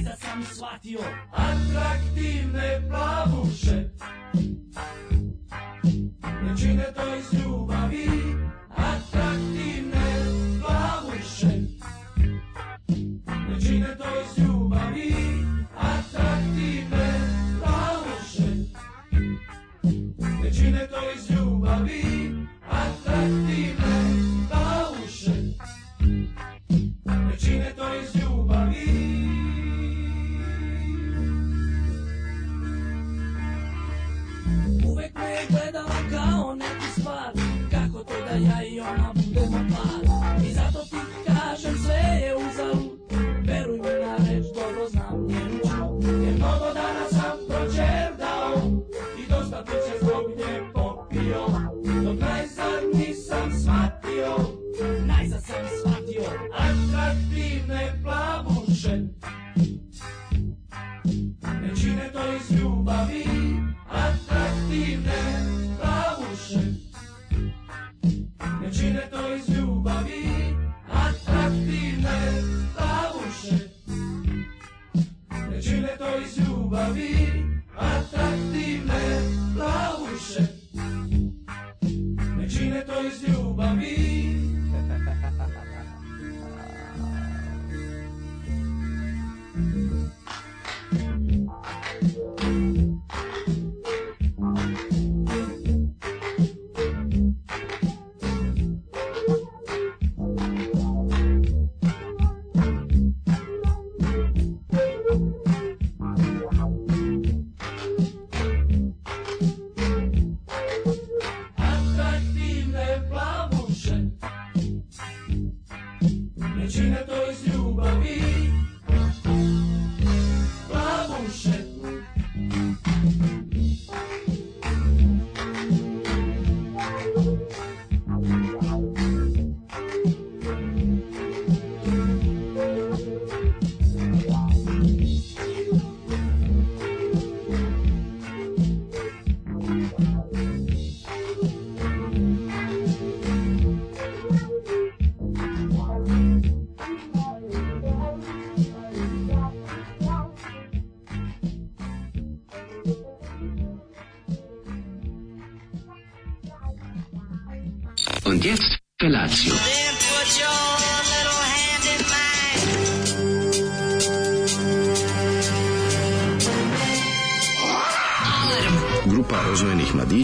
Najzad sam shvatio. Atraktivne plavuše. Ne čine to iz ljubavi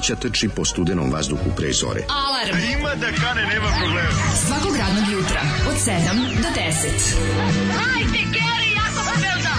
mladića trči po studenom vazduhu pre zore. Alarm. Ima da kane, nema problema. Svakog radnog jutra, od 7 do 10. Hajde, Geri, jako se velda.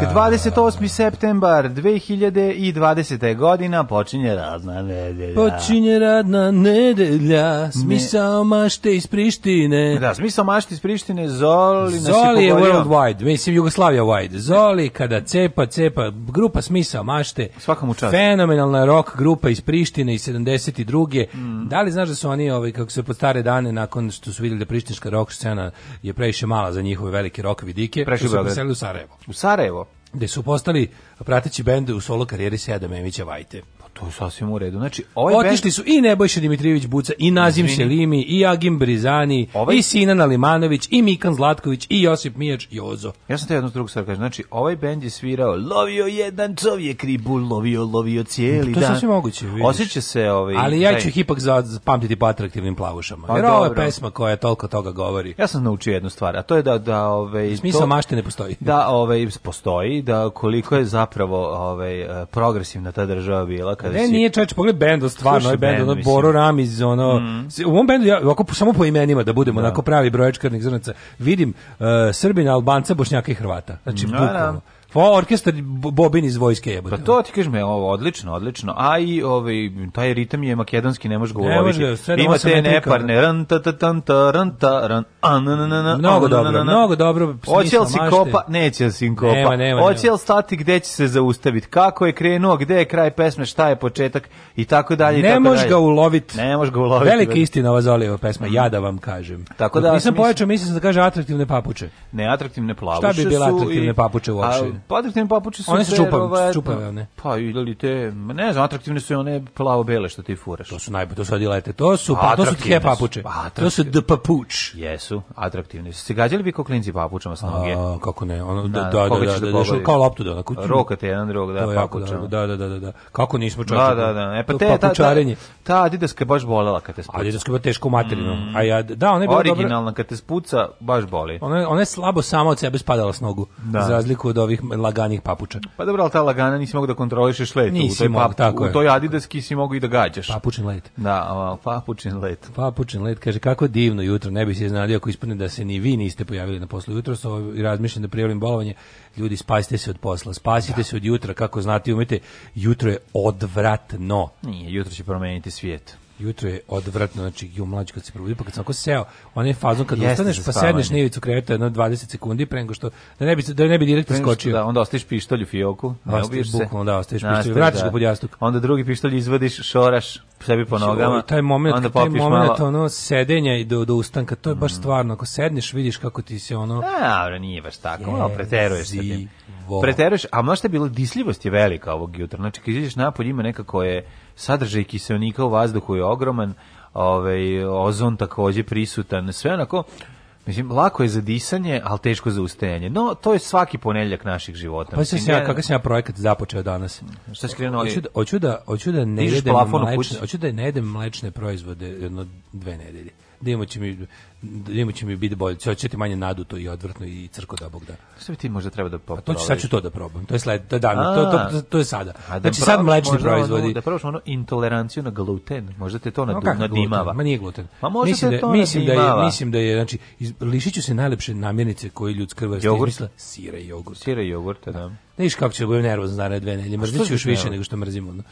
Ponedeljak, 28. septembar 2020. godina počinje radna nedelja. Počinje radna nedelja, smisao mašte iz Prištine. Da, smisao mašti iz Prištine, Zoli Zoli je pogodio. worldwide, mislim Jugoslavia wide. Zoli kada cepa, cepa, grupa Smisao mašte. Svaka mu čast. Fenomenalna rock grupa iz Prištine iz 72. Mm. Da li znaš da su oni, ovaj, kako se pod stare dane, nakon što su vidjeli da prištinska rock scena je previše mala za njihove velike rock vidike, Prešli su se u Sarajevo. U Sarajevo. Gde su postali prateći bend u solo karijeri Sjeda Memića Vajte. To je sasvim u redu. Znači, ovaj Otišli su i Nebojša Dimitrijević Buca, i Nazim Izvini. Selimi, i Agim Brizani, Ovaj- i Sinan Alimanović, i Mikan Zlatković, i Josip Mijač, i Ozo. Ja sam te jednu drugu stvar kažem. Znači, ovaj bend je svirao lovio jedan čovjek ribu, lovio, lovio cijeli To je dan. sasvim moguće, vidiš. Osjeća se ovaj... Ali ja ću ih ipak za- pamtiti po atraktivnim plavušama. Pa Jer ovo je pesma koja toliko toga govori. Ja sam naučio jednu stvar, a to je da da ovaj Smisao to- mašte ne postoji. Da, ovaj postoji, da koliko je zapravo ovaj eh, progresivna ta država bila kada Ne, si nije čovječ, pogledaj bend, stvarno, Slušaj ovaj bend, bend, ono. Boro Ramiz, ono, s- u ovom bendu, ja, ovako, samo po imenima, da budemo onako pravi broječkarnih zrnaca, vidim uh, Srbina, Albanca, Bošnjaka i Hrvata. Znači, Da, bukvalno. da. Pa orkestar Bo- Bobin iz vojske jebote. Pa to ti kažem, ovo odlično, odlično. A i ovaj taj ritam je makedonski, ne možeš Ne uloviti. može Ima te neparne ran ta ta tan ta ran ta ran. a, na, na, na, na, Mnogo dobro, mnogo dobro, Hoće li si mašte. kopa? Neće li si kopa. Nema, nema, Hoće li stati gde će se zaustaviti? Kako je krenuo, gde je kraj pesme, šta je početak i tako dalje i Ne tako možeš dalje. ga ulovit. Ne možeš ga uloviti. Velika istina ova Zolijeva pesma, ja da vam kažem. Tako da, nisam pojačao, mislim da kaže atraktivne papuče. Neatraktivne plavuše Šta bi bile su atraktivne papuče uopšte? Pa atraktivne papuče su One su čupave, čupave one. Pa ili te, ne znam, atraktivne su one plavo-bele što ti furaš. To su najbolje, to su adilete. To su, pa, to su su. papuče. Pa, To su d papuč. Jesu, atraktivne. Su se gađali vi kao klinci papučama s noge? A, kako ne, ono, da, Da, da, da, da, da, da da, pogodiš? kao loptu da, onako. Rokate jedan da, jako papučama. da, da, da, da, da. Kako nismo čak. Da, da, da. E pa te, ta, ta, ta Adidaska je baš bolela kad te spuca. Ali da je teško materinu. A ja, da, ona je bila dobra. Originalna kad te spuca, baš boli. Ona, je- ona je slabo sama od sebe spadala s nogu, Da. za razliku od ovih laganih papuča. Pa dobro, ali ta lagana nisi mogu da kontrolišeš let. Nisi u toj, mogu, tako u toj Adidaski si mogu i da gađaš. Papučin let. Da, papučin let. Papučin let kaže kako divno jutro, ne bi se iznadio ako ispadne da se ni vi niste pojavili na poslu jutro, so i razmišljam da prijavim bolovanje. Ljudi spasite se od posla, spasite se od jutra, kako znate, umete, jutro je odvratno. Nije, jutro će promeniti svijet. Jutro je odvratno, znači ju mlađi kad se probudio, pa kad sam ako seo, onaj fazon kad Jeste ustaneš pa sedneš na ivicu kreveta jedno 20 sekundi pre nego što da ne bi da ne bi direkt Pre nego što skočio. Da, onda ostaviš pištolj u fioku, ne ubiješ se. bukvalno, da, ostaviš pištolj, vratiš ga pod jastuk. Onda drugi pištolj izvadiš, šoraš sebi po nogama. Oj, taj moment, onda taj moment malo. ono sedenja i do, do ustanka, to je baš stvarno, ako sedneš vidiš kako ti se ono A, bre, nije baš tako, malo preteruješ sa tim. Preteruješ, a možda bilo, disljivost je velika ovog jutra. Znači, kad izađeš napolje ima nekako je sadržaj kiselnika u vazduhu je ogroman, ovaj, ozon takođe prisutan, sve onako, Mislim, lako je za disanje, ali teško za ustajanje. No, to je svaki ponedjeljak naših života. Pa sam Mislim, ja, kakav sam ja projekat započeo danas. Šta si krenuo? Hoću da, hoću da, hoću da ne jedem mlečne, hoću da ne jedem mlečne proizvode jedno dve nedelje. Da imamo će mi, da imamo će mi biti bolje. Će ti manje naduto i odvrtno i crko da bog da. Šta bi ti možda treba da Pa to popraviš? ću, sad ću to da probam. To je sled, to dan, to, to, to, to je sada. Da znači sad mlečni proizvodi. Ono, da probaš ono intoleranciju na gluten. Možda te to No, nadu, kako nadimava. Ma nije gluten. Pa možda mislim da, to mislim da je, mislim da je, znači, iz, lišit ću se najlepše namirnice koje ljudska vrsta Jogurt? izmisla. Sira i jogurt. Sira i jogurta, da. Ne viš kako će da budem nervozan za dve nedelje. Mrzit ću si još više nego što mrzim. Ono.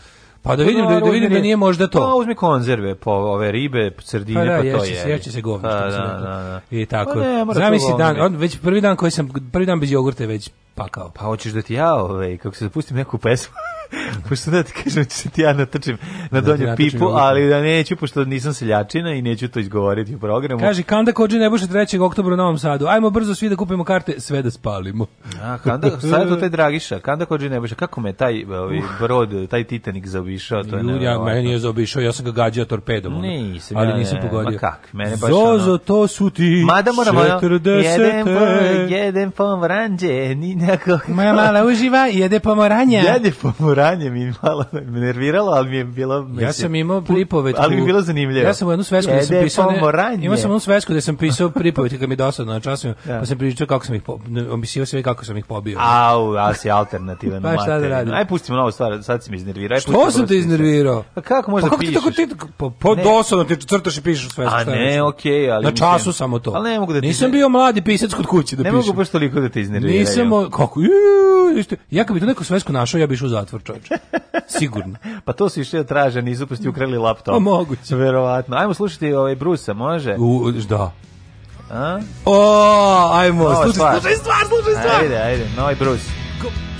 Pa da vidim da, da vidim da nije možda Pa to. uzmi konzerve, po ove ribe, sardine, Pa da, pa, to je. se, jeće se govno, Pa, što da, da, da. I tako. Pa Zamisli dan, on, već prvi dan koji sam, prvi dan bez jogurta je već pakao. Pa hoćeš da ti ja, ovaj, kako se zapustim neku pesmu, pošto da ti kažem da ću se ti ja natačim na Da donju natočim pipu, ali da neću, pošto nisam seljačina i neću to izgovoriti u programu. Kaže, Kanda Kođe ne buše 3. oktobra u Novom Sadu. Ajmo brzo svi da kupimo karte, sve da spalimo. A, kanda, sad je to taj Dragiša, kanda kođe nebeša, kako me taj ovaj, brod, taj Titanik zaobišao, to je Ju, ja, meni nije zaobišao, ja sam ga gađao torpedom. Nisam, ali ja nisam ne, pogodio. ma kak, mene baš Zozo, ono- to su ti Mada moramo, ono, 40. jedan po, jedan pomoranđe, ni. Moja mala uživa, jede pomoranja. Jede pomoranje mi malo me nerviralo, ali mi je bilo... Ja sam imao pripovetku. Ali mi je bilo zanimljivo. Ja sam u jednu svesku da sam pisao... Ne, imao sam jednu svesku da sam pisao pripovetke kad mi je dosadno na časovima, Da. pa sam pričao kako sam ih, po, ne, opisivao sve kako sam ih pobio. Au, a si alternativan. Pa šta da radim? Aj, pustimo novu stvar, sad si mi iznervirao. Što sam te iznervirao? Pa kako možda pa kako ti pišeš? tako ti pa, pa Ne. dosadno ti crtaš i pišeš sve A ne, okej, ali Na času samo to. Ali ne mogu da ti- Nisam bio mladi pisac kod kuće da Ne pišem. mogu baš toliko da te iznerviraju. Nisam, kako, ja kad bi to neku svesku našao, ja bi išao u zatvor, čovječe. Sigurno. Pa to su išli da traže, nisu pa ukrali laptop. Pa moguće. Verovatno. Ajmo slušati ovaj Brusa, može? U, da. A? O, ajmo, slušaj, stvar. slušaj stvar, slušaj stvar. Ajde, ajde, novi Bruce. jacket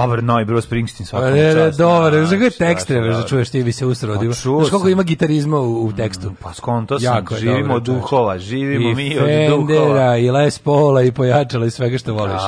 Dobar novi Bruce Springsteen svaka Pa ne, ne, čast. dobro, Da, znaš kako je strašno tekst treba da dobro. čuješ, ti bi se usro. Pa Znaš čuo koliko ima gitarizma u, u tekstu. Pa skonto sam, Jako živimo od duhova, živimo I mi od duhova. Fendera, i Les Paula, i pojačala, i svega što voliš.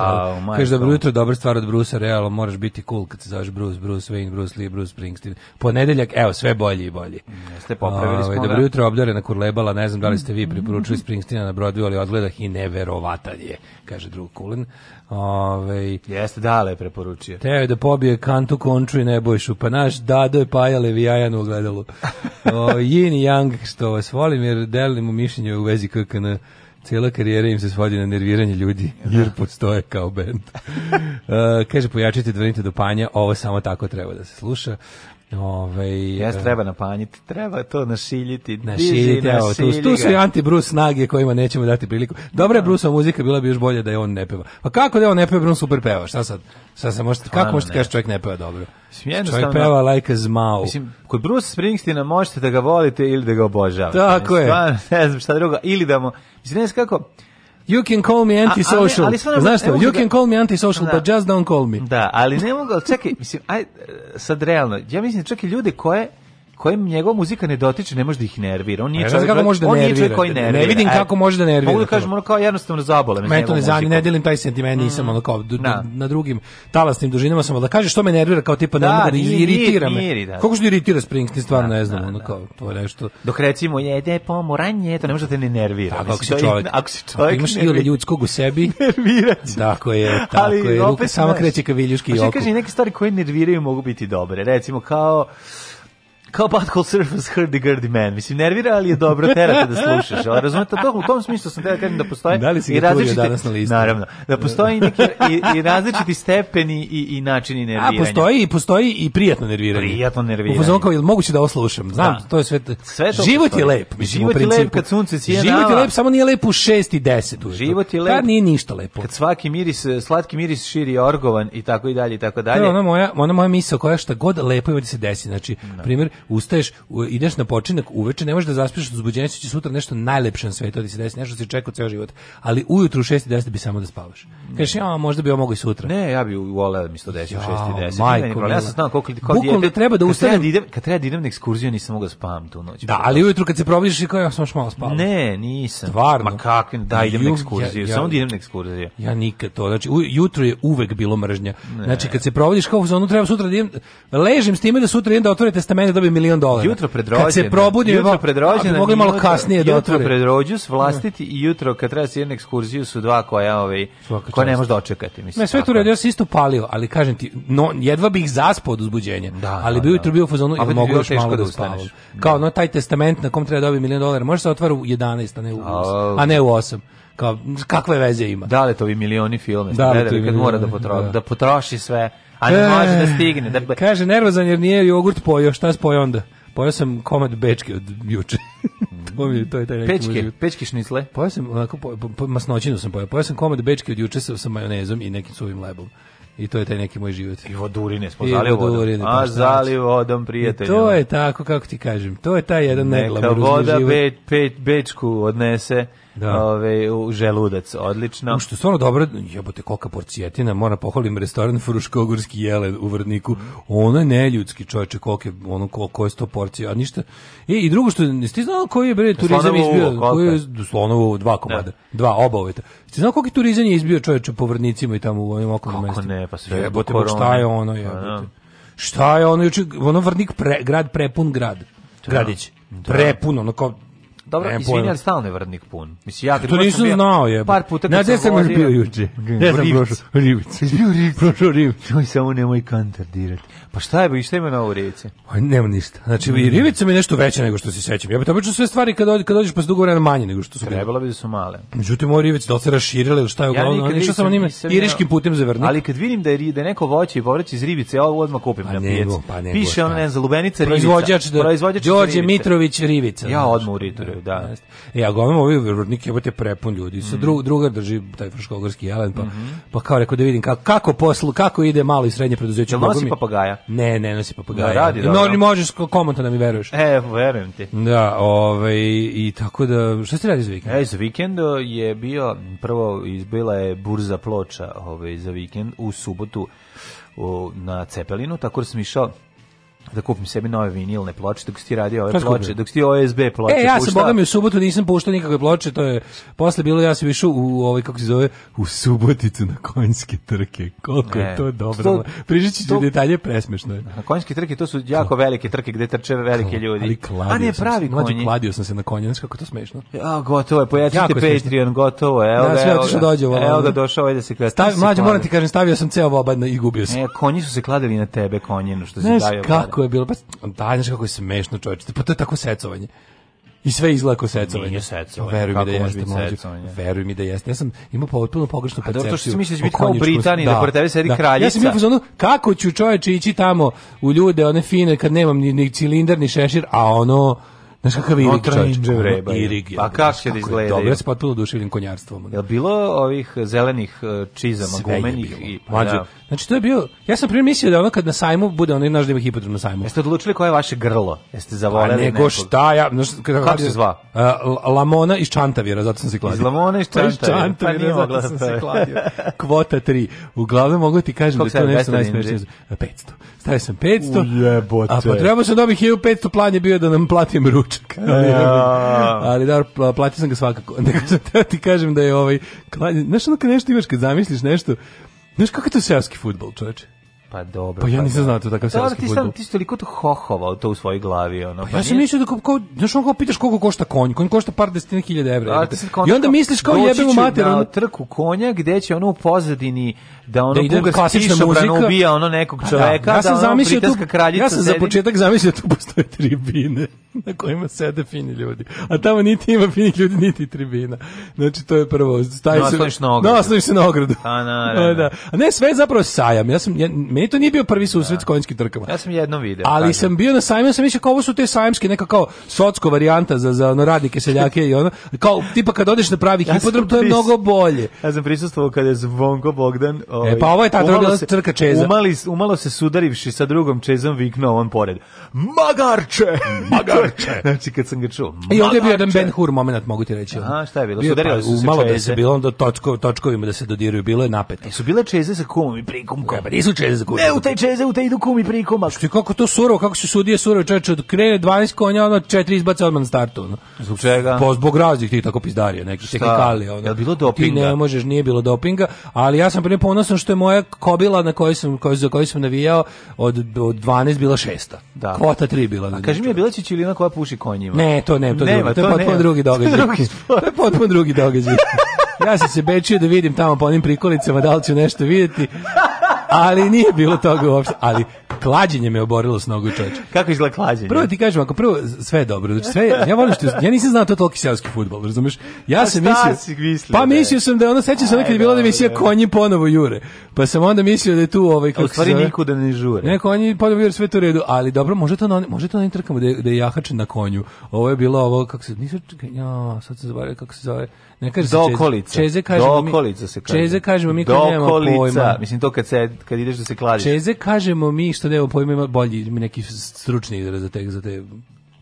Kažeš dobro jutro, dobra stvar od Brusa, realno moraš biti cool kad se zoveš Bruce, Bruce Wayne, Bruce Lee, Bruce Springsteen. Ponedeljak, evo, sve bolji i bolji. Jeste, popravili smo Ovaj, ga. Dobro jutro, obdarena kurlebala, ne znam da li ste vi preporučili Springsteena na Broadway, ali odgledah i neverovatan je, kaže drug Kulen. Ove, Jeste, dale je preporučio. Teo je da pobije kantu Country Nebojšu, pa naš Dado je paja Levijajan u ogledalu. O, yin i Yang, što vas volim, jer delimo mišljenje u vezi KKN. Cijela karijera im se svodi na nerviranje ljudi, jer postoje kao bend. E, kaže, pojačite dvrnite do panja, ovo samo tako treba da se sluša. Ove, Jeste, treba napanjiti, treba to. Našiljiti, diži, evo, tu, tu su i anti-Bruce snage kojima nećemo dati priliku. Dobra je Bruceova muzika, bila bi još bolje da je on ne peva. Pa kako da je on ne peva, jer on super peva, šta sad? Šta se možete, kako možete ne. kažeš čovjek ne peva dobro? Mislim, Čovjek peva like a zmao. Mislim, kod Bruce Springsteena možete da ga volite ili da ga obožavate. Tako je. Stvarno, ne znam šta drugo. Ili da mu... Mislim, ne znam kako... You can call me antisocial. ali stvarno Znaš ne to? mogu You da- can call me antisocial, Da. but just don't call me. Da, ali ne mogu, ali čekaj, mislim, aj, sad realno, ja mislim čak i ljude koje kojim njegova muzika ne dotiče, ne može da ih nervira. On nije Ne čovjek, kako može da on nije nervira. čovjek koji Ne nervira. vidim E, kako može da nervira Mogu da kažem, ono kao jednostavno zabole me. Mene to ne zanima, ne delim taj sentiment, nisam ono kao du- Da. na drugim talasnim dužinama sam, da kažeš što me nervira, kao tipa ne Da, mogu da iritira me. da. Kako što iritira Springsteen, stvarno Da, ne znam, da, ono da. kao, to je nešto... Dok recimo jede pomoranje, to ne može da te ne nervira. Tako, ako Mislim, si čovjek, ako si ako čovjek imaš nervira. ili ljudskog u sebi, nerviraće. tako je, tako je, ruka opet, sama znaš, kreće ka viljuški pa i što oku. kaže, neke stvari koje nerviraju mogu biti dobre. Recimo, kao kao Butthole Surfers Hurdy Gurdy Man. Mislim, nervira, ali je dobro terate da slušaš. Ali razumete, to, u tom smislu sam da kažem da postoje Da li si i različite, danas na listu? naravno, da postoje i, neki, i, i različiti stepeni i, i načini A nerviranja. postoji i postoji i prijatno nerviranje. Prijatno nerviranje. U fazonu kao jel moguće da ovo slušam. Znam, Da. to je sve. Sve to Život postoji. je lep, mislim Život je lep kad sunce sije Život je lep, samo nije lep u 6 i 10 ujutru. Život je lep. Tad nije ništa lepo. Kad svaki miris, slatki miris širi orgovan i tako i dalje i tako To dalje. je ona moja, ona moja misao koja šta god lepo da se desi. Znači, primjer, ustaješ, ideš na počinak uveče, ne možeš da zaspiš od uzbuđenja, će sutra nešto najlepše na svetu da se desi, nešto što si čekao ceo život. Ali ujutru u 6 i 10 bi samo da spavaš. Kažeš, ja, možda bi ovo mogo i sutra. Ne, ja bih voleo da mi se to desi u 6 i 10. majko Nije ni problem. Ja sam znao koliko Bukvalno dijete. treba da kad ustanem- da idem, kad treba da idem na ekskurziju, nisam mogao da spavam tu noć. Da, ali ujutru kad se probudiš i kao ja sam još malo spavao. Ne, nisam. Stvarno? Ma kakvim, da idem na Ju, ekskurziju, ja- ja- samo da idem na ekskurziju. Ja nikad to. Znači, u, jutro je uvek bilo mržnja. Znači, kad se provodiš kao u zonu, treba sutra da idem, ležim s time da sutra idem da otvorim testament da bi dobijem milion dolara. Jutro pred rođendan. Kad se probudim, jutro pred rođendan. mogli malo jutro- kasnije da Jutro otvore. pred rođus, vlastiti i jutro kad treba se jednu ekskurziju su dva koja, ovaj, koja ne možeš dočekati. Mislim, Ne, sve tu radio, ja sam isto palio, ali kažem ti, no, jedva bih zaspao od uzbuđenja. Da, ali da, bi ujutro da. bio u fazonu, ti mogu još malo da da spavam. ustaneš. Kao, no, taj testament na kom treba dobiti milion dolara, može se otvara u 11, a ne u, A, a ne u 8. Kao, kakve veze ima? Da li to vi milioni filme Da gledali kad mora da, milioni, potro, da. da potroši sve, a ne može da stigne. Da, Kaže, nervozan jer nije jogurt pojeo, šta spojio onda? Pojeo sam komad bečke od juče. to, mi je, to je taj neki pečke, život. pečke šnicle. Pojeo sam, onako, po, po, po- masnoćinu sam pojeo. Pojeo sam komad bečke od juče sa, sa majonezom i nekim suvim lebom. I to je taj neki moj život. I vodurine smo I zali vodurine, vodom. pa A šta zali će? vodom, prijatelju. to je tako, kako ti kažem. To je taj jedan Neka neglamuruzni voda be, bečku odnese Da. ove, u želudac. Odlično. No, što je stvarno dobro, jebote kolika porcijetina, moram pohvalim restoran Fruškogorski jelen u Vrdniku. Ono je neljudski čoveče, koliko je, ono, ko, koje je sto porcija, a ništa. I, i drugo što, ti znao koji je bre turizam Slonovo izbio? koliko Koji je, je? slonovo dva komada, dva oba uveta. Jesi ti znao koliki turizam je izbio čoveče po Vrdnicima i tamo u ovim okolnim Kako mestima? ne, pa sve Jebote, zbog pa šta korone. je ono, Pa jebote? da. Šta je ono, juče, ono Vrdnik, pre, grad prepun grad. Gradić. Prepun, ono kao, Dobro, ali stalno je vrdnik pun. Mislim, ja To nisam bio- znao je. Par puta kad sam vozio- bio juče? Gde sam Rivicu. prošao? Rivicu. Bio Rivicu. Prošao Rivicu. Oj, samo nemoj kantar dirati. Pa šta je, šta ima na u reci? Aj, nema ništa. Znači, i Rivica mi je nešto veće nego što se sećam. Ja bih obično sve stvari kad, dođe- kad dođeš posle dugo vremena manje nego što su. Trebalo bi da su male. Međutim, ovo Rivica da se raširile ili šta je uglavnom. Ja išao sam nisam- njima iriškim putem za Vrnik. Ali kad vidim da je, da je neko voće i povrće iz ribice, ja ovo odmah kupim Pa na nego, pijaci. pa nego, Piše šta? ne znam, lubenica ribica. Proizvođač, da, Proizvođač iz Đorđe. Mitrović Rivica. Ja odmah u Ritoru, da. E, a uglavnom ovi Vrnik jebote prepun ljudi. Mhm. Sa drug, drugar drži taj fruškogorski jelen, pa, pa kao rekao da vidim kako, kako poslu, kako ide malo i srednje preduzeće. Jel nosi papagaja? Ne, ne nosi papagaja. Da, radi dobro. mo- možeš komotno da mi veruješ. E, verujem ti. Da, ovaj, i tako da, šta ste radi za vikend? E, za vikend je bio, prvo izbila je burza ploča ovaj, za vikend u subotu u, na Cepelinu, tako da sam išao da kupim sebi nove vinilne ploče dok si ti radio ove si ploče, dok si ti OSB ploče E, ja sam boga mi u subotu nisam puštao nikakve ploče, to je posle bilo ja sam išao u ovaj kako se zove u Suboticu na konjske trke. Koliko je E, to dobro. to- Pričat ću to- detalje presmešno je. Na konjski trke to su jako velike trke gde trče velike ljudi. Ali kladio A ne sam pravi mlađe, konji. kladio sam se na konje, kako je to smešno. Ja, gotovo je, pojačite je. Patreon, gotovo je. Evo Da, sve evo otišao dođe ovo, Evo ga, došao ovaj da se kladi. Stavi, mlađe, moram ti kažem, stavio sam ceo vobad i gubio se. E, konji su se kladili na tebe, konjinu, što si davio. kako je bilo, pa da, znaš kako je smešno čovječe, pa to je tako secovanje. I sve izgleda kao secovanje. Nije secovanje, Veruj mi kako da može jeste, mlađe. secovanje? Veruj mi da jeste. Ja sam imao potpuno pogrešnu A percepciju. dobro, to što si mislio da će o biti kao u Britaniji, da pored tebe sedi Ja sam kraljica. bio u fazonu, kako ću čoveče ići tamo u ljude, one fine, kad nemam ni, ni cilindar, ni šešir, a ono, Znaš kakav irig, čoveče. ono, vreba je. Irig. je, Pa kako će da je izgledaju? Dobro, ja sam potpuno oduševljen konjarstvom. Jel bilo ovih zelenih e, čizama, Sve je gumenih? bilo. I, pa Mlađe, da. Znači to je bio, ja sam prije mislio da ono kad na sajmu bude onaj naš da ima hipodrom na sajmu. Jeste odlučili koje je vaše grlo? Jeste Pa zavoleli nego nekog? šta ja, znaš, kada Kako se zva? Uh, Lamona iz Čantavira, zato sam se kladio. Iz Lamona iz Pa iz Čantavira, pa Čantavira, zato sam da se kladio. Kvota 3. Uglavnom mogu ti kažem Koliko da je to sad, nešto 200 najsmešnije. 500. Stavio sam 500. Ujebote. A pa treba sam dobiti 1500 plan je bio da nam platim ručak. Ali, Ja. ali da, pla- platio sam ga svakako. Nego sam teo ti kažem da je ovaj, znaš ono kad nešto imaš, kad zamisliš nešto, znaš kako je to seoski futbol, čoveče? Pa dobro. Pa ja nisam da. znao to takav ti fudbal. sam ti si toliko to hohovao to u svojoj glavi, ono. Pa ja sam mislio da kao, kao znaš ono kao pitaš koliko košta konj, konj košta par desetina hiljada evra. A, I onda kao, misliš kao doći jebemo ću mater, na ono, trku konja gde će ono u pozadini da ono da ide bugarski klasična muzika. ubija ono nekog Pa čoveka, da, ja sam da ono zamislio tu, ja sam za početak zamislio da tu postoje tribine na kojima sede fini ljudi. A tamo niti ima finih ljudi, niti tribina. Znači, to je prvo. Stavi Nasloniš na ogradu. Nasloniš se na ogradu. Pa, naravno. da. A ne, sve je zapravo sajam. Ja sam, ja, meni to nije bio prvi susret s konjskim trkama. Ja sam jedno video. Ali kažem. sam bio na sajmu, ja sam mislio kao ovo su te sajamske, neka kao socko varijanta za, za ono radnike, seljake i ono. Kao, tipa kad odeš na pravi Ja hipodrom, to je mnogo bolje. Ja sam prisustvovao kada je Zvonko Bogdan... Ovaj, pa ovo je bila se- trka čeza. Umali, umalo se sudarivši sa drugom čezom viknuo on pored. Magarče! Magarče! znači kad sam ga čuo. I ovdje je bio jedan! Ben Hur moment, mogu ti reći. Aha, šta je bilo? Bio, Sudarili pa, su se malo da čeze? se bilo onda točko, točkovima da se dodiruju, bilo je napeto. Su bile čeze sa kumom i prikumkom. Pa nisu čeze za gurne. Ne, u taj čeze, u taj idu kumi prikuma. Što je kako to surovo, kako su sudije surovo, čoveče, od krene 12 konja, ono četiri izbaca odmah na startu. Ono. Zbog čega? Po zbog raznih tih tako pizdarija, nekih tehnikalija. Ono. Jel bilo Ti dopinga? ne možeš, nije bilo dopinga, ali ja sam prije ponosan što je moja kobila na kojoj sam, koju, za koju sam navijao od, od 12 bila šesta. Da. Kvota 3 bila. A kaži mi, je bila Čičilina koja puši konjima? Ne, to ne, to, Nema, drugo, to je to potpuno nema. drugi događaj. To je potpuno drugi događaj. ja sam se bečio da vidim tamo po onim prikolicama da li ću nešto vidjeti, ali nije bilo toga uopšte. Ali klađenje me oborilo s nogu čoveče. Kako izgleda klađenje? Prvo ti kažem, ako prvo sve je dobro, znači sve, ja volim što ja nisam znao to toliki seoski fudbal, razumeš? Ja sam mislio, mislio pa da je? mislio sam da je ono sećam se ono kad je bila da emisija konji ponovo jure. Pa sam onda mislio da je tu ovaj kako se nikuda ne žure. ne, konji ponovo jure sve to u redu, ali dobro, može to na, može to na interkamu da je, da je jahačen na konju. Ovo je bilo ovo kako se čekaj, ja, sad se zove kako se zove. Ne kaže. Dokolica. Čeze kažemo mi. Dokolica se kaže. Čeze kažemo mi kad nemamo pojma. Mislim, to kad, se, kad ideš da se kladiš. Čeze kažemo mi što nemamo pojma ima bolji neki stručni izraz za te za te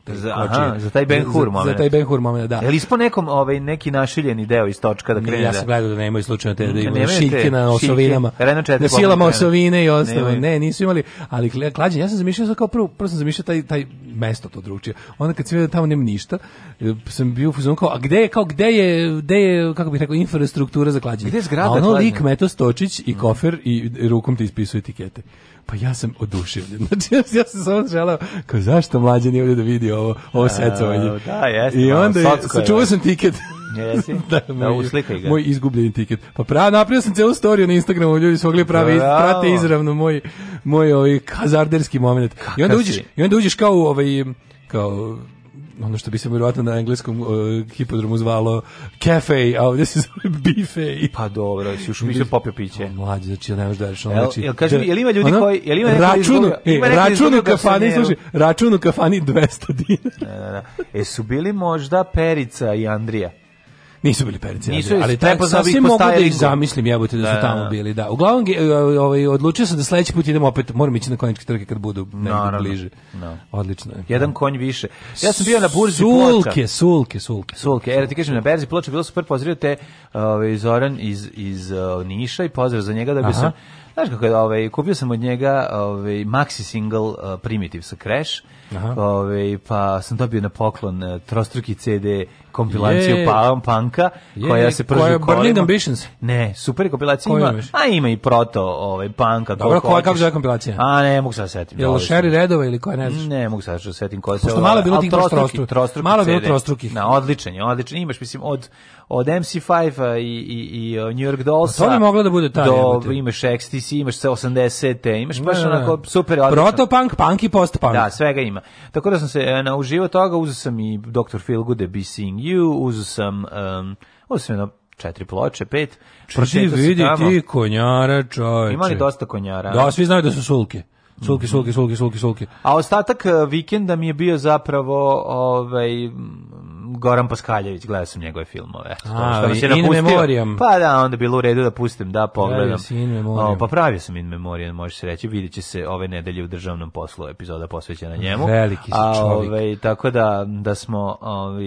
Za- aha, za taj Ben Hur Za- Za, moment. taj Ben Hur moment, da. Je li ispo nekom ovaj, neki našiljeni deo iz točka da krene ja da... sam gledao da nemaju slučajno te da imaju šiljke na šiljke. osovinama. Četiri Na silama pomognu. osovine i ostalo. Ne, nisu imali, ali klađenje, ja sam zamišljao kao prvo, prvo sam zamišljao taj, taj mesto to drugčije. Onda kad sam vidio da tamo nema ništa, e, sam bio u kao, a gde je, kao, gde je, gde je, kako bih rekao, infrastruktura za klađenje? Gde je zgrada A ono lik Meto Stočić i kofer i rukom ti ispisuje etikete. Pa ja sam oduševljen. Znači, ja, sam samo želeo, kao zašto mlađe nije ovdje da vidi ovo, ovo secovanje. da, jeste, I onda je, sačuvao sam tiket. Jesi? da, Da, moj, uslikaj ga. moj izgubljeni tiket. Pa prav, napravio sam celu storiju na Instagramu, ljudi su mogli pravi, prate izravno moj, moj ovaj hazarderski moment. I onda uđeš, si? i onda uđeš kao u ovaj, kao ono što bi se vjerojatno na engleskom uh, hipodromu zvalo cafe, a ovdje se zove bife. Pa dobro, si još mislio popio piće. Mlađe, znači, ne možeš da. Ono, Jel- znači, jel kaži mi, da- jel ima ljudi ono, koji- jel ima račun, izgubio- e, ima račun u kafani, slušaj, račun u kafani 200 dinara. Da, da, da. E, su bili možda Perica i Andrija? Nisu bili perice, Nisu, ali bi ih sasvim mogu da ih zamislim, jebote da su Da, tamo da. bili, da. Uglavnom ge- ovaj odlučio sam da sledeći put idemo opet, moram ići na konjičke trke kad budu Naravno. bliže. Da. Odlično je. Jedan konj više. Ja sam bio na burzi ploča. Sulke, sulke, sulke. Sulke, e, da ti kažem, na berzi ploča bilo super, pozdravio te ovaj, Zoran iz, iz Niša i pozdrav za njega da bi sam, znaš kako je, ovaj, kupio sam od njega ovaj, maxi single uh, Primitive sa Crash, Aha. ovaj, pa sam dobio na poklon uh, trostruki CD kompilaciju Je. Palm Punka, Je, koja se prži koja je u kolima. Burning Ambitions? Ne, super je kompilacija ima, a ima i proto ovaj, punka. Dobro, koja- kako zove kompilacija? A ne, mogu sad da setim. Jel. Sherry Redova ili koja ne znaš? Ne mogu sad da se setim koja se... Pošto malo je bilo tih trostruki- trostruki. Malo je bilo trostrukih. Na, odličan je, odličan. Imaš, mislim, od, od MC5 i, i, i uh, New York Dollsa. Pa to bi moglo da bude taj, Do, imaš XTC, imaš sve 80-te, imaš baš Da, da, da. onako super, odlično. Protopunk, punk i postpunk. Da, svega ima. Tako da sam se e, nauživao toga, uzeo sam i Dr. Feelgood, Be Seeing You, uzeo sam, um, uzeo sam jedno četiri ploče, pet. Ti prošetao sam vidi tamo. ti konjara, čoveče. Ima li dosta konjara? Da, svi znaju da su sulke. Sulke, sulke, sulke, sulke, sulke. A ostatak e, vikenda mi je bio zapravo ovaj Goran Paskaljević, gledao sam njegove filmove. A, što nas je In napustio. Memoriam. Pa da, onda bilo u redu da pustim, da pogledam. O, pa pravio sam In Memoriam, može se reći, vidjet će se ove nedelje u državnom poslu epizoda posvećena njemu. Veliki si A, čovjek. Ovaj, tako da, da smo, ovaj,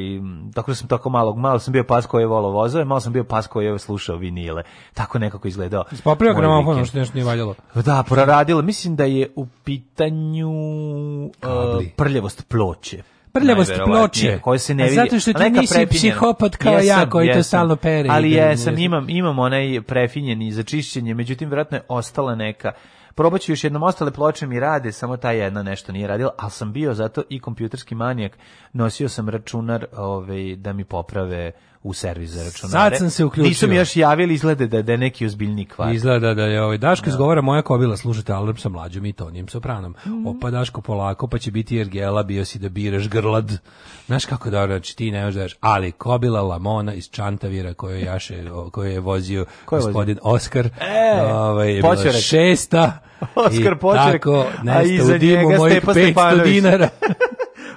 tako da sam tako malo, malo sam bio pas koji je volao vozove, malo sam bio pas koji je slušao vinile. Tako nekako izgledao. Moj gramofon, što nešto nije valjalo. Da, proradila. Mislim da je u pitanju uh, prljavost ploče. Prljavost ploče. koje se ne A vidi. zato što ti nisi psihopad kao ja, koji to stalno pere Ali jesam, imam, imam onaj prefinjeni za čišćenje, međutim, vjerojatno je ostala neka. Probat ću još jednom, ostale ploče mi rade, samo ta jedna nešto nije radila, ali sam bio zato i kompjuterski manijak, nosio sam računar ovaj, da mi poprave u servis za računare. Sad sam se uključio. Nisu mi još javili, izglede da, da je neki ozbiljni kvar. Izgleda da je ovaj Daško izgovara moja kobila, slušajte album sa mlađom i Tonijem Sopranom. Opa Daško polako, pa će biti Ergela, bio si da biraš grlad. Znaš kako da znači ti ne možeš da ali kobila Lamona iz Čantavira koju jaše, koju je vozio Ko je vozio? gospodin Oskar. E, ovaj, je bila šesta. Oskar I Počerek, a iza njega Stepa 500 Stepanović. dinara.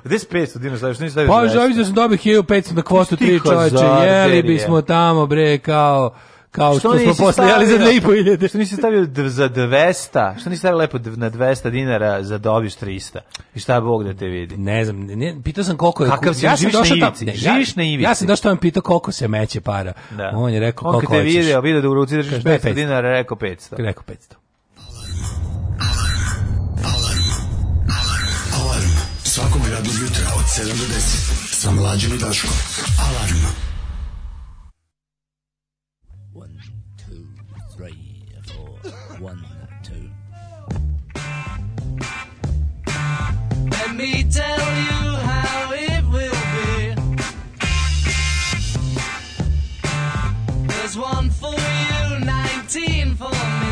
Gde si 500 dinara? Što nisi stavio Pa 200? želim da sam dobio 1500 na kvotu Ti 3 čoveče, jeli je. bismo tamo bre kao kao što, smo nisi posle jeli za stavio- 2500. Što nisi stavio za 200? Što nisi stavio lepo na 200 dinara za dobiš 300? I šta Bog da te vidi? Ne znam, ne, pitao sam koliko je... Kakav si, ja živiš na ivici, ne, živiš ja, na ivici. Ja sam došao tamo pitao koliko se meće para. Da. On je rekao On koliko kad te hoćeš. video, video da u ruci držiš Kaže, daj 500 500. dinara, rekao 500. Rekao 500. 7 do 10 sa mlađim i Daškom. Alarm. Let me tell you how it will be. There's one for you, 19 for me.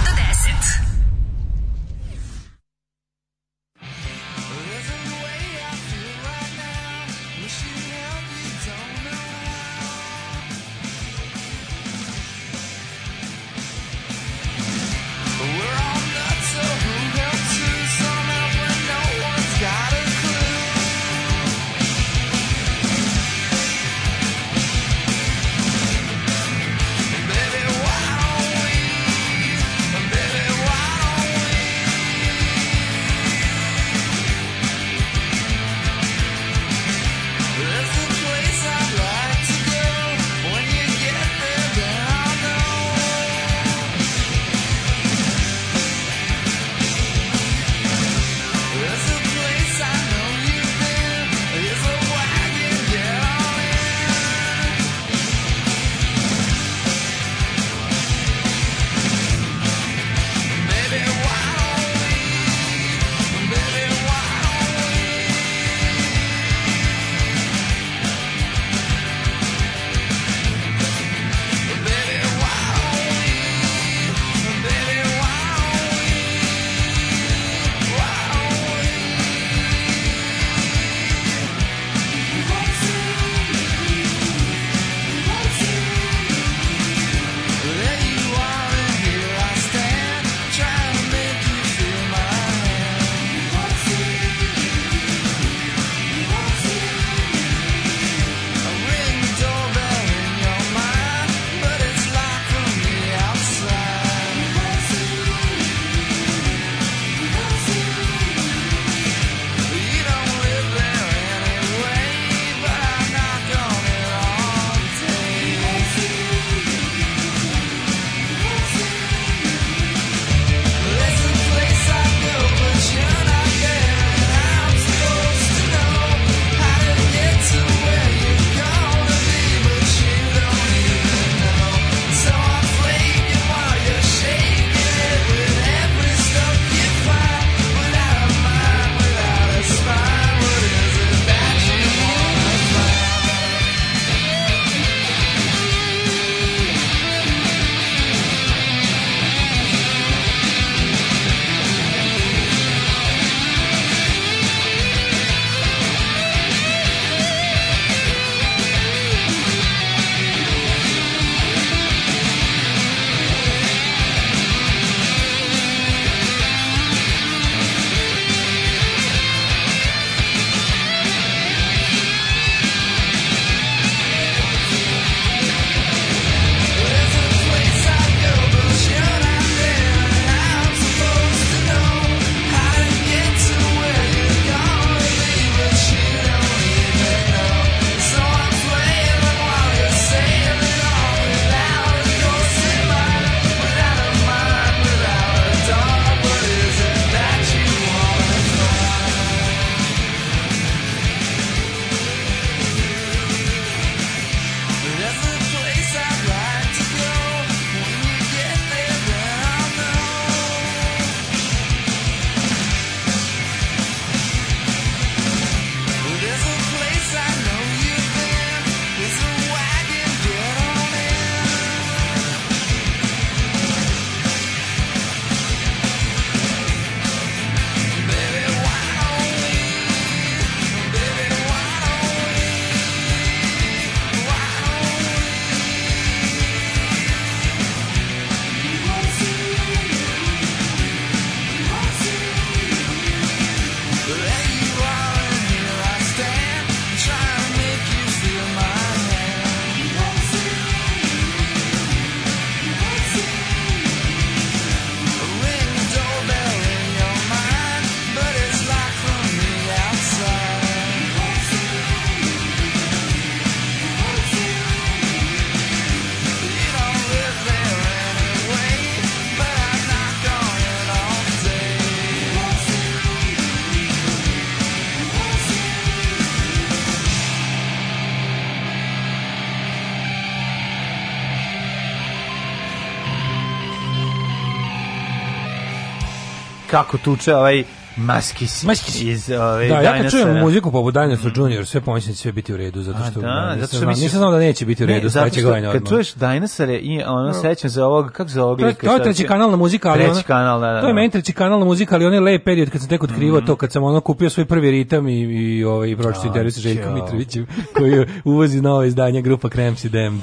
kako tuče ovaj Maskis, Maskis. iz ovaj, Da, ja kad čujem muziku poput Dinosaur Junior, sve pomislim da sve biti u redu, zato A, što da, nisam zato što misliš- nisam znao da neće biti u redu Ne, što godina Kad čuješ Dinosaure i ono sećam se ovog, kako se ovog To lika, to je treći kanalna muzika, ali Treći kanal, da, da. To je da. meni treći kanalna muzika, ali onaj lep period kad sam tek otkrivao to, kad sam ono kupio svoj prvi ritam i, i, ovaj, i pročito intervju sa Željkom. Mitrovićem, koji uvozi novo izdanje grupa Cramps i Damned.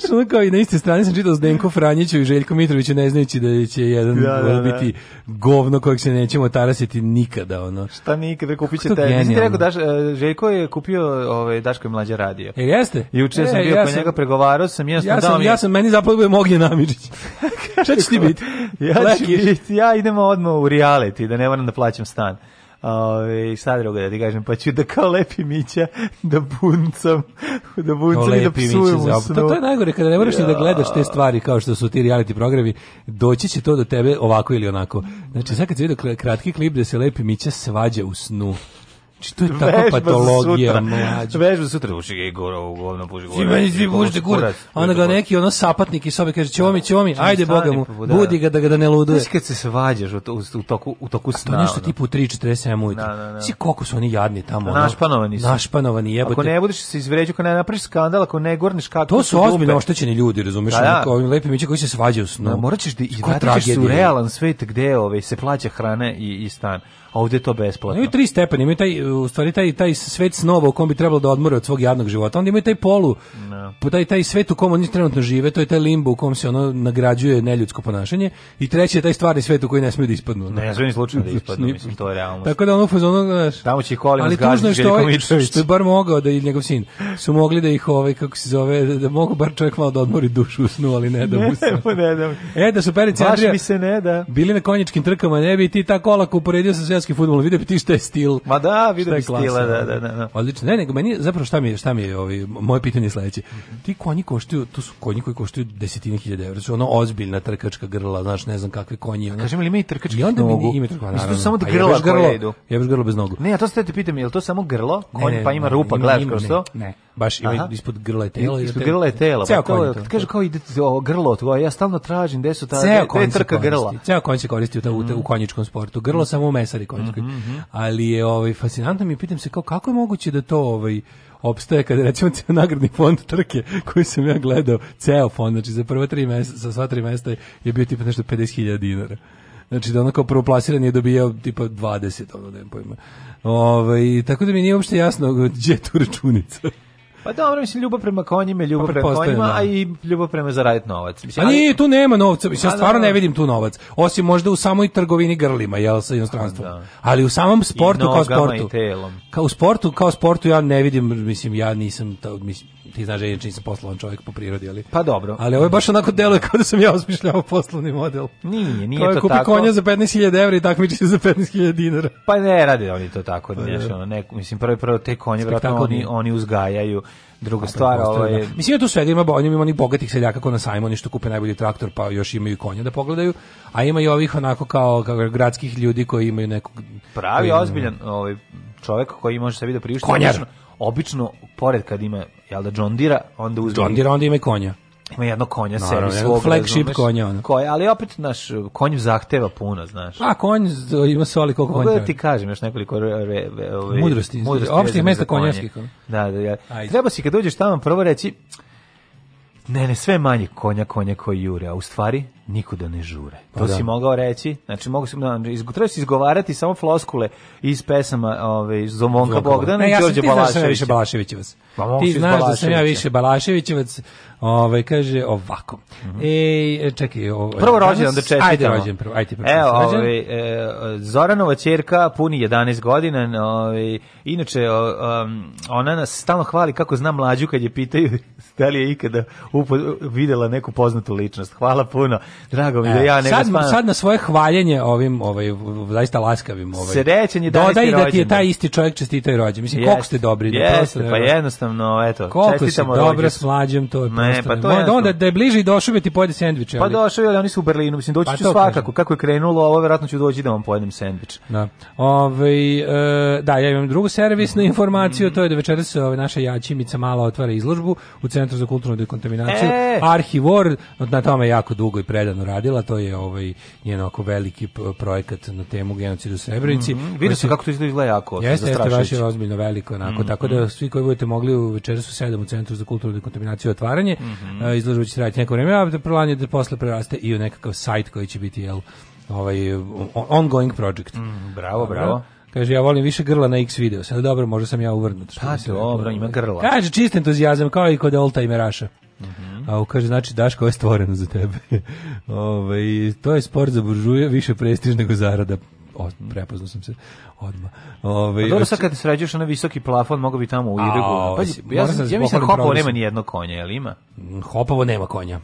Znaš, ono kao i na iste strane sam čitao Zdenko Franjiću i Željko Mitroviću ne znajući da će jedan Da, da, da. biti govno kojeg se nećemo tarasiti nikada, ono. Šta nikad, kupit će To te. Nisi ti rekao, Daš, e, Željko je kupio ovaj, Daško je mlađe radio. E, jeste? Juče e, sam bio ja kod njega, pregovarao sam, Ja dao sam, mi- ja sam, meni zapravo bude Mognje Namidžić. Šta će ti biti? Ja, ću biti, ja idemo odmah u reality, da ne moram da plaćam stan. Ove, šta drugo da ti kažem, pa ću da kao lepi mića da buncam, da buncam i da psujem u za- snu. To, to je najgore kada ne moraš ni da gledaš te stvari kao što su ti reality programi, doći će to do tebe ovako ili onako. Znači, sad kad si vidio kra- kratki klip da se lepi mića svađa u snu. Znači, to je takva za patologija, mlađa. Vežba sutra, uši ga i gore, u govno puši. Svi meni svi pušte kurac. A onda ga neki ono sapatnik iz sobe kaže, ćomi, ćomi, ajde boga mu, pa da. budi ga da ga da ne luduje. Znaš kad se svađaš u, to- u, toku, u toku To sna. je nešto ono. tipu 3.47 ujutro. Da, da, da. Svi koliko su oni jadni tamo. ono. Našpanovani su. Našpanovani, jebote. Ako ne budeš se izvređu, ako ne napraviš skandal, ako ne gurneš kako To su ozbiljno oštećeni ljudi, razumeš? Da, da. Ovim lepim mići koji se svađaju u snu. No, morat ćeš da i Koja vratit ćeš se u tragedija. realan svet gde ovaj, se plaća hrana i, i stan. A ovde je to besplatno. Imaju tri stepena, imaju taj, u stvari taj, taj svet snova u kom bi trebalo da odmore od svog jadnog života. Onda imaju taj polu, po taj, taj svet u kom oni trenutno žive, to je taj limbo u kom se ono nagrađuje neljudsko ponašanje. I treći je taj stvarni svet u koji ne smiju da ispadnu. Ne, sve ni slučajno da ispadnu, mislim, to je realno. Tako da ono u fazonu, znaš, Tamo će ih kolima ali tužno je što, ovaj, što je bar mogao da i njegov sin su mogli da ih ovaj kako se zove da, da mogu bar čovjek malo da odmori dušu u snu ali ne da mu se. Ne, ne da. E da su Perica i Baš Andrija mi se ne da. bili na konjičkim trkama, ne bi ti ta kolaka uporedio sa fudbalom, vidio bi ti šta je stil. Ma da, vidio je bi stila, da, da, da, da. Odlično. Ne, nego meni zapravo šta mi je, šta mi je ovaj moje pitanje je sledeće. Ti konji koštaju, to su konji koji koštaju desetine hiljada evra. Su ono ozbiljna trkačka grla, znaš, ne znam kakve konji. Ono. Kažem li ima i onda mi nogu? ima trkačka, naravno. samo A grla koje idu. Jebeš grlo bez nogu. Ne, ja to se te pitam, je li to samo grlo? Konj pa ima rupa, gledaš kroz to? Ne, baš ima ispod grla je telo. Ispod te- grla je telo. Ceo pa konj to. Kaže kao ide o, grlo tvoje, ja stalno tražim gde su ta, Ceo konj trka grla. Ceo konj se koristi u, ta, u, u konjičkom sportu. Grlo samo u mesari konjičkoj. Ali je ovaj fascinantno mi pitam se kao kako je moguće da to ovaj opstaje kada recimo ceo nagradni fond trke koji sam ja gledao, ceo fond, znači za prva tri mesta, sa sva tri mesta je bio tipa nešto 50.000 dinara. Znači da ono kao prvoplasirani je dobijao tipa 20, ono nemam pojma. Ovaj, tako da mi nije uopšte jasno gdje je tu računica. Pa dobro, mislim, ljubav prema konjima, ljubav Pa prema konjima, da. a i ljubav prema zaraditi novac. Mislim, A ali- nije, tu nema novca, mislim, ja A, stvarno da. ne vidim tu novac, osim možda u samoj trgovini grlima, jel, sa inostranstvom. Da. Ali u samom sportu kao sportu. i telom. Kao u sportu, kao sportu ja ne vidim, mislim, ja nisam, to, mislim, ti znaš, da ja nisam poslovan čovjek po prirodi, ali... Pa dobro. Ali ovo je baš onako deluje kao da sam ja osmišljavao poslovni model. Nije, nije Kao to kupi tako. konja za 15.000 evra i takmiči se za 15.000 dinara. Pa ne rade oni to tako, znaš, ono, ne, mislim, prvo, prvo te konje, Spektakl oni, oni uzgajaju. Druga stvar, ovo je... Da. Mislim da tu svega ima, bo- ima onih bogatih seljaka kao na sajmu, oni što kupe najbolji traktor, pa još imaju i konja da pogledaju, a ima i ovih onako kao, kao gradskih ljudi koji imaju nekog... pravi koji- ozbiljan ovaj čovjek koji može sebi da priušti Konjar. Obično, pored kad ima jel da John Deere onda uzme John Deere onda ima i konja. ima jedno konja Naravno, sebi svog flagship razumeš? konja, ono. Koje, ali opet naš konj zahteva puno znaš A konj ima soli koliko konj Mogu da ti kažem još nekoliko re, re, re, ove, Mudrosti, opštih vezane mesta konje. konjarskih, ono. Da, da. Ajde. Treba si kad dođeš tamo prvo reći ne, ne, sve manje konja, konja koji jure, a u stvari nikuda ne žure. To Pa da. si mogao reći, znači mogu se, da, treba si izgovarati samo floskule iz pesama ove, Zomonka Bogdana Ne, i ja sam, Đorđe ti znaš da sam ja više Balaševića. Balaševićevac. Pa Ti znaš da sam ja Balaševića. više Balaševićevac. Ovaj kaže ovako. Ej, čekaj, ovo. Mhm. Prvo rođendan da danas- čestitamo. Ajde rođen prvo. Ajde prvo. Evo, rođendan. ovaj, e, Zoranova ćerka puni 11 godina, ovaj, inače o, um, ona nas stalno hvali kako zna mlađu kad je pitaju da li je ikada upo, videla neku poznatu ličnost. Hvala puno. Drago mi da E, ja ne sad, sad na svoje hvaljenje ovim ovaj zaista laskavim ovaj Srećan 11. dodaj da ti je rođendan. taj isti čovjek čestitao i rođen mislim koliko ste dobri da prosto pa jednostavno, eto, koliko čestitamo rođendan. s mlađim to je Ne, prosto pa to je onda, da je bliže i došao bi ti pojede sendvič Pa došao je, ali oni su u Berlinu, mislim, doći Pa ću svakako. Kako je krenulo, ovo verovatno ću doći da vam pojedem sendvič. Da. Ovaj e, da, ja imam drugu servisnu informaciju, to je da večeras se ove naša jačimica mala otvara izložbu u Centru za kulturnu dekontaminaciju. E! Arhivor, na tome jako dugo i predano predano radila, to je ovaj njen oko veliki projekat na temu genocida u Srebrenici. Mhm. koji Vidio sam kako to izgleda jako Jeste, jeste, baš je ozbiljno veliko onako, Mhm. tako da svi koji budete mogli u večeras u 7 u Centru za kulturnu dekontaminaciju i otvaranje, Mhm. mm izložba će trajati neko vreme, a da plan je da posle preraste i u nekakav sajt koji će biti jel, ovaj, on- ongoing project. Mhm, bravo, bravo. Kaže, ja volim više grla na X video. Sad dobro, možda sam ja uvrnut. Pa, dobro, ima grla. Kaže, čist entuzijazam, kao i kod oldtimeraša. Mhm. A kaže, znači, Daško, ovo je stvoreno za tebe. Ove, to je sport za buržuje, više prestiž nego zarada. O, prepoznao sam se odmah. Ove, Pa dobro, sad kad sređuješ na visoki plafon, mogu bi tamo u Irigu. A, Pa, ja, da ja mislim da Hopovo nema ni jedno konje, jel ima? Hopovo nema konja.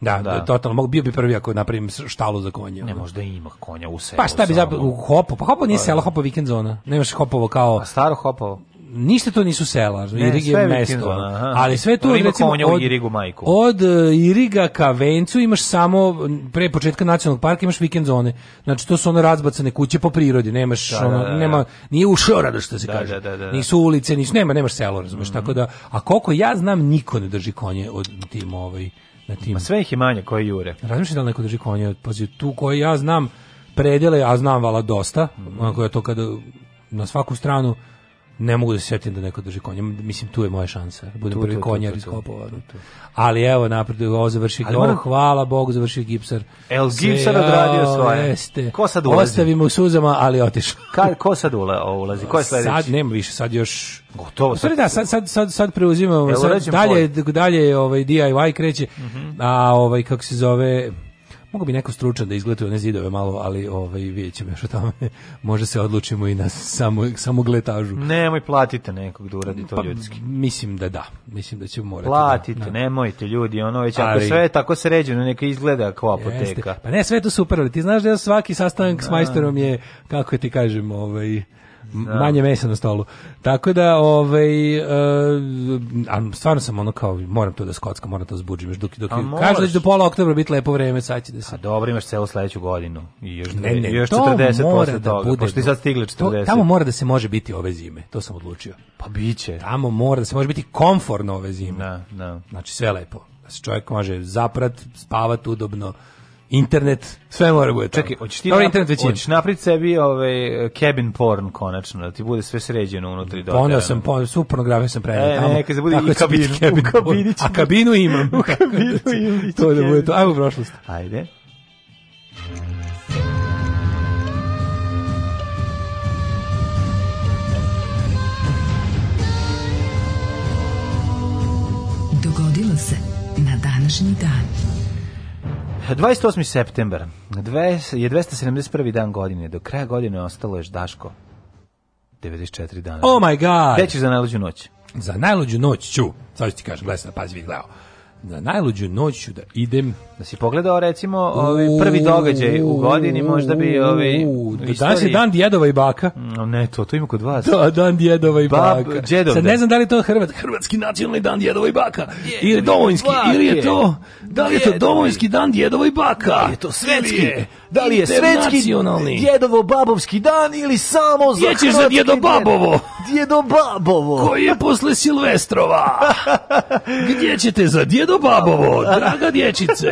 Da, Da. da. totalno, mogu bio bi prvi ako napravim štalu za konje. Ne, možda ima konja u selu. Pa šta bi zapravo, u Hopo, pa Hopo nije selo, Hopo vikend zona. Nemaš Hopovo kao, A staro Hopovo? Ništa to nisu sela, Ne, Irig je mesto, aha. ali sve tu recimo od, Irigu, majku. od e, Iriga ka Vencu imaš samo pre početka nacionalnog parka imaš vikend zone. Znači to su ono razbacane kuće po prirodi, nemaš Da, ono, da, da, da. nema nije u šorada što se Da, kaže. da, da, da. Nisu ulice, nisu nema, nemaš selo, razumeš, tako da a koliko ja znam niko ne drži konje od tim ovaj na tim Ma sve ih je manje koje jure. Razmišljam da li neko drži konje, pazi, tu koji ja znam predele, a znam vala dosta, Mhm. onako je to kada na svaku stranu ne mogu da se sjetim da neko drži konje. Mislim, tu je moja šansa. da Budem Tu, prvi konjar iz Kopova. Ali evo, napred, ovo završi, Ali ovo, moram- hvala Bogu, završio Gipsar. El Gipsar odradio svoje. Jeste. Ko sad ulazi? Ostavimo u suzama, ali otišao. Ka, ko sad ulazi? Ko je sledeći? Sad nema više, sad još Gotovo. Stvari da, sad, sad, sad, sad preuzimamo, sad dalje, dalje ovaj DIY kreće, a ovaj, kako se zove, mogu bi neko stručan da izgleduje one zidove malo, ali ovaj, vidjet ćemo još o tome, može se odlučimo i na samo, samo gletažu. Nemoj platite nekog da uradi to Pa, ljudski. mislim da da, mislim da ćemo morati. Platite, da, da. nemojte ljudi, ono već ako Ali- sve je tako sređeno, neka izgleda kao Jeste. apoteka. Pa ne, sve je to super, ali ti znaš da svaki sastanak s majstorom je, kako ti kažem, ovaj, manje mesa na stolu. Tako da, ovaj, a stvarno sam ono kao, moram to da skockam, moram to zbuđim, još dok, dok, A kaže da će do pola oktobra biti lepo vreme, sad će da se... A dobro, imaš celu sledeću godinu. I još, Ne, ne, još to 40 mora posle da toga. bude pošto ti sad stigli To, 40. tamo mora da se može biti ove zime, to sam odlučio. Pa biće. Tamo mora da se može biti komforno ove zime. Da, da. Znači sve lepo. Da se čovjek može zaprat, spavat udobno, internet, sve mora bude tamo. Čekaj, hoćeš ti Dobro, nap- internet već ima. hoćeš napraviti sebi ovaj cabin porn konačno, da ti bude sve sređeno unutra i doterano. Poneo sam, poneo, svu pornografiju sam preneo E, tamo. neka se bude i biti kabinu. cabin U će A kabinu imam. U kabinu ima, biće to da bude to. Ajmo u prošlost. Ajde. Dogodilo se na današnji dan. 28. september. Je 271. dan godine. Do kraja godine ostalo još Daško. 94 dana. Oh my god. Gde ćeš za najluđu noć? Za najluđu noć ću, sad ću ti kažem, gledaj sad, pazi, vidi, gledao. Za najluđu noć ću da idem Da si pogledao recimo ovaj prvi događaj u godini, možda bi ovaj je istoriji- dan djedova i baka. Ne, to, to ima kod vas. Da, dan djedova i Bab- baka. djedov Sad ne znam da li to Hrvat, hrvatski nacionalni dan djedova i baka. Ili domovinski, ili je to, da li je to domovinski dan djedova i baka. Da je to svetski? Da li je svetski internacionalni? djedovo-babovski dan ili samo za Gdje ćeš za hrvatski djedobabovo? djed- Djedobabovo. Koji je posle Silvestrova? Gdje ćete za djedobabovo, draga dječice?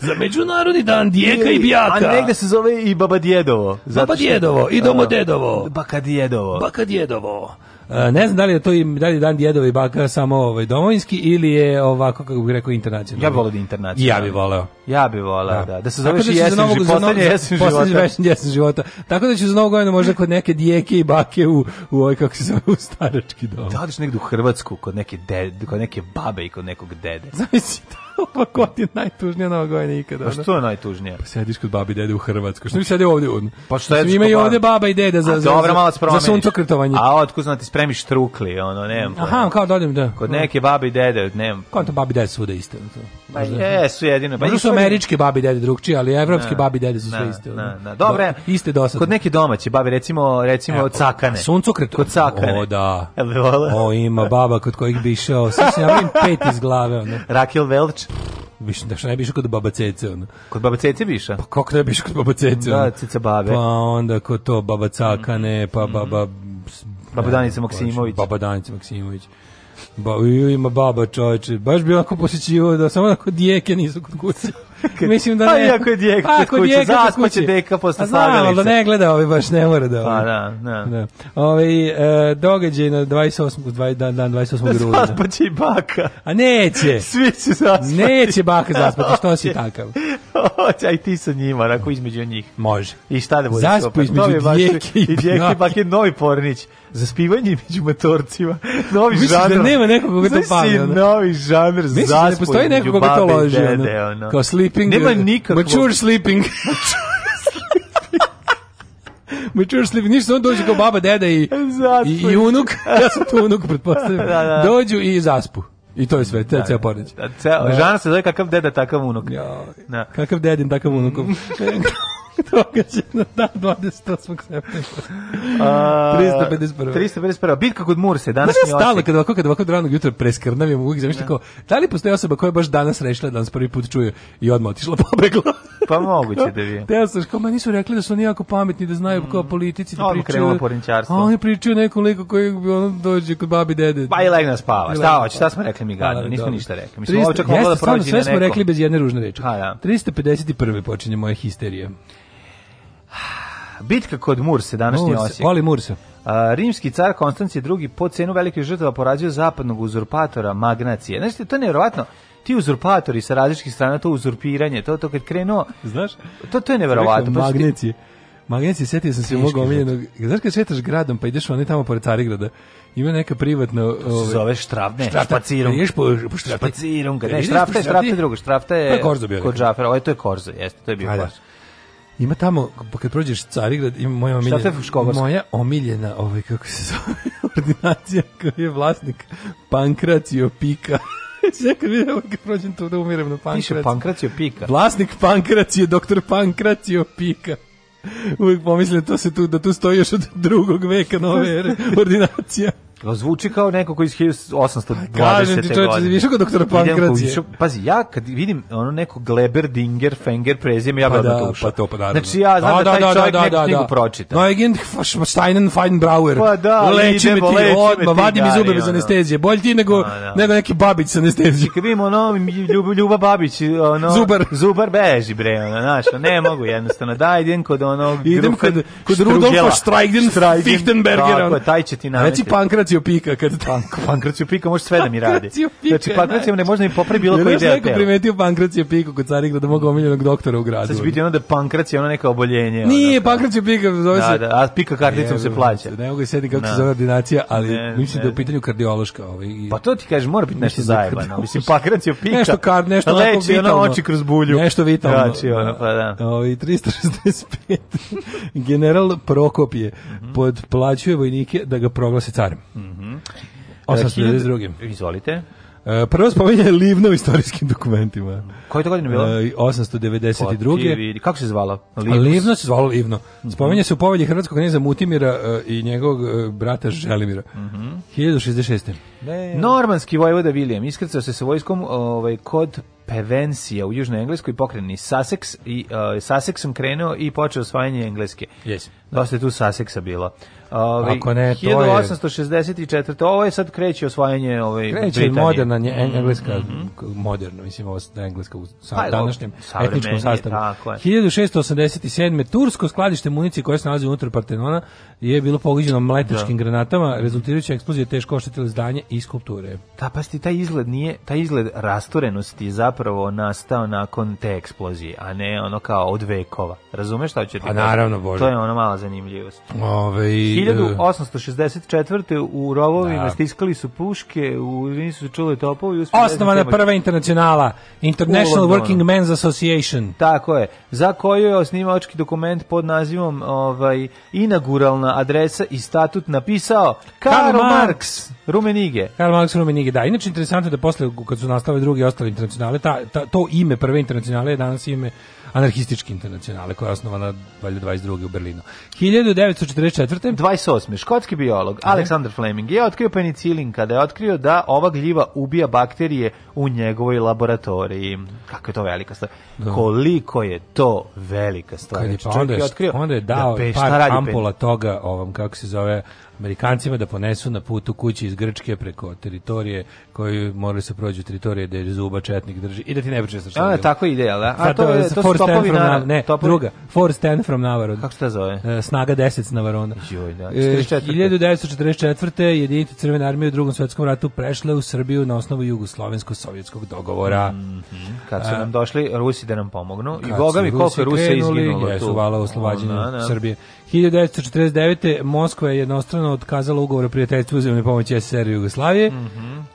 Za međunarodni dan dijeka i bijaka. A negde se zove i baba djedovo. Baba djedovo i domo A, dedovo. Baka djedovo. Baka djedovo. E, ne znam da li je to i da li je dan djedova i baka samo ovaj domovinski ili je ovako kako bih rekao internacionalni. Ja bih volao da internacionalni. Ja bih voleo. Ja bih volao, da. Da se da i će za jesen, novog- jesen poslednji života. jesen- života. Tako da ću za novu godinu možda kod neke dijeke i bake u, u ovaj, kako se zove, u starački dom. Da odeš negde u Hrvatsku kod neke, dede, kod neke babe i kod nekog dede. Zamisli ova godina najtužnija nova godina ikada. Pa što je najtužnije? Sediš kod babi i dede u Hrvatskoj. Što mi sedi ovdje? Pa što jediš Ima i kod ovdje baba i deda za, A malo za, za suncokretovanje. A otkud znam ti spremiš trukli, ono, nemam pojma. Aha, kao da odem, da. Kod neke babe i dede, nemam. Kao to babi i dede svuda iste. To. Pa jesu jedino. Pa su nisu- američke babi i dede drugčije, ali evropske Na, babi i dede su sve ono. na, na. Dobre, Do- iste dosadne. Kod neke domaće babe, recimo, recimo Evo, cakane. a Suncokret. Kod cakane. O, da. O, ima baba kod kojih bi išao. Sad se nabavim pet iz glave, ono. Rakel Velč. Više, da što ne bi išao kod baba Cece, ono. Kod baba Cece bi išao? Pa kako ne bi išao kod baba Cece, Da? Cica babe. Pa onda kod to baba Cakane, pa baba... Baba ne, Danica baš, Maksimović. Baba Danica Maksimović. Ba, ima baba čoveče, baš bi onako posjećivo da samo onako dijeke nisu kod kuće. Mislim da Pa ne. iako je djeka Pa, kod kuće, zaspaće deka posle A znam, ali da slagalice. ne gleda, ovaj baš ne mora da... Pa ovaj. da, da. Da. Ovaj e, događaj na 28. dva- dan, dan 28. rujna. Zaspaće i baka. A neće. Svi će zaspati. Neće baka zaspati, što si takav? Hoće, aj ti sa njima, onako između njih. Može. I šta da bude? Zaspu između Novi baš- djeke i i djeke, bake. bake, novi pornić. Za spivanje među motorcima. Novi Misliš da žanr. nema nekog koga to si ono? novi žanr Misliš da ne postoji između neko koga to loži? dede, ono. Kao sleeping... Nema uh, nikakvog... Mature sleeping. Mature sleeping. Ništa, on dođe kao baba, deda i, i, i unuk. ja sam tu unuk, pretpostavljam. Da, da. Dođu i zaspu. I to je sve, to je ceo pornić. Da, ceo, Da. žana se zove kakav deda, takav unuk. Joj. Da. Kakav dedin, takav unukom. Događaj na dan 28. septembra. A, 351. 351. Bitka kod Murse, ja stalno Osijek. kad ovako kad ovako ranog jutra preskrnavim uvijek zamišljam kao da li postoji osoba koja je baš danas rešila da nas prvi put čuje i odmah otišla pobegla. Pa moguće da bi. Te sam kao, nisu rekli da su oni jako pametni, da znaju kao politici, da Mm. Pričaju. A oni pričaju nekom liku koji bi ono dođe kod babi dede. Pa i legne spava. Šta hoće? Šta smo rekli mi gadno? Da, Nismo dobro. ništa rekli. Mislim, 300 ovo čak moglo da prođe sve smo rekli bez jedne ružne reči. Ha, da. 351. počinje moja histerija. Bitka kod Murse, današnji Murse, Osijek. Voli Mursa. A, rimski car Konstancije II po cenu velikih žrtava porađio zapadnog uzurpatora Magnacije. Znaš, to je nevjerovatno. Ti uzurpatori sa različitih strana, to uzurpiranje, to to kad krenuo, Znaš? to to je neverovatno. Pa Magnecije. Magnecije, setio sam se mog omiljenog. Znaš kad šetaš gradom, pa ideš oni tamo pored Carigrada, ima neka privatna... se zove štraf, ne, Štrafta. špacirum. Ideš po, po štrafti. Špacirum, kad ne, štrafta je, štrafta je drugo, štrafta je To je Korzo bio kod. Džafera, ovo je to je Korzo, jeste, to je bio. Korzo. Ima tamo, pa kad prođeš Carigrad, ima moja omiljena, moja omiljena, ovaj, kako se zove, ordinacija, koji je vlasnik Pankracio Pika. Sve kad vidim, kad prođem tu da umirem na Piše Pankracio. Pankracio Pika. Vlasnik Pankracio, doktor Pankracio Pika. Uvijek pomislim da to se tu, da tu stoji još od drugog veka nove ere, ordinacija. Zvuči kao neko koji iz 1820. Kažem ti, čoveče, godine. više kod doktora Pankracije. Pazi, ja kad vidim ono neko Gleber, Dinger, Fenger, prezime, ja Pa da, tu ušao. pa to pa naravno. Znači ja znam da, taj čovjek neku knjigu pročita. Neugen Steinen Feinbrauer. Pa da, leči me idemo, ti, odmah, ti, vadi mi zube bez ono. anestezije. Bolje ti nego, Pa da. nego neki babić sa anestezijom. Kad vidimo ono Ljuba, Ljuba Babić, ono Zubar. Zubar beži bre, ono, znaš, ne mogu jednostavno. Da, idem kod onog Idem kod, kod. Rudolfa Streigden, Fichtenbergera. Tako, je, taj će ti nameti. Reci Pankracio Pika. Kad Pankracio Pika može sve da mi radi. Pika Znači, Pankracio ne može da mi popravi bilo koji deo tela. primetio Pankracio Piku kod Carigrada, mog omiljenog doktora u gradu. Sad će biti ono da Pankracio ono neka oboljenje. Nije, ono, Pankracio Pika, zove Da, se... da, a Pika karticom se plaća. Ne mogu se kako Da. se zove ordinacija, ali Ne, mislim da je u pitanju kardiološka. Ovaj, i- Pa to ti kažeš, mora biti nešto da zajebano. Mislim, Pankracio Pika. Nešto kar, nešto Leči ono vitalno. oči kroz bulju. Nešto vitalno. Znači, ono, pa da. Ovaj 365. General Prokopje Mhm. podplaćuje vojnike da ga proglase carem. Mhm. 892. Izvolite. E, Prvo spominje Livno u istorijskim dokumentima. Koje to godine bilo? E, 892. Vidi, Kako se zvalo? A Livno. Livno se zvalo Livno. Spominje se u povelji hrvatskog knjeza Mutimira e, i njegovog e, brata Želimira. Mhm. 1066. Ne, Normanski vojvoda William iskrcao se sa vojskom ovaj, kod Pevencija u Južnoj Engleskoj pokreni Sussex i uh, Sussexom krenuo i počeo osvajanje Engleske. Yes. Dosta je tu Sussexa bilo. Ovaj, Ako ne, to je- 1864. Ovo je sad kreće osvajanje ovaj, Kreće Britanije. Mhm. moderna nje, en- engleska, k- moderno, mislim, ovo da je engleska u sa, Pa, današnjem etničkom sastavu. tako je. 1687. Tursko skladište municije koje se nalazi unutar Partenona je bilo pogođeno mletačkim granatama, rezultirajući eksplozije teško oštetile zdanje i skulpture. Da, pa sti, taj izgled nije, taj izgled rasturenosti je zapravo nastao nakon te eksplozije, a ne ono kao od vekova. Razumeš šta ću ti Pa kažem? naravno, Bože. To je ono mala zanimljivost. Ove, 1864. u rovovima Da. stiskali su puške, u nisu se čuli topovi. Osnovana da se- prva internacionala, International. Working Men's Association. Tako je, za koju je osnivački dokument pod nazivom ovaj, inauguralna adresa i statut napisao Karl Karl Marx. Rumenige. Karl Marx Rumenige, da. Inače, interesantno je da posle, kad su nastale druge i ostale internacionale, ta, ta, to ime prve internacionale je danas ime anarhističke internacionale, koja je osnovana valjda 22. u Berlinu. 1944. 28. Škotski biolog Aleksandar Fleming je otkrio penicilin kada je otkrio da ova gljiva ubija bakterije u njegovoj laboratoriji. Kako je to velika stvar? Koliko je to velika stvar? Kad je, Znači, pa onda, je, otkrio onda je dao da pe- šta par radi ampula toga, ovom, kako se zove, Amerikancima da ponesu na putu kući iz Grčke preko teritorije koju moraju se prođu teritorije da je zuba četnik drži i da ti ne priča sa A, Srbijom. tako ide, jel da? A to je, to su topovi from na... Ne, topovi- druga. Four Stand from Navarone. Kako se to zove? E, Snaga 10 s Navarona. Joj, da. E, 44.. 1944. jedinice Crvene armije u drugom svetskom ratu prešle u Srbiju na osnovu jugoslovensko-sovjetskog dogovora. Kad su nam došli Rusi da nam pomognu. I boga mi koliko je Rusi izginulo jesu, vala oslobađenju Da, da. Srbije. 1949. Moskva je jednostrano otkazala ugovor o prijateljstvu uzemne pomoći SSR i Jugoslavije.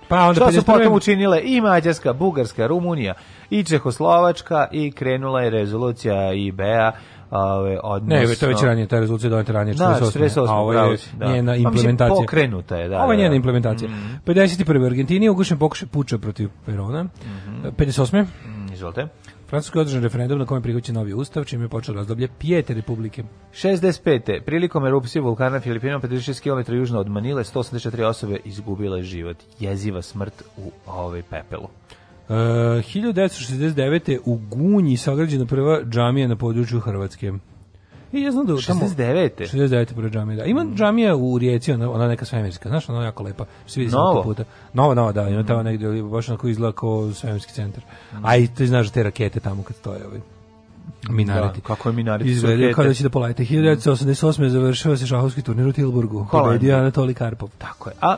Pa onda Što su 51. potom učinile i Mađarska, Bugarska, Rumunija i Čehoslovačka i krenula je rezolucija IBA ove, odnosno... Ne, to je već ranije, ta je rezolucija doneta ranije, Da, 48. 48, a ovo je da. njena Pa implementacija. pokrenuta je, da, Ovo je da, njena da. implementacija. 51. U Argentini ugušen pokušaj puča protiv Perona. 58. Mm, Izvolite. Francuski je održan referendum na kojem je prihvaćen novi ustav, čime je počelo razdoblje pijete republike. 65. Prilikom erupcije vulkana na Filipinama 56 km južno od Manile 184 osobe izgubile život. Jeziva smrt u ovaj pepelu. Uh, 1969. u Gunji sagrađena prva džamija na području Hrvatske. I ja znam da tamo... 69. 69. prva džamija, da. Ima džamija u Rijeci, ona, ona neka svemirska, znaš, ona je jako lepa. Svi vidi Novo? puta. Nova, nova, da, ima tamo negdje, baš onako izgleda kao svemirski centar. A i ti znaš da te rakete tamo kad stoje, ovaj, minareti. Da, kako je minareti rakete. kao da će da polete. 1988. završava se šahovski turnir u Tilburgu. Pobedio Anatoli Karpov. Tako je. A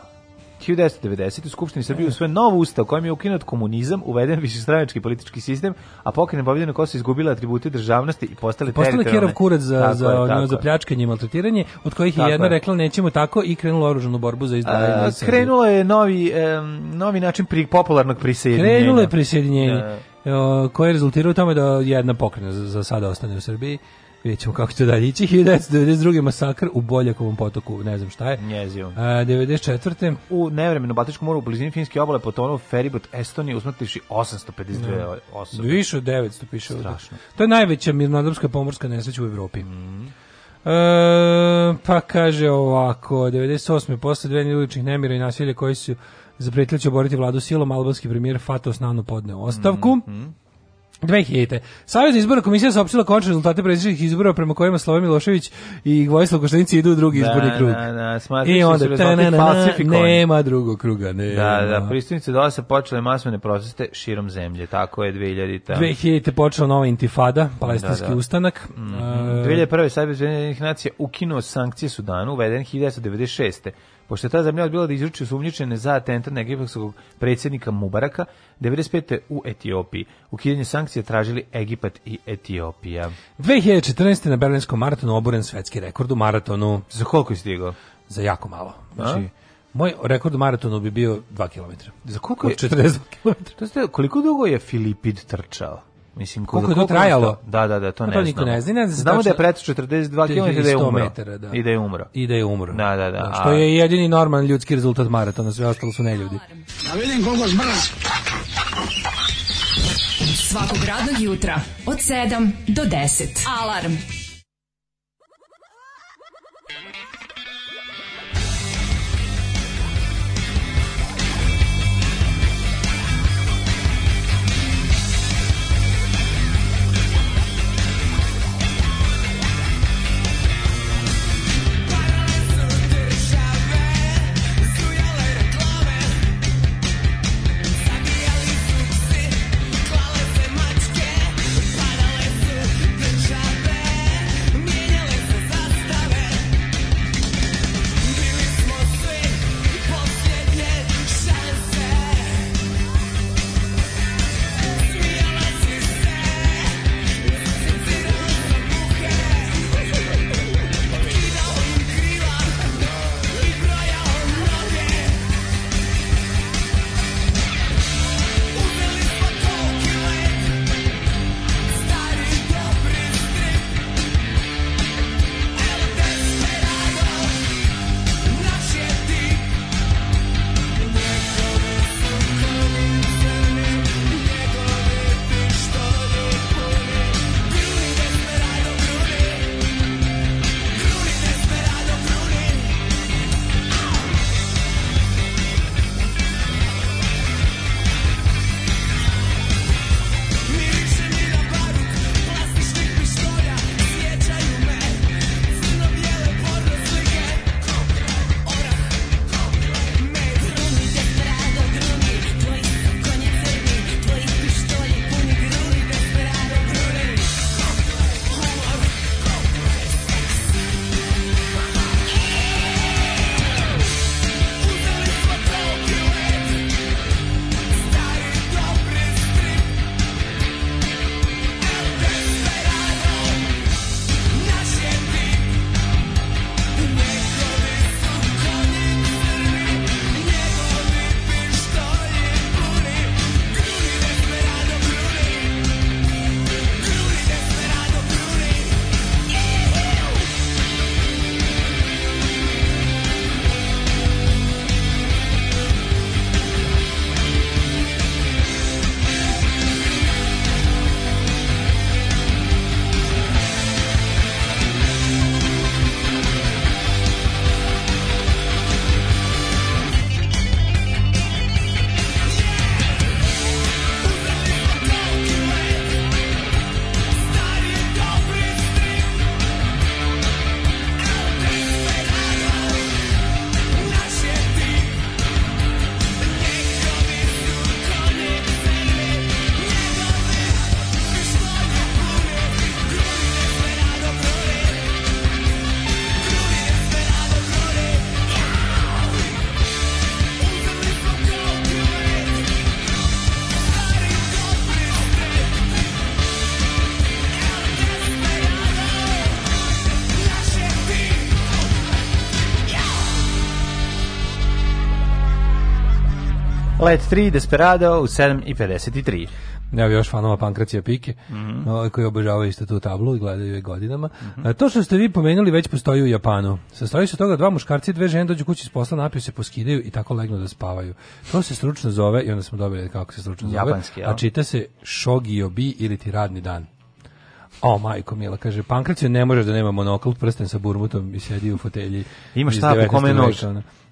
1990. u Skupštini Srbije usvoje nov ustav kojim je ukinut komunizam, uveden višestranački politički sistem, a pokrenje pobjedina Kosovo izgubila atributi državnosti i postale teritorijalne. Kirov kurac za, Tako za, je, za je. pljačkanje i maltretiranje, od kojih je jedna je. rekla nećemo tako i krenula oružanu borbu za izdvajanje. A, iz Srbije. krenulo je novi, em, novi način pri popularnog prisjedinjenja. Krenulo je prisjedinjenje, Da. koje je rezultiralo u tome da jedna pokrena za, za sada ostane u Srbiji. Vidjet ćemo kako će dalje ići. 1992. masakr u Boljakovom potoku, ne znam šta je. Njezivo. A, 94. U nevremenom Baltičkom moru u blizini Finske obale potonuo feribot Estonije usmrtivši 852 osobe. Više od 900 piše ovdje. Strašno. To je najveća mirnodopska pomorska nesreća u Evropi. Mhm. E, pa kaže ovako, 98. posle dve uličnih nemira i nasilja koji su zapretili će oboriti vladu silom, albanski premijer Fatos Nano podneo ostavku. Mhm. 2000. Savezna izborna komisija saopštila končne rezultate predsjedničkih izbora prema kojima Slovan Milošević i Vojislav Koštanici idu u drugi izborni Da, krug. da, da, I da su onda rezultati tananana, falsifikovani. nema drugog kruga, nema. Da, da, pristupnice dola se počele masovne proteste širom zemlje, tako je 2000. 2000. počela nova intifada, palestinski Da, da. ustanak. E, 2001. Savez nacija ukinuo sankcije Sudanu, uveden 1996. Pošto je ta zemlja odbila da izruči sumnjičene za atentat na egipatskog predsjednika Mubaraka, 95. u Etiopiji. Ukidanje sankcija tražili Egipat i Etiopija. 2014. na Berlinskom maratonu oboren svetski rekord u maratonu Za koliko je stigao? za jako malo. Znači, moj rekord u maratonu bi bio 2 km. Za koliko je? Od 42 km. To ste, koliko dugo je Filipid trčao? Mislim, Koliko je za to trajalo? Da, da, da, to ne to niko znamo. ne zna, ne zna Znamo da je preto 42 km da je 100 umro. metara, da. I da je umro. I da je umro. Da, da, da. Što A- je jedini normalan ljudski rezultat maratona, sve ostalo su neljudi. Da vidim koliko zbrz. Svakog radnog jutra od 7 do 10. Alarm. Let 3, Desperado u 7.53. Evo još fanova Pankracija Pike, Mhm. ovaj, koji obožavaju isto tu tablu i gledaju je godinama. A, to što ste vi pomenuli već postoji u Japanu. Sastoji se toga dva muškarci i dve žene dođu kući s posla, napiju se, poskidaju i tako legnu da spavaju. To se stručno zove, i onda smo dobili kako se stručno zove, Japanski, a čita se Shogiobi ili ti radni dan. O, majko mila, kaže, Pankracio ne može da nema monokl, prsten sa burmutom i sedi u fotelji. Ima u 19. kome nož.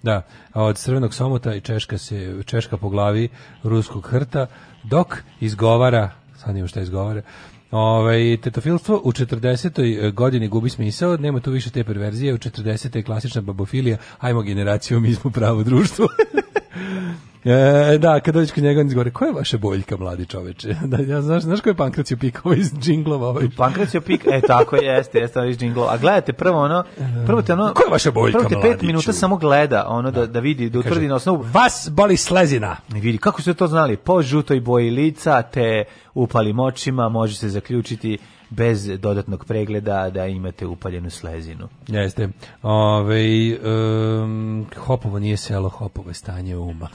Da, a od crvenog somota i češka se češka po glavi ruskog hrta, dok izgovara, sad nima šta izgovara, Ovaj tetofilstvo u 40. godini gubi smisao, nema tu više te perverzije, u 40. je klasična babofilija, ajmo generaciju, mi smo pravo društvo. E, da, kad dođeš kod njega, on izgovore, koja je vaša boljka, mladi čoveče? Da, ja, znaš, znaš ko je Pankracio Pikova iz džinglova? Ovaj? Pankracio pik, e tako jeste, jeste ovaj džinglo. A gledajte prvo ono, prvo te ono, Koja je vaša boljka, prvo te pet minuta samo gleda, ono da, da vidi, da utvrdi na osnovu, Vas boli slezina. i vidi kako su to znali, po žutoj boji lica, te upalim očima, može se zaključiti bez dodatnog pregleda da imate upaljenu slezinu. Jeste. Ove, um, Hopovo nije selo, Hopovo je stanje uma.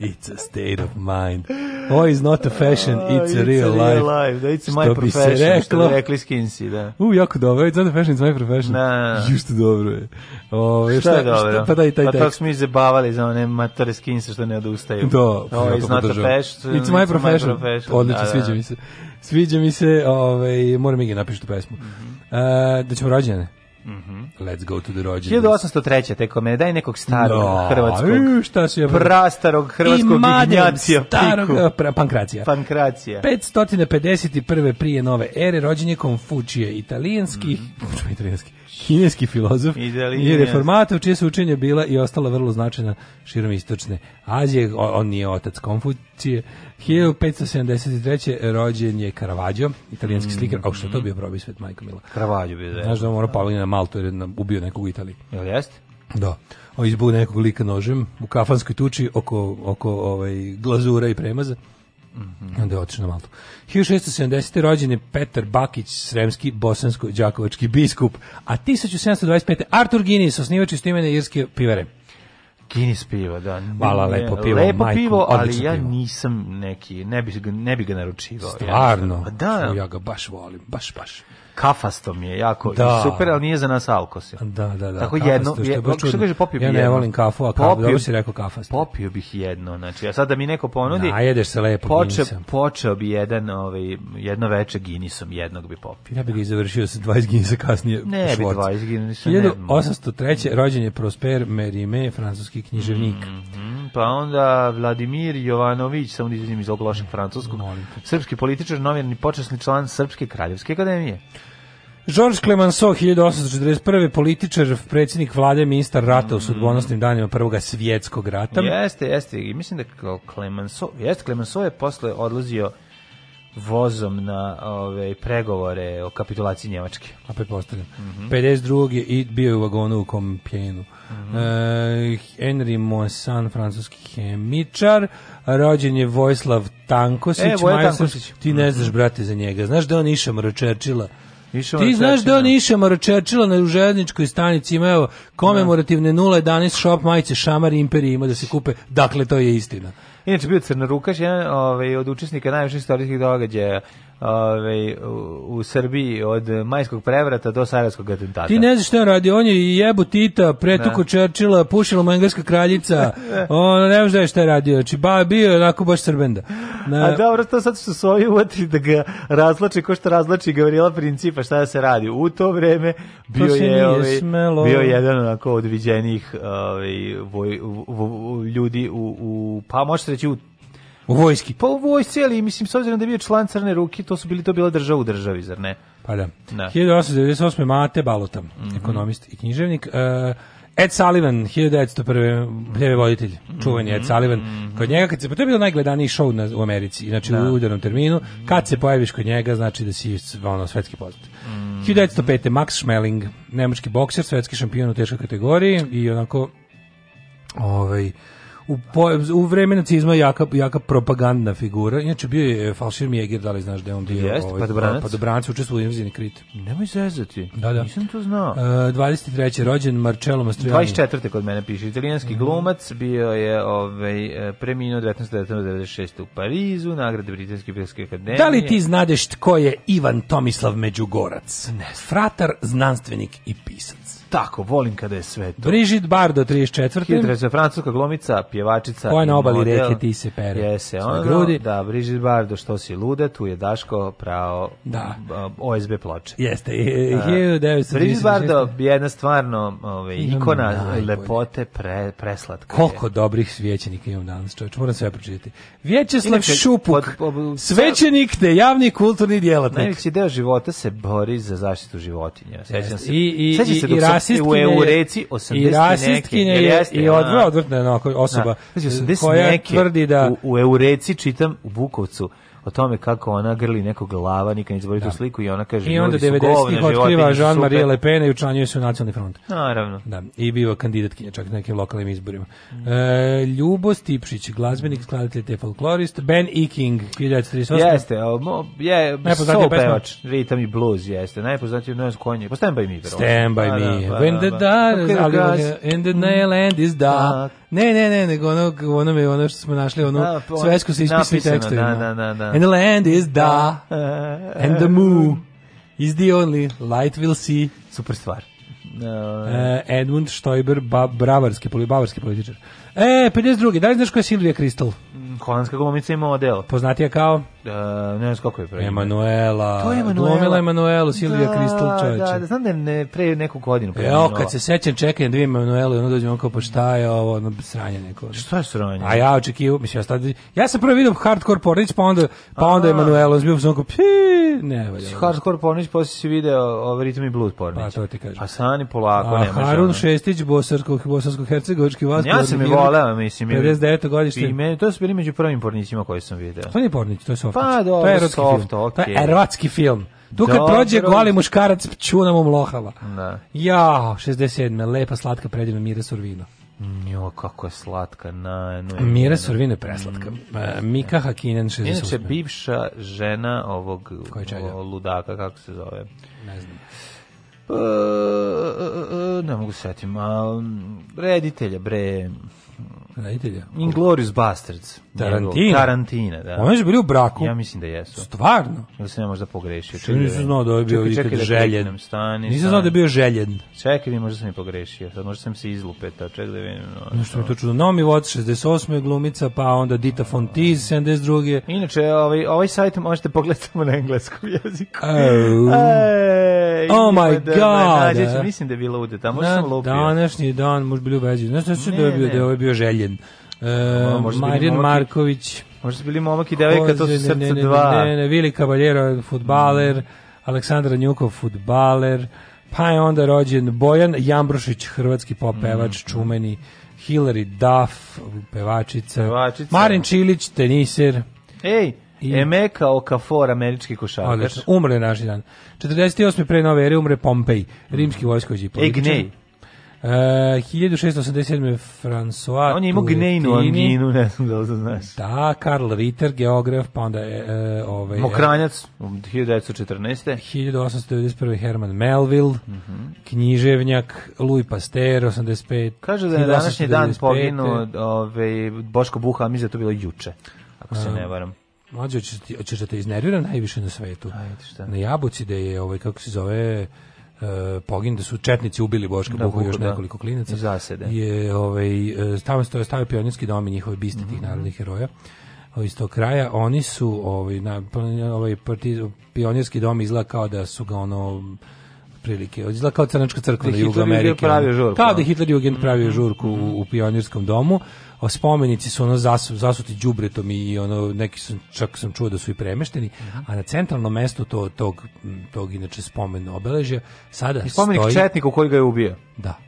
It's a state of mind. Oh, is not a fashion, it's, a real, life. Da, it's Što my bi se profession, što reklo. bi rekli skinsi, da. U, jako dobro, it's not a fashion, it's my profession. Da, da, da. Ju, što dobro je. Ove, Šta je dobro? pa da i taj pa tekst. smo i zabavali za one matore skinse što ne odustaju. Da, is to not a podržavam. fashion, It's my profession. Odlično, Da, da. sviđa mi se. Sviđa mi se, ovaj, moram i ga napišu tu pesmu. E, da ćemo rođene. Let's go to the rođene. 1803. teko me, daj nekog starog No, hrvatskog, e, šta si ja- prastarog hrvatskog I madem Ignacija starog, e, pra- pankracija. Pankracija. 551. prije nove ere rođen je Konfučije, italijanski, mm. italijanski, kineski filozof i reformator, čije su učenje bila i ostala vrlo značajna širom istočne Azije. On nije otac Konfucije. 1573. rođen je Caravaggio, italijanski slikar. A što to bio probi svet, majko mila? Kravađu bi da je. Znaš da on mora pali na Maltu jer je ubio nekog u Italiji. Jel jeste? Da. On izbuo nekog lika nožem u kafanskoj tuči oko, oko ovaj, glazura i premaza. Mhm. Onda je otišao na Maltu. 1670. rođen je Petar Bakić, sremski, bosansko-đakovački biskup, a 1725. Artur Guinness, osnivač istoimene irske pivare. Guinness pivo, da. Hvala, lepo pivo, Lepo majko, pivo, ali ja pivo. nisam neki, ne bi, ne bi ga naručivao. Stvarno? Pa da, Ja ga baš volim, baš, baš. Kafasto mi je jako Da. super, ali nije za nas alkose. Da, da, da. Tako jedno, što je što čudno. kaže, popio Ja ne jedno. volim kafu, a kafu, Popio- dobro si rekao kafasto. Popio bih jedno, znači, a sad da mi neko ponudi, Najedeš se lepo poče, Guinnessa. počeo bi jedan, ovaj, jedno veče Guinnessom, jednog bi popio. Ja bih ga završio sa 20 Guinnessa kasnije. Ne bi švorc. 20 Guinnessa, ne. 1803. rođen je Prosper Merime, francuski književnik. Mhm, Pa onda Vladimir Jovanović, samo da izvinim iz ovog lošeg francuskog, srpski političar, novinarni počasni član Srpske kraljevske akademije. Georges Clemenceau, 1841. političar, predsjednik vlade, ministar rata u sudbonosnim danima Prvog svjetskog rata. Jeste, jeste, i mislim da Clemenceau, jeste, Clemenceau je posle odlazio vozom na ove pregovore o kapitulaciji Njemačke. A pretpostavljam. 52. je i bio je u vagonu u Kompjenu. E, Henry Moissan, francuski hemičar, rođen je Vojislav Tankosić. E, Voja Maja Tankosić. Ti ne znaš, brate, za njega. Znaš da on Išamaro Čerčila? Išao Ti na znaš da on Churchilla. Išamaro Čerčila na željezničkoj stanici ima evo komemorativne 011 shop majice Šamar Imperije ima da se kupe. Dakle, to je istina. Inače bio Crnorukaš, jedan ovaj, od učesnika najviših istorijskih događaja ovaj, u, Srbiji od majskog prevrata do sarajevskog atentata. Ti ne znaš šta on radi, on je jebu Tita, pretuko Da. Čerčila, pušila mu engleska kraljica, on ne znaš je šta je radio, znači ba, bio je onako baš srbenda. Na, A dobro, to sad su se ovi uvatili da ga razlače ko što razlači Gavrila Principa, šta da se radi. U to vreme bio nije je ovaj, smelo. bio je jedan onako od viđenih ovaj, voj, v- v- v- ljudi u, u pa možete reći u u vojski. pa u vojsci, ali mislim s obzirom da je bio član Crne ruke, to su bili to bila država u državi, zar ne? Pa da. Da. 1898. Mate Balota, Mhm. ekonomist i književnik. Uh, Ed Sullivan, 1901. TV voditelj, čuveni Mhm. Ed Sullivan. Kod njega, kad se, pa to je bio najgledaniji show na, u Americi, znači u udarnom terminu. Kad se pojaviš kod njega, znači da si ono, svetski poznat. Mhm. 1905. Max Schmeling, nemački bokser, svetski šampion u teškoj kategoriji i onako ovaj, u, po, u vreme nacizma jaka, jaka propagandna figura. Inače bio je Falšir Mjeger, da li znaš da je on bio Jeste, padobranac. padobranac učestvovao u invazivni krit. Nemoj zezati. Da, da. Nisam to znao. Uh, 23. rođen Marcello Mastroianni. 24. kod mene piše italijanski glumac, bio je ovaj, e, preminuo 1996. u Parizu, nagrade Britanske filmske akademije. Da li ti znadeš tko je Ivan Tomislav Međugorac? Ne. Fratar, znanstvenik i pisac. Tako, volim kada je sve to. Brigitte Bardot, 34. Hidraca, francuska glumica, pjevačica. Koja na obali model. reke ti se pere Jese, ono, grudi. da, Brigitte Bardot, što si luda, tu je Daško pravo Da. b- OSB ploče. Jeste, A, 1936. Brigitte Bardot je jedna stvarno ovaj, Imam ikona lepote, pre, preslatka. je. Koliko dobrih svećenika imam danas, čovječ, moram sve pročitati. Vječeslav Šupuk, svećenik te javni kulturni djelatnik. Najveći deo života se bori za zaštitu životinja. Sećam se. I, i, i, se i rasistkinja u, u je- reci 80 i rasistkinja jel je jeste, i odvrtna onako osoba Da. Znači, 80 koja neke tvrdi da u, u Eureci čitam u Bukovcu o tome kako ona grli nekog glava, nikad ne zaboravim tu sliku i ona kaže i onda ljudi su 90-ih govna, otkriva Jean-Marie. Le Pen i učlanjuje se u nacionalni front. Naravno. Da, i biva kandidatkinja čak na nekim lokalnim izborima. E, Ljubo Stipšić, glazbenik, skladatelj te folklorist, Ben Iking, 1938. Jeste, mo, je soul pesma? pevač, ritam i blues, jeste. Najpoznatiji ne znam konje. Pa Stand by me, verovatno. Stand by Pa, me. da, When the da, dark kaže? and the nail end is dark. Ne, ne, ne, nego ono, ono, me, ono što smo našli, ono, Da, svesku sa ispisnim napisano, tekstovima. da, da, da, da. And the land is da, and the moon is the only light we'll see. Super stvar. E, Edmund Stoiber, ba, bravarski, poli, bavarski političar. E, 52. Da li znaš ko je Silvija Kristal? Holandska glumica i model. Poznatija kao Uh, ne znam kako je pre. Emanuela. To je Emanuela. Glumila Emanuelu, Silvija Kristal, čoveče. Da, da, znam da je ne, pre neku godinu. Evo, preminula. kad se sećam čekanja da vidim Emanuelu, ono dođem on kao, pa šta je ovo, ono, sranje neko. Šta je sranje? A ja očekivao, mislim, ja, sad, ja sam prvo vidio hardcore pornić, pa onda, pa onda Emanuelu, bio sam pi, ne, valja. Hardcore pornić, posle si video ovaj ritam i blues pornić. Pa, to ti kažem. A Sani polako, A. Harun ono. Šestić, bosarskog, bosansko-hercegovički vas. Ja sam je voleo, mislim. 59. godište. I meni, to su bili među prvim pornićima koje sam video. To nije pornić, to je soft. Pa, dobro, to je erotski soft, film. okej. To je erotski film. Tu kad Dobro. prođe goli muškarac, čuna mu mlohava. Da. Ja, 67. Lepa, slatka, predivna Mira Sorvino. Jo, kako je slatka. Na, no, Mira Sorvino je preslatka. E, Mika Hakinen, 68. Inače, bivša žena ovog Koji čega? o, ludaka, kako se zove? Ne znam. E, e, e, ne mogu se setim. A, m, reditelja, bre. Reditelja. Inglorious Bastards. Tarantina? Tarantina, da. Oni su bili u braku. Ja mislim da jesu. Stvarno? Ili sam ja možda pogrešio? Što nisam znao da je bio Čekaj, čekaj da željen. kliknem, Stani, Nisam znao da je bio željen. Čekaj, mi možda sam i pogrešio. Sad možda sam se izlupeta. Čekaj da vidim. no, Nešto mi to čudno. Nomi Vod, 68. glumica, pa onda Dita Fontiz, 72. Inače, ovaj, ovaj sajt možete pogledati samo na engleskom jeziku. Oh. Ej, Oh my da- God, nađe ću, a? mislim da je bila udeta, možda Na sam lupio. današnji dan možda bili u vezi. Znaš da da je Ne, bio, ne. da je ovaj bio željen. E, bili Marijan Marković. Možda su bili momak i devojka, to su srce ne, ne, dva. Ne, ne, Vili Kabaljero, futbaler, Aleksandra Njukov, futbaler, pa je onda rođen Bojan Jambrošić, hrvatski pop pevač, čumeni, Hilary Duff, pevačica, Pevačica. Marin Čilić, teniser, Ej, I- Emeka Okafor, američki košarkaš. Odlično. Umre naš dan. 48. pre nove ere umre Pompej, rimski vojskovođi. i političar. Egnej. E, 1687. François On je imao gnejnu anginu, ne znam da li to znaš. Da, Karl Ritter, geograf, pa onda je, e, ovaj, Mokranjac, u 1914. 1891. Herman Melville, književnjak, Louis Pasteur, 85. Kaže da je na današnji dan 1895. poginuo ovaj, Boško Buha, a mislim da je to bilo juče, ako se ne varam. Mlađe, hoćeš, hoćeš da te izneriram najviše na svetu. Ajde, šta? Na Jabuci da je, ovaj, kako se zove, e, pogin, da su četnici ubili Boška Da, Buhu i još da. nekoliko klinaca. I zasede. Je, ovaj, e, tamo stoje stavio pionirski dom i njihove biste Mhm. tih narodnih heroja ovaj, iz tog kraja. Oni su, ovaj, na, ovaj partiz, pionirski dom izgleda kao da su ga ono prilike. Izgleda kao crnačka crkva Da na je jugu Amerike. Kao da je Hitler Jugend pravio Mhm. žurku u, u pionirskom domu. O spomenici su ono zasu, zasuti đubretom i ono neki su čak sam čuo da su i premešteni, Mhm. a na centralnom mestu to, tog tog inače spomen obeležja sada I spomenik stoji Četniku koji ga je ubio. da.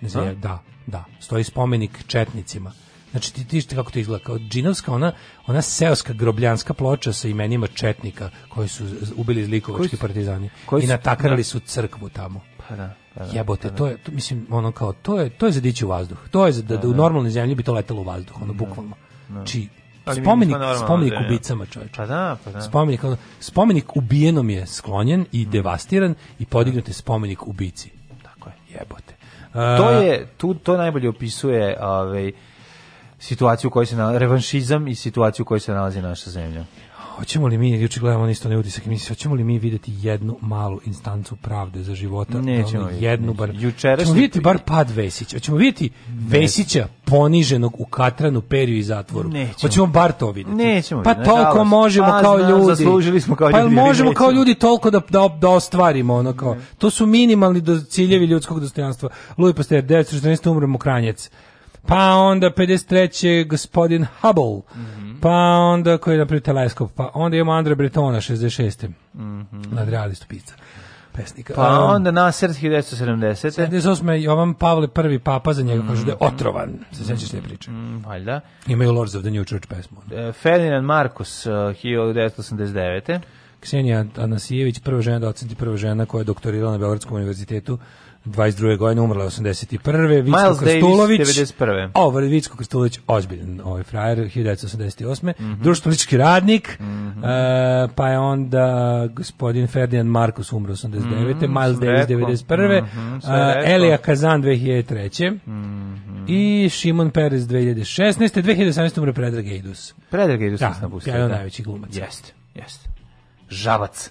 Ne znam, da, da. Stoji spomenik četnicima. Znači ti ti što kako to izgleda kao džinovska ona ona seoska grobljanska ploča sa imenima četnika koji su ubili zlikovački Koji su- partizani koji i su- natakarali da. su crkvu tamo. Pa da. Jebote, to je, to, mislim, ono kao, to je, to je za dići u vazduh. To je za, da, da u normalnoj zemlji bi to letelo u vazduh, ono, bukvalno. Znači, Ali mi spomenik, spomenik ubicama, čoveče. Pa da, pa da. Spomenik, ono, spomenik ubijenom je sklonjen i devastiran i podignut je spomenik ubici. Tako je, jebote. To A, je tu to najbolje opisuje ovaj situaciju u kojoj se nalazi revanšizam i situaciju u kojoj se nalazi naša zemlja. Hoćemo li mi, juče gledamo isto ne utisak emisije, hoćemo li mi vidjeti jednu malu instancu pravde za života? Nećemo Ono, vidjeti, jednu nećemo. bar. Jučerašnji- Hoćemo vidjeti bar pad Vesića. Hoćemo vidjeti Vesića poniženog u katranu, periju i zatvoru. Nećemo. Hoćemo bar to vidjeti. Nećemo Pa toliko možemo Pa kao ljudi. zaslužili smo kao Pa ljudi, ali možemo kao nećemo. ljudi toliko da, da, da ostvarimo ono kao. To su minimalni do, ciljevi ljudskog dostojanstva. Louis Pasteur 1914 umre Mokranjec. Pa onda 53. gospodin Hubble. Pa onda koji je napravio teleskop. Pa onda imamo Andre Bretona 66. Nadrealistu pisca. Pesnika. Pa Um, onda Nasser 1970. 78. Jovan Pavle prvi papa za njega kaže da je otrovan. Se sećaš te priče? Mm, valjda. Imaju Lords of the New Church pesmu. E, Ferdinand Marcos uh, 1989. Ksenija Anasijević, prva žena docent i prva žena koja je doktorirala na Beogradskom univerzitetu 22. godine, umrla je 81. Vicko Miles Davis, Krstulović. 91.. Ovo, Vicko Krstulović, ozbiljan ovaj frajer, 1988. Mhm. Društvenički radnik, e, pa je onda gospodin Ferdinand Marcos umro 89. Mhm, Miles sam Davis rekao. 91. Mhm, e, sve rekao. Elija Kazan 2003. I Šimon Perez 2016. 2017. umre Predrag Ejdus. Predrag Ejdus Da, nas napustio, jedan da. najvećih glumaca. Jeste, jeste. Žalac.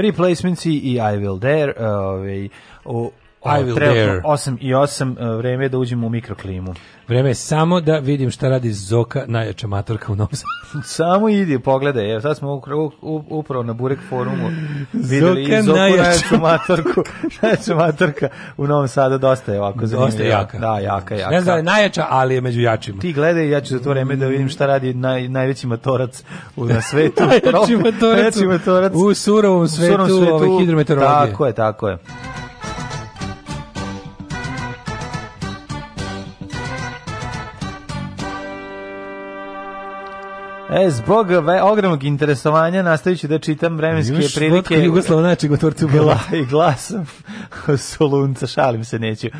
Replacements i I Will Dare, ovaj, I Will Dare. 8 i 8, vreme je da uđemo u mikroklimu. Vreme je samo da vidim šta radi Zoka, najjača matorka u Novom Sadu. Samo idi, pogledaj, evo sad smo u- upravo na Burek forumu videli Zoka i Zoku najjača. najjaču matorku, najjača matorka u Novom Sadu, dosta je ovako zanimljiva. Dosta jaka. Da, jaka, jaka. Ne znam da je najjača, ali je među jačima. Ti gledaj, ja ću za to vreme da vidim šta radi naj, najveći matorac u, na svetu. Najjači matorac, Najjači matorac u surovom svetu, ove hidrometeorologije. Tako je, tako je. E, zbog ogromnog interesovanja nastavit ću da čitam vremenske prilike. vodka Jugoslava najjačeg motorca u Gla, Beogradu. I glasom solunca, šalim se, neću. E,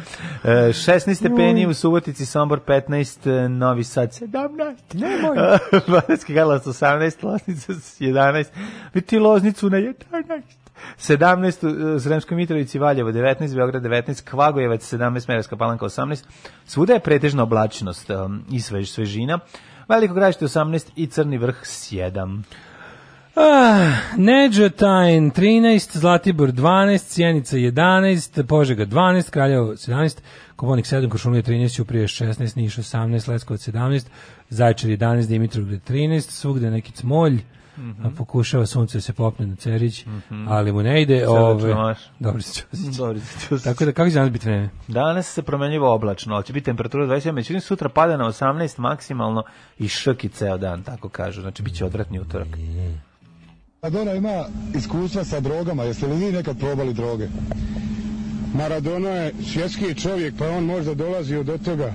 16 stepeni u Subotici, Sombor 15, e, Novi Sad 17. Nemoj. Banacki Karlovac 18, Loznica 11, Viti Loznicu na 11. 17 u Sremskoj Mitrovici, Valjevo 19, Beograd 19, Kvagojevac 17, Merevska Palanka 18. Svuda je pretežna oblačnost um, i svež, svežina. Veliko gražište 18 i Crni vrh 7. Ah, Neđotajn 13, Zlatibor 12, Sjenica 11, Požega 12, Kraljevo 17, Koponik 7, Košumlija 13, Ćuprije 16, Niš 18, Leskovac 17, Zajčar 11, Dimitrovgrad 13, svugde neki cmolj, Mhm. a pokušava sunce da se popne na Cerić, ali mu ne ide. Sada Ove, čuvaš. dobro se ćosić. Dobro se ćosić. Tako da, kako će danas biti vreme? Danas se promenljivo oblačno, ali će biti temperatura 27, međutim sutra pada na 18 maksimalno i šrki ceo dan, tako kažu. Znači, bit će odvratni utorak. Maradona ima iskustva sa drogama, jeste li vi nekad probali droge? Maradona je svjetski čovjek, pa on možda dolazio do toga,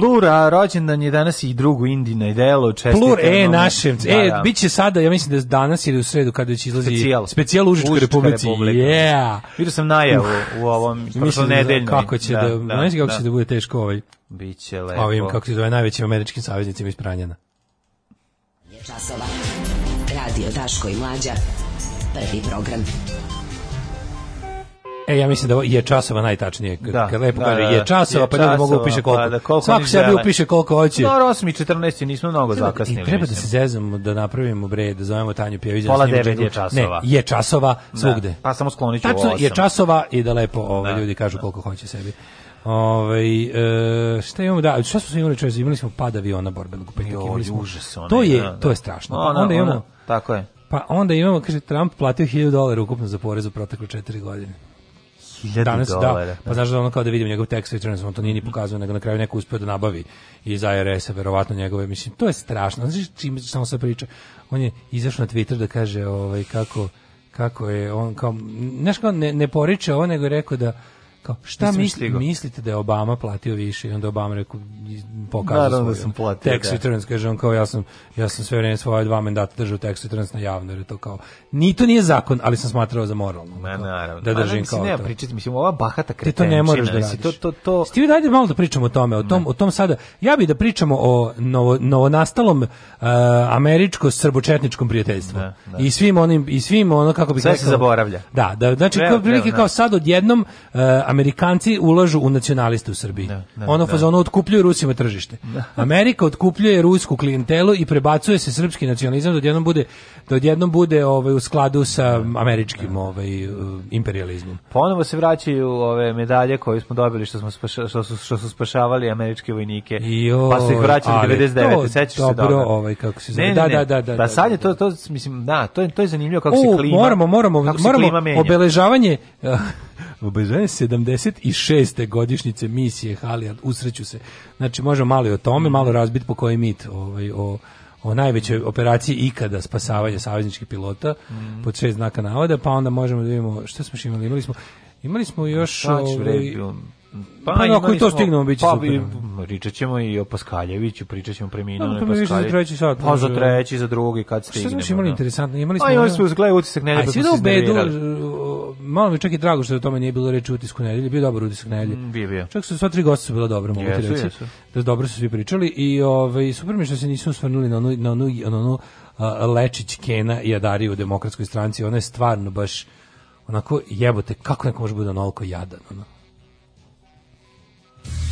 Blura, rođendan je danas i drugu Indina i delo. Plur, e, našem. Da, e, da. bit će sada, ja mislim da je danas ili u sredu kada će izlazi Specijal. specijal Užičkoj Užička republici. republika. Yeah. Vidio sam najavu u ovom Mislim da, prošlonedeljnoj. kako će da, znaš kako će da bude teško ovaj, Biće lepo. ovim, kako se zove, najvećim američkim saveznicima iz Pranjana. Je časova. Radio Daško i Mlađa. Prvi program. E, ja mislim da je časova najtačnije. Da, kad lepo da, kaže, da, je da. časova, pa Je ljudi mogu upiše koliko. pa da, koliko Svako sebi upiše koliko hoće. No, 8 i 14 nismo mnogo zakasnili. I treba da mislim. se zezamo, da napravimo bre, da zovemo Tanju Pjević. Pola da snimimo devet je džingl. časova. Ne, je časova svugde. Da, pa samo sklonit ću Tačno, je časova i da lepo ovaj, Da, ljudi kažu koliko hoće sebi. Ovaj e, šta imamo da šta smo imali čovječe imali smo pad aviona borbenog u petak Joj, imali smo užas onaj, to je da, da. to je strašno Ona- pa onda imamo ona- tako je. pa onda imamo kaže Trump platio 1000 dolara ukupno za porez u protekle 4 godine 1000 Danas, dolara, da, pa znaš da ono kao da vidim njegov tax returns, on to nije ni pokazao, nego na kraju neko uspio da nabavi iz IRS-a, verovatno njegove, mislim, to je strašno. Znaš čim samo se priča? On je izašao na Twitter da kaže ovaj, kako, kako je on, kao, znaš kao, ne, ne poriče ovo, nego je rekao da, kao, šta misli, mislite da je Obama platio više i onda Obama rekao pokazao Naravno svoj da sam platio, tax da. returns kaže on kao ja sam ja sam sve vreme svoje dva mandata držao tax returns na javno jer je to kao ni to nije zakon ali sam smatrao za moralno Ma, naravno. da držim kao nema to. pričati, mislim, ova bahata Ti kretenčina. to ne moraš da radiš. To, to, to, Stivi, dajde malo da pričamo o tome, o tom, o tom sada. Ja bih da pričamo o novo, novonastalom uh, američko-srbočetničkom prijateljstvu. Da, da. I svim onim, i svim ono, kako bih Sve se zaboravlja. Da, da, znači, kao, prilike kao sad odjednom uh, Amerikanci ulažu u nacionaliste u Srbiji. Da, da, ono da. fazonu otkupljuju Rusima tržište. Amerika otkupljuje rusku klijentelu i prebacuje se srpski nacionalizam da odjednom bude da odjednom bude ovaj u skladu sa američkim ovaj uh, imperializmom. Ponovo se vraćaju ove medalje koje smo dobili što smo spaša, što su što su spašavali američke vojnike. Joj, pa su ih vraćali ali 99. to Sećaš se dobro, ovaj, kako se zove. Ne, Da, ne, ne. da, da, da, Pa da, sad je da. to to mislim da, to je to je zanimljivo kako U, se klima. moramo, moramo, kako moramo klima obeležavanje uh, obeležavanje 76. godišnjice misije Halijard, usreću se. Znači, možemo malo i o tome, malo razbiti po koji mit ovaj, o o najvećoj operaciji ikada spasavanja savezničkih pilota Mm. pod šest znaka navoda, pa onda možemo da vidimo šta smo imali. Imali smo, imali smo još... Ovaj, bilo- Pa, ako i to smo- stignemo, bit će pa, super. Pričat ćemo i o Paskaljeviću, pričat ćemo preminuo Pa, to mi više za treći sat Pa za treći, za drugi, kad Šta stignemo. smo još imali da. interesantno? Imali smo A imali smo uzgled utisak nedelje, pa svi smo da se u bedu, uh, malo mi čak i drago što o tome nije bilo reči utisku nedelje, bio dobar utisak nedelje. Mm, bio, bio. Čak su sva tri gosta su bila dobra, mogu ti reći. jesu. Da dobro su svi pričali i ovaj super mi što se nisu osvrnuli na onu na onu na onu a, Lečić Kena i Adariju u demokratskoj stranci, ona je stvarno baš onako jebote kako neko može biti onoliko jadan ono.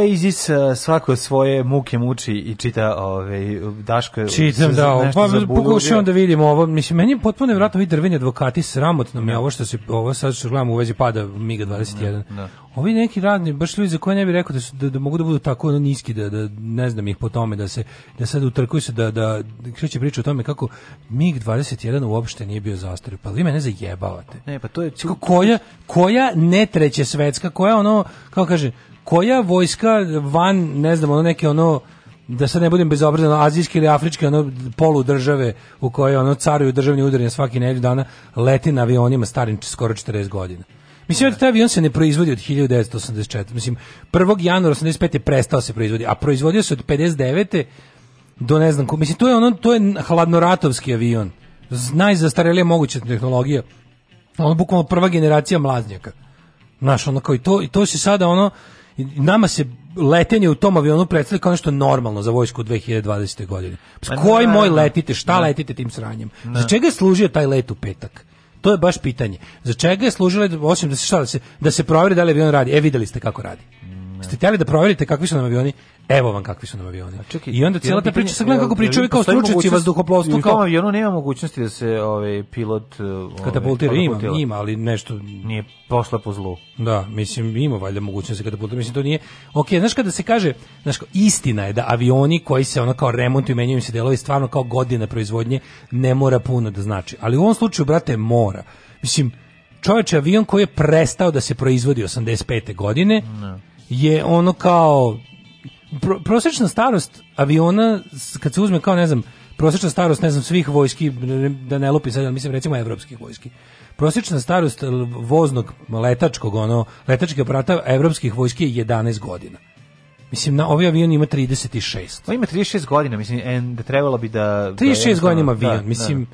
Izis uh, svako svoje muke muči i čita ovaj Daško Čitam da, pa pokušavam da vidim ovo. Mislim, meni je potpuno nevjerojatno ovi drveni advokati, sramotno mi je ovo što se, ovo sad što gledam u vezi pada MiGa 21. da. Ovi neki radni, baš ljudi za koje ne bih rekao da, su, da, da mogu da budu tako ono niski, da, da ne znam ih po tome, da se da sad utrkuju se, da, da kreće priča o tome kako MiG 21 uopšte nije bio zastario. Pa vi mene zajebavate. Ne, pa to je Kako koja, koja ne treće svetska, koja ono, kako kaže, koja vojska van, ne znam, ono neke ono, da sad ne budem bezobrazan, azijske ili afričke ono polu države u kojoj ono caruju državni udari na svaki nedelju dana leti na avionima starim skoro 40 godina. Mislim da taj avion se ne proizvodi od 1984. Mislim, 1. januara 85. je prestao se proizvodi, a proizvodio se od 59. do ne znam, ko- mislim, to je ono, to je hladnoratovski avion. Najzastarelija moguća tehnologija. Ono bukvalno prva generacija mlaznjaka. Znaš, ono kao i to, i to se sada ono, nama se letenje u tom avionu predstavlja kao nešto normalno za vojsku u 2020. godine. Ma Koji moj naravno. letite, šta Da. letite tim sranjem? Za čega je služio taj let u petak? To je baš pitanje. Za čega je služilo, osim da se, šta, da se, da se proveri da li avion radi? E, videli ste kako radi. Ste htjeli da proverite kakvi su nam avioni? Evo vam kakvi su nam avioni. Čekaj, I onda cijela ta priča, sad gledam kako pričaju kao stručnjaci vazduhoplovstva kao tom avionu nema mogućnosti da se ovaj pilot ovaj, katapultira, ima, katapultira. ima, ali nešto Nije posla po zlu. Da, mislim ima valjda mogućnost kada puta, mislim to nije. Ok, znaš kada se kaže, znaš kao, istina je da avioni koji se ono kao remontuju, menjaju se delovi stvarno kao godina proizvodnje ne mora puno da znači. Ali u ovom slučaju brate mora. Mislim čovječe avion koji je prestao da se proizvodi 85. godine je ono kao pro, prosječna starost aviona kad se uzme kao ne znam prosječna starost ne znam svih vojski da ne lupi sad mislim recimo evropskih vojski. Prosječna starost voznog letačkog ono letačkih aparata evropskih vojski je 11 godina. Mislim na ovaj avion ima 36 On ima 36 godina, mislim, en, da trebalo bi da... da 36 godina ima avion, da, mislim,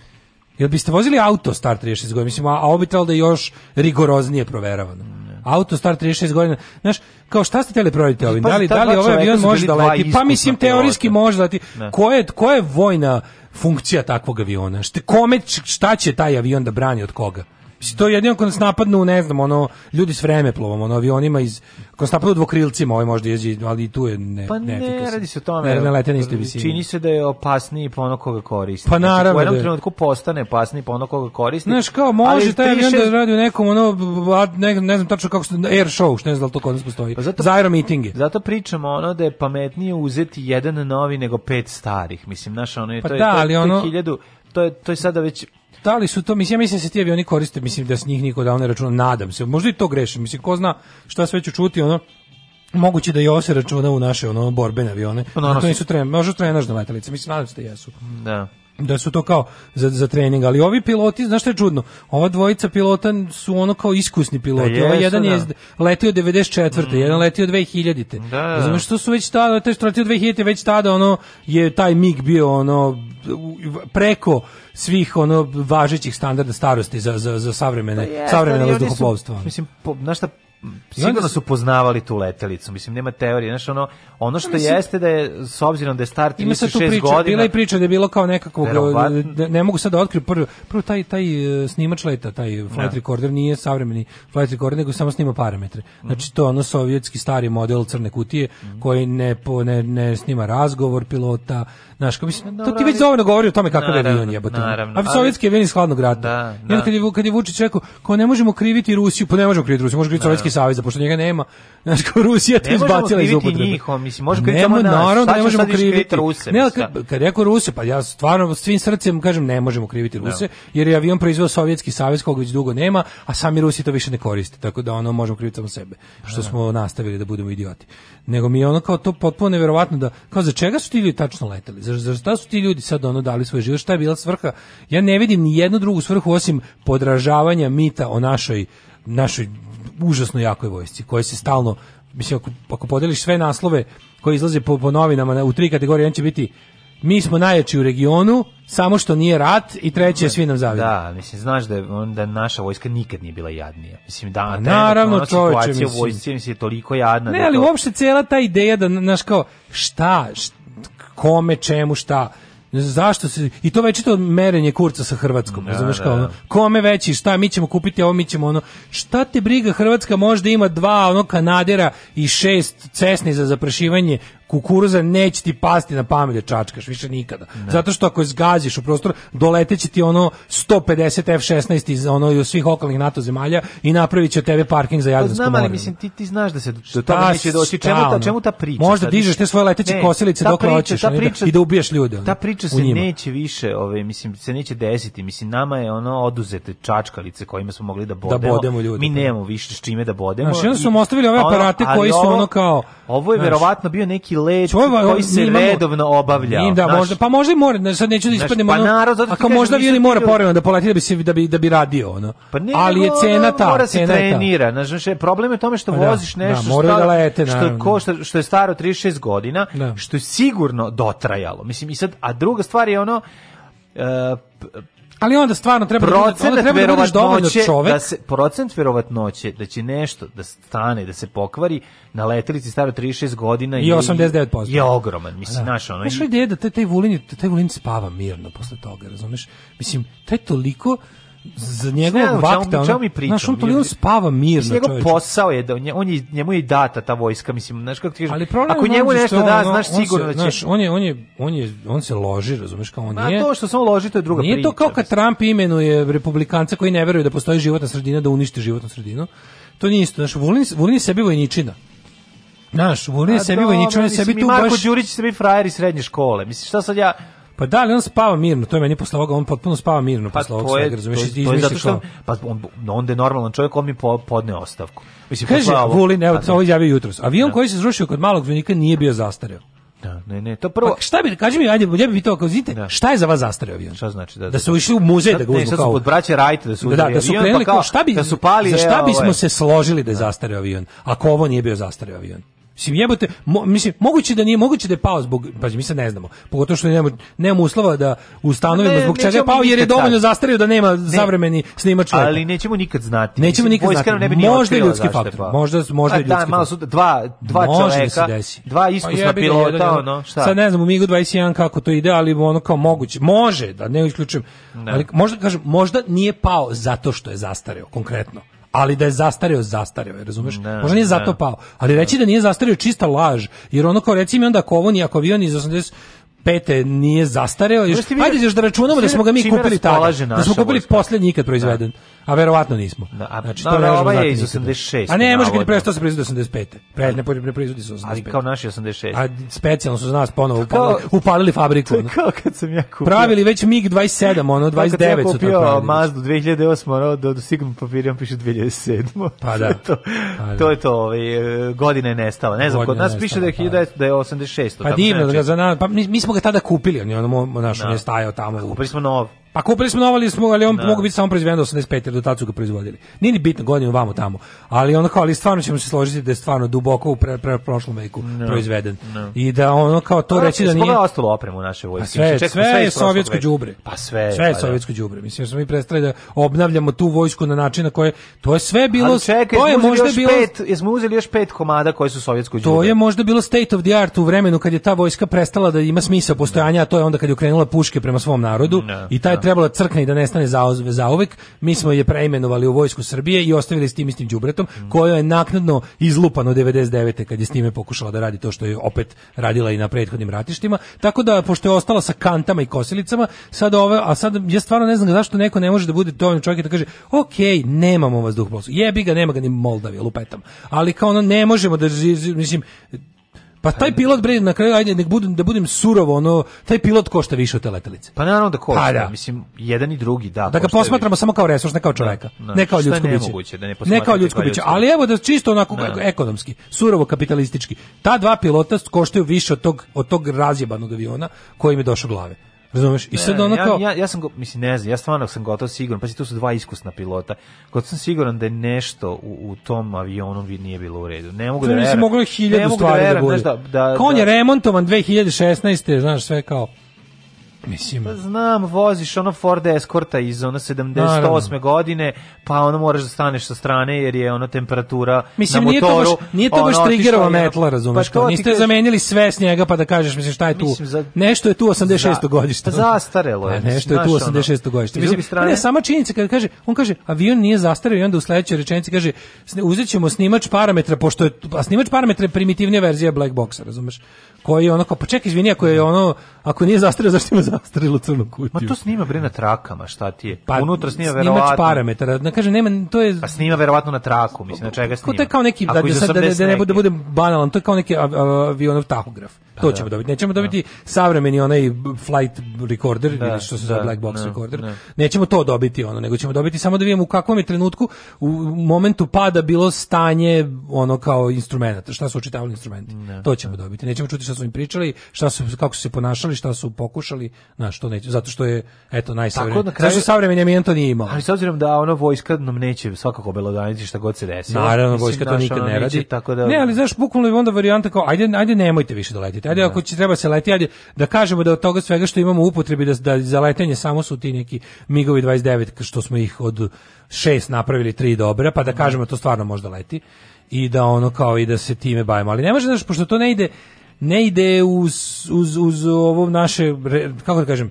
jel biste vozili auto star 36 godina, mislim, a, a ovo bi trebalo da je još rigoroznije proveravano. Auto star 36 godina, znaš, kao šta ste htjeli proveriti ovim? Pa, Da li, da li ovaj avion su može bili da leti? Pa mislim, teorijski može da leti. Da. Koja je, koja je vojna funkcija takvog aviona? Šta, kome, šta će taj avion da brani od koga? Mislim, to je jedino ako nas napadnu, ne znam, ono, ljudi s vremeplovom, ono, avionima iz, ako nas napadnu dvokrilcima, ovaj možda jezi, ali i tu je ne, Pa ne, radi se o tome. Ne, ne lete na istoj visini. Čini se da je opasniji po ono koga koristi. Pa Znači, naravno U jednom da trenutku postane opasniji po ono koga koristi. Znaš, kao može ali taj avion 36 da radi u nekom ono, ne, ne znam tačno kako se, air show, što ne znam da li to kod nas postoji, Pa zato- za aero meetinge. Zato pričamo ono da je pametnije uzeti jedan novi nego pet starih. Mislim, znaš, ono je, Pa to da, je- ali to je ono- to je, to je sada već Da li su to, mislim, ja mislim da se ti avioni koriste, mislim da s njih niko davno ne računa, nadam se, možda i to grešim, mislim, ko zna šta sve ću čuti, ono, moguće da i ovo se računa u naše ono borbene avione. Pa naravno to su- nisu tren, možda trenažne letelice, mislim nadam se da jesu. da. da su to kao za, za trening, ali ovi piloti, znaš što je čudno, ova dvojica pilota su ono kao iskusni piloti, Pa ovaj jedan je da. iz- letio 94. jedan letio 2000. Da, da. Razumeš, što su već tada, taj što letio 2000. već tada ono je taj MiG bio ono preko svih ono važećih standarda starosti za, za, za savremene, oni su- vazduhoplovstva. Mislim, po, znaš šta, sigurno su- poznavali tu letelicu, mislim, nema teorije, znaš, ono, ono što Mislim- jeste da je, s obzirom da je star Ima sad tu 36 priča, godina, bila i priča da je bilo kao nekakvog, ne, ne mogu sad da otkriju, prvo, prvo taj, taj e, snimač leta, taj flight Da. recorder nije savremeni flight recorder, nego samo snima parametre. Mhm. Znači to je ono sovjetski stari model crne kutije koji ne, po, ne, ne snima razgovor pilota, Znaš, kao mislim, to dobro, ti već dovoljno govori o tome kakav je avion jebote. A sovjetski avion iz hladnog rata. Da, da. kad je, kad je Vučić rekao, kao ne možemo kriviti Rusiju, pa ne možemo kriviti Rusiju, može kriviti Sovjetski savez, pošto njega nema. Znaš, kao Rusija to možemo izbacila iz kriviti upotrebe. njih, mislim, može kriviti Nemo- samo nas. Naravno da ne možemo kriviti kriviti Ruse, Ne, kad, kad je rekao Ruse, pa ja stvarno svim srcem kažem ne možemo kriviti Ruse, jer je avion proizveo Sovjetski savez koga već dugo nema, a sami Rusi to više ne koriste, tako da ono možemo kriviti samo sebe, što smo nastavili da budemo idioti. Nego mi je ono kao to potpuno neverovatno da, kao za čega su ti ljudi tačno leteli? Za, za šta su ti ljudi sad ono dali svoj život? Šta je bila svrha? Ja ne vidim ni jednu drugu svrhu osim podražavanja mita o našoj, našoj užasno jakoj vojsci, koja se stalno, mislim, ako, ako podeliš sve naslove koji izlaze po, po novinama na- u tri kategorije, on će biti mi smo najjači u regionu, samo što nije rat i treće je svi nam zavide. Da, mislim, znaš da, je, on- da naša vojska nikad nije bila jadnija. Mislim, da, trenutno naravno, ona čoveče, situacija u mislim. vojsci mislim, je toliko jadna. Ne, da ali to- uopšte cijela ta ideja da, znaš, kao, šta, št- kome, čemu, šta, zašto se i to večito merenje kurca sa Hrvatskom, Da, razumeš da. kao ono, kome veći, šta mi ćemo kupiti ovo, mi ćemo ono. Šta te briga Hrvatska možda ima dva ono kanadera i šest cesni za zaprašivanje kukuruza neće ti pasti na pamet da čačkaš više nikada. Zato što ako je zgaziš u prostor, doleteće ti ono 150 F16 iz ono svih okolnih NATO zemalja i napravit će tebe parking za Pa Jadransko znam, ali more. mislim ti ti znaš da se do toga neće doći. Čemu ta čemu ta priča? Možda dižeš te svoje leteće Ne, kosilice priča- hoćeš i da- da ubiješ ljude. Ta priča se neće više, ovaj mislim se neće desiti. Mislim nama je ono oduzete čačkalice kojima smo mogli da bodemo. bodemo ljude, Mi pa. nemamo više s čime da bodemo. Znaš, onda su ostavili ove aparate koji su ono kao, Ovo je verovatno bio neki je- koji se mi imamo- redovno obavljao. I da, znaš. možda, pa možda i mora, sad neću da Znaš, ispadnem pa ono, narod, zato ti a kao kažem, možda nisu avion i mora povremeno da poleti da bi se da bi da bi radio ono. Pa ne, ali je cena ta, mora se trenira. Znaš, znaš, problem je tome što Pa da, voziš da, nešto moraju što, da lete, što, naravno. košta, što je staro 36 godina, Da. što je sigurno dotrajalo. Mislim, i sad, a druga stvar je ono, e, p- Ali onda stvarno treba da procenat treba da budeš dovoljno verovatnoće čovek. da se procent verovatnoće da će nešto da stane da se pokvari na letelici staro 36 godina I je- 89%. je ogroman mislim Da. znaš ono Znaš, i- ideja da taj, taj vulin, taj vulin spava mirno posle toga, razumeš? Mislim, taj toliko za njegovog vakta, o čemu ono, mi pričamo? znaš, on toliko spava mirno, njegov posao je da on je, on je njemu je data ta vojska, mislim, znaš kako ti problem ako je njemu nešto što da, ono, znaš on sigurno da će... Znaš, on je, on je, on je, on se loži, razumeš, kao on nije... to što se on loži, to je druga Nije to priča, kao kad Trump imenuje republikanca koji ne veruju da postoji životna sredina da uništi životnu sredinu. To nije isto. Znaš, Vulin, Vulin je sebi vojničina. Znaš, Vulin je A sebi vojničina, on sebi tu Marko baš... Đurić se bi frajer iz srednje škole. Mislim, šta sad ja... Pa da, ali on spava mirno, to je meni posle ovoga, on potpuno spava mirno Pa posle ovog to je, svega, razumeš, to, to je zato što, kao- pa on, onda je normalan čovjek, on mi po, podne ostavku. Mislim, Kaže Vulin, evo, Pa, ovo izjavio jutros. Avion Da. koji se srušio kod malog vojnika nije bio zastareo. Da, ne, ne, to prvo... Pa šta bi, kaži mi, ajde, ja bih pitao, kao vidite, šta je za vas zastareo avion? Šta znači da Da su išli u muzej da ga Ne, uzmu sad su kao... kod braće Rajte da su da, da, da su avion, krenuli pa kao, šta bi, da su pali, za e, šta ovo bismo je. se složili da je zastareo avion, ako ovo nije bio zastareo avion? Mislim, jebote, mo, mislim, moguće da nije, moguće da je pao zbog, pa mi sad ne znamo, pogotovo što nemamo, nemamo uslova da ustanovimo Ne, zbog čega je pao, jer je dovoljno zastario da nema savremeni snimač. Ali nećemo nikad znati. Nećemo nikad vojska znati. ne bi Možda ljudski faktor. pao. Možda- možda je Pa da, ljudski malo faktor. su dva, dva Može da se čoveka, dva Pa iskusna ga, pilota, ono, šta? Sad ne znam u Migu 21 kako to ide, ali ono kao moguće. Može, da ne isključujem. Da. Ali možda kažem, možda nije pao zato što je zastareo konkretno. Ali da je zastareo, zastareo, razumeš? Da, možda nije zato da. pao. Ali reći da nije zastareo čista laž. Jer ono kao reci mi onda ako ovo nije, ako avion iz 80 pete nije zastareo, još, ajde još da računamo da smo ga mi kupili tada. Da smo kupili vojska. posljednji ikad proizveden. A verovatno nismo. Da, a- znači, da, to da, ovaj je iz nikada. 86, A ne, može kad je prestao se proizvodi 85. Pre, ne, ne proizvodi se 85. Ali kao naši 86. A specijalno su za nas ponovo Kao- upalili, upalili fabriku. To ono. kao kad sam ja kupio. Pravili već MiG 27, ono Kao kad sam 29 ja su to kupio pravili. Mazdu 2008, ono, do, do sigurno papirijom piše 2007. Pa da. to, Pa da. to je to, ovaj, e, godina je nestala. Ne znam, kod nas piše da je, hiljada- da je 86. Pa divno, da znači- ga za nas, pa mi, mi smo ga tada kupili, on je ono, naš, on Da. je stajao tamo. Kupili smo nov. Pa kupili smo novo, ali smo, ali on Da. mogu biti samo proizveden do 85, jer do tada su ga proizvodili. Nije ni bitno godinu vamo tamo. Ali ono kao, ali stvarno ćemo se složiti da je stvarno duboko u pre, pre prošlom veku proizveden. Da. I da ono kao to Pa, reći da nije... pogledao ostalo opremu Pa vojsci? sve, sve, pa je sovjetsko đubre. Pa sve, sve je pa da. sovjetsko đubre. Mislim smo mi prestali da obnavljamo tu vojsku na način na koje to je sve bilo Ali čekaj, to je možda bilo pet, jesmo uzeli još pet komada koji su sovjetsko đubre. To je možda bilo state of the art u vremenu kad je ta vojska prestala da ima smisao postojanja, a to je onda kad je okrenula puške prema svom narodu Da, i taj da. Trebala crkne i da nestane za zauvek. Mi smo je preimenovali u vojsku Srbije i ostavili s tim istim đubretom, Mm. koje je naknadno izlupano 99. kad je s time pokušala da radi to što je opet radila i na prethodnim ratištima. Tako da pošto je ostala sa kantama i kosilicama, sad ove, a sad ja stvarno ne znam zašto neko ne može da bude dovoljno čovjek da kaže: "Ok, nemamo vazduhoplovstvo. Jebi ga, nema ga ni Moldavija, lupetam." Ali kao ono ne možemo da mislim Pa taj pilot bre na kraju ajde nek budem da budem surovo, ono taj pilot košta više od te letelice. Pa naravno da košta, Pa da. mislim, jedan i drugi, da. Da ga posmatramo više. samo kao resurs, ne kao čoveka, da. ne kao ljudsko biće. nemoguće da ne ne kao ljudsko biće, ali evo da čisto onako Da. ekonomski, surovo kapitalistički. Ta dva pilota koštaju više od tog od tog razjebanog aviona koji im je došao glave. Razumeš? I sad Ne, ono ja, kao ja, ja sam, go- mislim, ne znam, ja stvarno sam gotov siguran, pa tu su dva iskusna pilota, gotov sam siguran da je nešto u, u tom avionu vi- nije bilo u redu. Ne mogu da To mislim moglo je ne hiljadu stvari da znaš, da, da, Kao on je da- remontovan 2016. znaš sve kao Mislim, Pa znam, voziš ono Ford Escorta iz ono 78. Naravno. godine, pa ono moraš da staneš sa strane jer je ono temperatura Mislim, na nije to motoru. baš, nije to baš ono, triggerova otišla je- metla, razumeš? Pa niste kažem. zamenili sve s njega pa da kažeš, mislim, šta je tu? Mislim, za- nešto je tu 86. Za- godište. Pa zastarelo je, A nešto je tu znaš, ono. 86. godište. Mislim, strane- ne, sama činjenica kada kaže, on kaže, avion nije zastareo i onda u sledećoj rečenici kaže, "Sni- uzet ćemo snimač parametra, pošto je, a snimač parametra je primitivnija verzija black boxa, razumeš? Koji ono kao, pa čekaj, izvini, ako je ono, ako nije zastareo, zašto ima zastarelu crnu kutiju? Ma to snima bre na trakama, šta ti je? Pa, Unutra snima snimač verovatno. parametara, da kaže, nema, to je... Pa snima verovatno na traku, mislim, na čega Ko snima. to je kao neki da, Ako da, iz sad, da, ne- da ne 80 bude da bude banalan, to je kao neki av- av- avionov tahograf. To ćemo dobiti. Nećemo dobiti savremeni onaj flight recorder Da, ili što se da, zove black box ne, recorder. ne. Nećemo to dobiti ono, nego ćemo dobiti samo da vidimo u kakvom je trenutku u momentu pada bilo stanje ono kao instrumenata, šta su očitavali instrumenti. To ćemo dobiti. Nećemo čuti šta su im pričali, šta su kako su se ponašali, šta su pokušali, na što neće, zato što je eto najsavremeniji. Tako Zašto savremeni avion to nije imao? Ali s obzirom da ono vojska nam neće svakako belodaniti šta god se desi. Naravno, vojska to nikad ne radi. Tako da, Ne, ali znaš, bukvalno je onda varijanta kao, ajde, ajde nemojte više da letite. Ajde, ako će treba se leti, ajde da kažemo da od toga svega što imamo u upotrebi, da, da za letenje samo su ti neki MIGovi 29, što smo ih od šest napravili tri dobra, pa da kažemo to stvarno možda leti. I da ono kao i da se time bavimo. Ali ne može, znaš, pošto to ne ide, ne ide uz, uz, uz ovo naše, kako da kažem,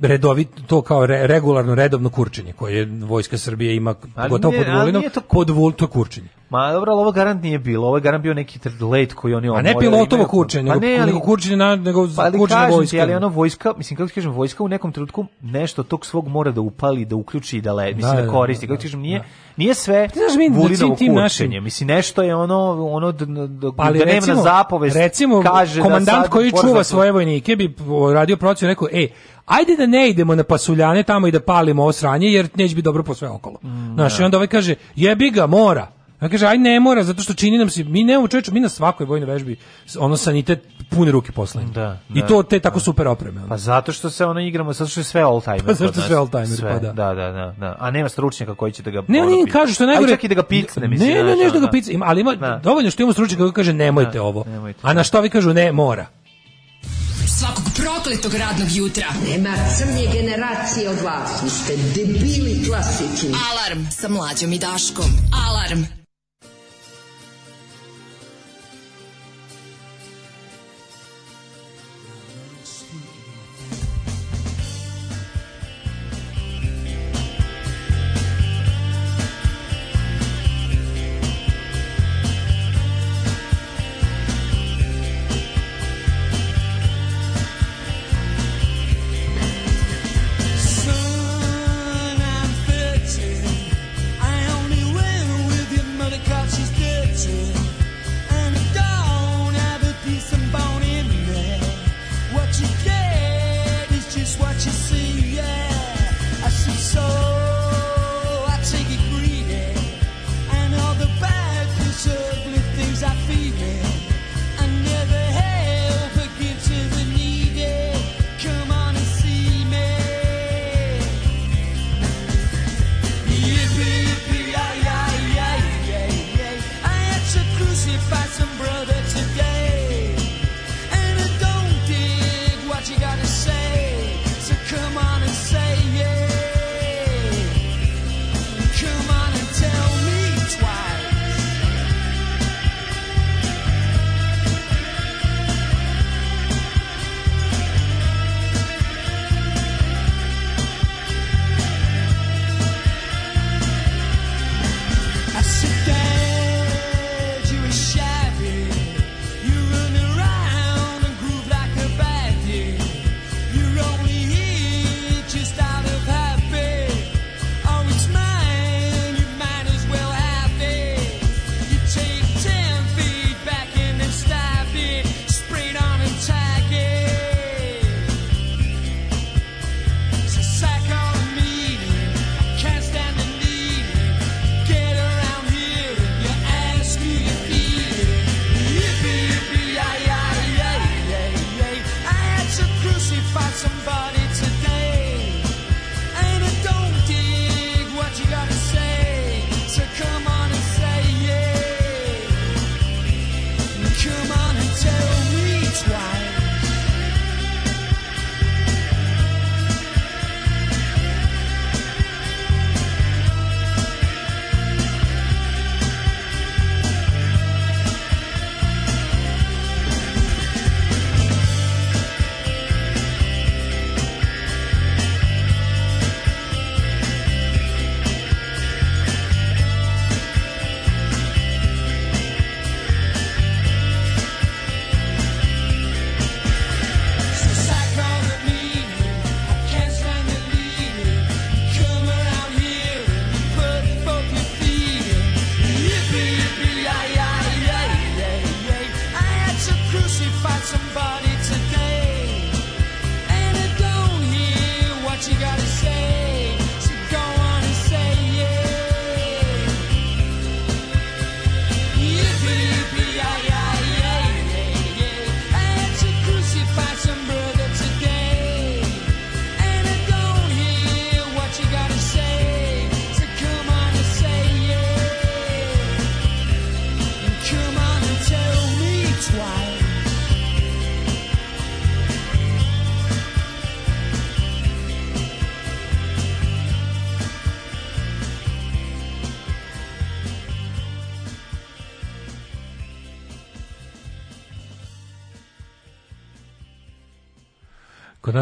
redovito to kao re- regularno redovno kurčenje koje vojska Srbije ima Ali gotovo nije- pod Vulinom, to- pod Vul, to je kurčenje. Ma dobro, ali ovo garant nije bilo. Ovo je garant bio neki let koji oni A omorali. ne pilotovo kurčenje, Pa nego, ne, ali- nego kurčenje na, nego Pa ali kurčenje kažem vojska. ti, ali ono vojska, mislim kako ti kažem, vojska u nekom trenutku nešto tog svog mora da upali, da uključi i da le, mislim Da, da, da, koristi. da, Kako ti kažem, nije nije sve da Vulinovo tim kurčenje. Mislim nešto je ono ono d- d- ali da recimo, zapovest recimo kaže komandant da sad koji čuva da- svoje vojnike bi radio procenu i rekao, ej, ajde da ne idemo na pasuljane tamo i da palimo ovo sranje, jer neće biti dobro po sve okolo. Mm, Znaš, i onda ovaj kaže, jebi ga, mora. Ja kaže, aj ne mora, zato što čini nam se, mi nemamo čovječe, mi na svakoj vojnoj vežbi, ono sanitet pune ruke poslani. Da, I da, to te tako super opreme. ono. Pa zato što se ono igramo, zato što je sve all timer. Pa zato što nas. sve all-timer, Sve, pa da. da, da, da, da. A nema stručnjaka koji će da ga Ne, ono oni kažu što je Aj, najgore. čak i da ga picne, mislim. Ne, ne, ne, da ga picne, ima, ali ima Da. dovoljno što imamo stručnjaka koji kaže nemojte Da, ovo. nemojte. A na što vi kažu ne, mora. Svakog prokletog radnog jutra. Nema crnje generacije od vas. Vi ste debili klasični. Alarm sa mlađom i Daškom. Alarm.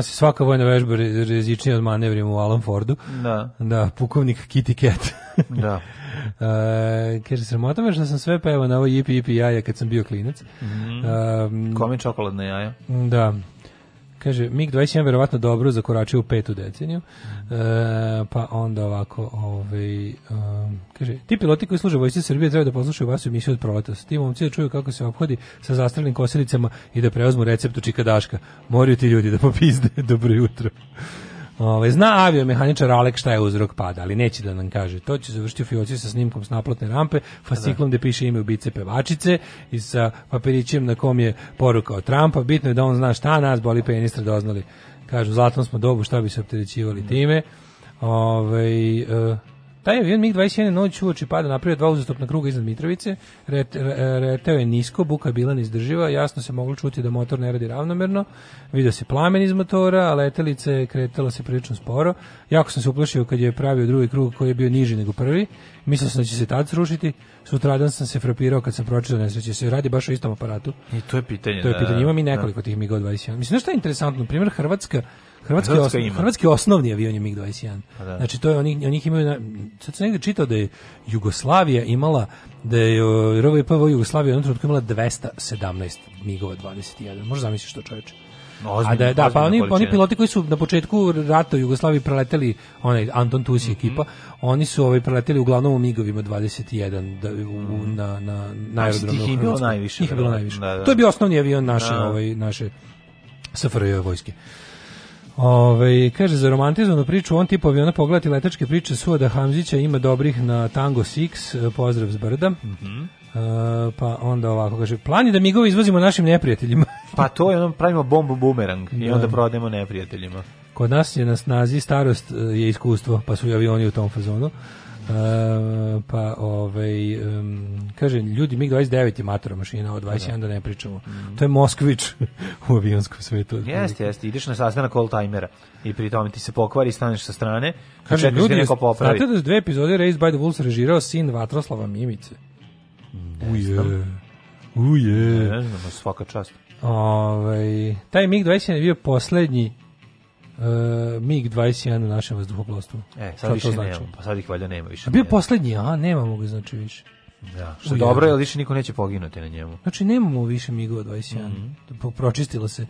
Kod nas je svaka vojna vežba re- rizičnija od manevrima u Alan Fordu. Da. Da, pukovnik Kitty Cat. Da. E, kaže, sramota me što sam sve pevao na ovo jipi jipi jaja kad sam bio klinac. Mhm. Um, Kome čokoladna jaja? Da. Kaže, MiG-21 verovatno dobro zakoračio u petu deceniju. E, pa onda ovako, ovaj, um, kaže, ti piloti koji služe vojsci Srbije treba da poslušaju vašu emisiju od proleta. S tim momci da čuju kako se obhodi sa zastrelnim kosilicama i da preozmu recept u čikadaška. Moraju ti ljudi da popizde. Dobro jutro. Ovaj zna aviomehaničar Alek šta je uzrok pada, ali neće da nam kaže. To će završiti u fioci sa snimkom s naplatne rampe, fasciklom gde piše ime ubice pevačice i sa papirićem na kom je poruka od Trumpa. Bitno je da on zna šta nas boli penistra doznali. Kažu, u zlatnom smo dobu, šta bi se opterećivali time. Ovaj e, taj avion MiG-21 noć uoči pada napravio dva uzastopna kruga iznad Mitrovice, Ret, re- reteo je nisko, buka je bila neizdrživa, jasno se moglo čuti da motor ne radi ravnomerno, vidio se plamen iz motora, a letelica je kretala se prilično sporo. Jako sam se uplašio kad je pravio drugi krug koji je bio niži nego prvi. Mislio sam da će se tad srušiti. Sutradan sam se frapirao kad sam pročitao nesreće. Se radi baš o istom aparatu. I to je pitanje. To je da, pitanje. Ima mi da. nekoliko tih MiG-21. Mislim, nešto je interesantno. Primjer, Hrvatska Hrvatski, Hrvatska osno- ima. hrvatski osnovni avion je MiG-21. Pa da. Znači, to je, oni, oni ih imaju, na, sad sam negde čitao da je Jugoslavija imala, da je RVPV Jugoslavija u jednom trenutku imala 217 MiG-ova 21. Možda zamisliš to čoveče. Ozbiljno, A da, da, pa oni, oni piloti koji su na početku rata u Jugoslaviji preleteli, onaj Anton Tusi Mhm. ekipa, oni su ovaj preleteli uglavnom u MiG-ovima 21 da, u, u- na, na, na aerodromu. tih u je bilo najviše, Njih je bilo verovatno. najviše. Da, da. To je bio osnovni avion naše, Da. ovaj, naše SFRJ vojske. Ove, kaže, za romantizovanu priču on tip aviona pogledati letačke priče su da Hamzića ima dobrih na Tango 6, pozdrav s brda. Mhm. E, pa onda ovako kaže, plan je da migovi izvozimo našim neprijateljima. Pa to je ono, pravimo bombu bumerang i Da. onda prodajemo neprijateljima. Kod nas je na snazi starost e, je iskustvo, pa su i avioni u tom fazonu. Pa ovaj em, kaže ljudi MiG-29 je matora mašina od 21 da ne pričamo. To je Moskvić u avionskom svetu. Jeste, jeste, ideš na sastanak old-timera i pri tome ti se pokvari i staneš sa strane, Kaže, da ljudi, neko popravi. znate da su dve epizode Raised by the Wolves režirao sin Vatroslava Mimice? Uje. Uje. Ne znam, svaka čast. Ovaj, taj MiG-21 je bio poslednji uh, MiG-21 u našem vazduhoplovstvu. E, Šta sad to više znači? nemamo, pa sad ih valjda nema više. A bio poslednji, a nemamo ga znači više. Da, što Uje. dobro, jer više niko neće poginuti na njemu. Znači nemamo više MiG-ova 21. Po- Pročistilo se.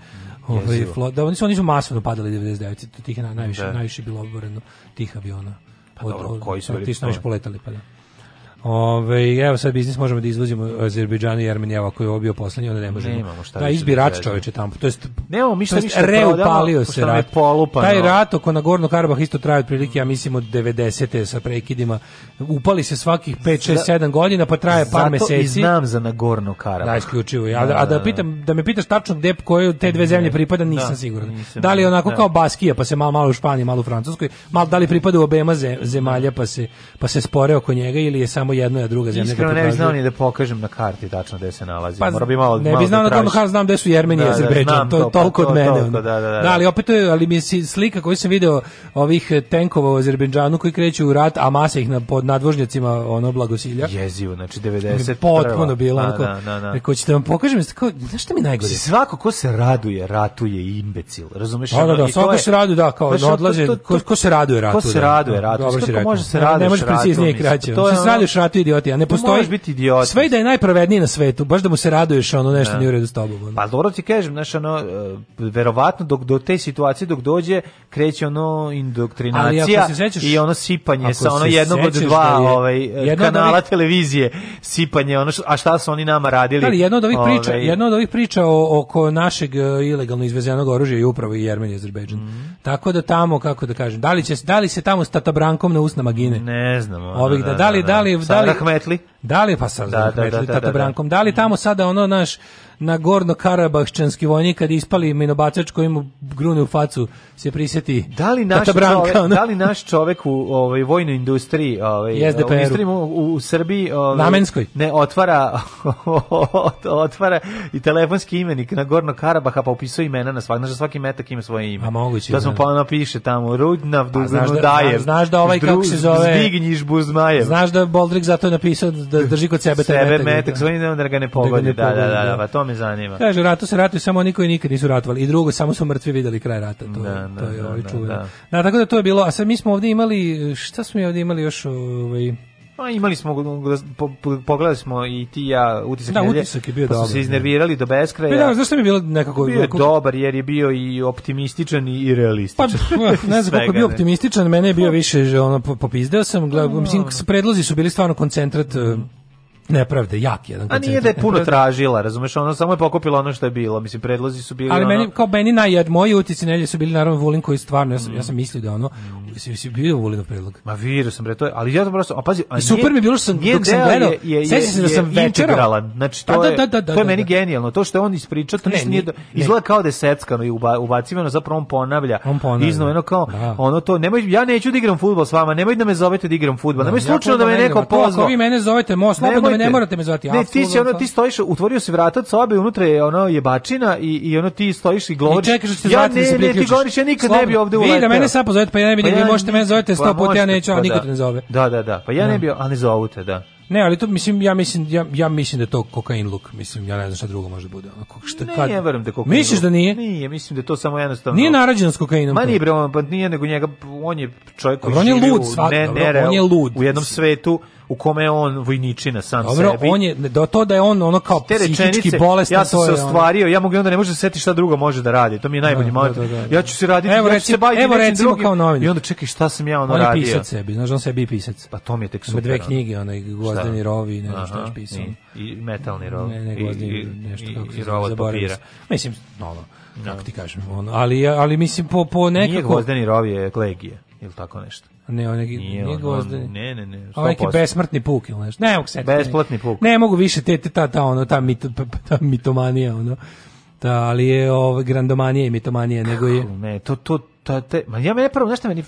Ovaj Mhm. Jezivo. flot, da oni su oni su masovno padali 99. To tih je na- najviše Da. najviše bilo oboreno tih aviona. Pa dobro, koji su bili ti su najviše poletali pa da. Ove, evo sad biznis možemo da izvozimo Azerbejdžan i Armeniju, ako je ovo bio poslednji, onda ne možemo. Nemamo šta Da, više izbi da čoveče tamo. To jest, Nemamo mi šta to jest da reupalio se rat. polupano. Taj rat oko Nagorno Karabah isto traje otprilike, ja mislim, od 90. sa prekidima. Upali se svakih 5, 6, 7 godina, pa traje par Zato meseci. i znam za Nagorno Karabah. Da, isključivo. A da, a da pitam, da me pitaš tačno gde koje te dve zemlje pripada, nisam Da, siguran. nisam, da li je onako da. kao Baskija, pa se malo malo u Španiji, malo u Francuskoj, malo da li pripada u obema ze- zemalja, pa se pa se spore oko njega ili je samo jedna a druga zemlja. Iskreno ne bih znao ni da pokažem na karti tačno gde se nalazi. Pa, Mora bi malo, ne malo bi znao da na Gorno. Karabah, znam gde su Jermenija i Da, da, Azerbejdžan, znam to je to, pa toliko to, od mene. da, da, da. ali opet je, ali mi je si- slika koju sam video ovih eh, tenkova u Azerbejdžanu koji kreću u rat, a masa ih na, pod nadvožnjacima ono blagosilja. Jezivo, znači 90. potpuno bilo Da, onako. da, da, da. Ćete vam pokažem, jeste kao, znaš šta mi je najgore? Svako ko se raduje, ratuje imbecil. Razumeš? Da, da, da, i svako je- se raduje, da, kao to- ko, ko se raduje ratu. Ko se da. raduje ratu? Dobro si Kako rekao. može se Ne, raduješ Ne ratu, preciznije i kraće. je se ono- ratu idioti, a ne postoji. možeš biti idiot. Sve da je najpravedniji na svetu, baš da mu se raduješ, ono nešto Da. nije u redu s tobom. ono. Pa dobro ti kažem, znaš, ono, e, verovatno dok do te situacije dok dođe, kreće ono indoktrinacija sećaš- i ono sipanje sa ono jednog od dva da je ovaj, kanala ovih- televizije, sipanje, ono, a šta su oni nama radili? Da, ali jedna od ovih priča, Ovaj, jedna od ovih priča o, oko našeg e, ilegalno izvezenog oružja je upravo i Jermen i Azerbejdžan. Mhm. Tako da tamo kako da kažem, da li će da li se tamo s tatabrankom na usnama gine? Ne znam. Ovih da, da li da li da Sa li Rahmetli? Da li pa sa Da, da, da, da, da, da, Brankom? Da li tamo sada ono naš na gorno karabahčanski vojnik kad ispali minobacač koji mu grune u facu se prisjeti Da li naš Branka, čovek, da li naš čovek u ovoj vojnoj industriji, ovaj u, industriji u, u Srbiji, ovaj, Namenskoj. ne otvara otvara i telefonski imenik na Gorno Karabaha pa upisuje imena na svak, znaš da svaki metak ima svoje ime. A moguće, To smo da. pa napiše tamo Rudnav A znaš da- Dudajev. znaš da ovaj, kako se zove- Zbignjiš Buzmajev. Znaš da je Boldrik zato napisao da drži kod sebe taj sebe metak. metak, da. svojim da ga ne Da ga ne pogodi. Da, da, da, da. pa to me zanima. Kaže, ratu se ratuju samo oni koji nikad nisu ratovali. I drugo, samo su mrtvi videli kraj rata. To, Da, to je da, ovaj da, čuveno. da. Tako da to je bilo. A sad mi smo ovdje imali, šta smo ovdje imali još? Ovaj, Pa imali smo, po, po, pogledali smo i ti ja utisak Da, nedelje, utisak je bio pa dobar, se iznervirali do beskraja. Pa da, zašto mi je bilo nekako... Bio je onako- dobar jer je bio i optimističan i Pa, realističan. ne znam koliko je bio optimističan, mene je bio više, že ono, po- popizdeo sam, gleda, mislim, predlozi su bili stvarno koncentrat e, nepravde, jak jedan A koncentrat. nije da je puno tražila, razumeš, ono samo je pokupila ono što je bilo. Mislim, predlozi su bili Ali ono... meni, kao meni najjad, moji utici nelje su bili naravno Vulin koji stvarno, ja sam, ja sam mislio da ono, si, si bio Vulinov predlog. Ma vidio sam bre to, je- ali ja to prosto, a pazi, a I super mi bilo što sam- dok sam gledao, je, je, je, sjećam se da sam večerao-. Znači to Pa da, je da, da, da, to je da, meni da. genijalno. To što je on ispričao, to ništa nije nije- izgleda kao da je seckano i uba, ubacivano, zapravo on ponavlja. On ponavlja. Kao Da. ono to, nemoj ja neću da igram fudbal s vama, nemoj da me zovete da igram fudbal. Nemoj slučajno da me ne neko pozvao. Ako vi mene zovete, mo, slobodno me ne morate me zvati. Ne, ti si ono, ti stojiš, otvorio se vratac sobe, unutra je ono jebačina i, i ono ti stojiš i govoriš. Da ja ne, da ne, ti govoriš, ja nikad ne bi ovde Vi uleteo. da mene sad pozovete, pa ja ne bi, Pa vi možete mene zovete sto puta, ja neću, a pa niko te ne zove. Da, da, da. Pa ja ne Da. bi, a ne zovu te, da. Ne, ali to mislim ja mislim ja, ja mislim da je to kokain luk, mislim ja ne znam šta drugo može da bude. Ono, kako- šta, Ne, kad- ne verujem da kokain. Misliš da nije? Nije, mislim da je to samo jednostavno... Nije narađen s kokainom. Ma nije bre, on, pa nije nego njega, on je čovjek koji on je živi lud, u ne, nereal- on je lud. u jednom svetu u kome je on vojničina sam Dobro, sebi. on je do to da je on ono kao te psihički rečenice, bolestan, ja sam to se je ono- ostvario, ja mogu onda ne može da se seti šta drugo može da radi. To mi je najbolji Da, moment. da, da, da. Ja ću se raditi, Evo ja ću se baviti evo recimo drugim. kao novinar. I onda čekaj šta sam ja ono On je radio. pisac sebi, znaš, on sebi je pisac. Pa to mi je tek Ima super. dve ono. knjige, onaj Gvozdeni rovi, ne znam šta još pisao. I, metalni rov. Ne, ne, I- Gvozdeni, nešto kako se zove, sam. Mislim, ono, kako Da. ti kažem, ono, ali, ali mislim, po, po nekako... Nije gvozdeni rov je legije, ili tako nešto. Ne, on je, Nije nije, gvozdeni. ne, ne, ne, A neki 100%. besmrtni puk ili nešto. Ne mogu se. Besplatni puk. Ne mogu više te, te ta, ta, ono, ta, mito, pa- pa- ta mitomanija, ono. Ta, ali je ovo, grandomanija i mitomanija, nego je... Ne, to to ta te, ma ja me ne pravo, znaš šta meni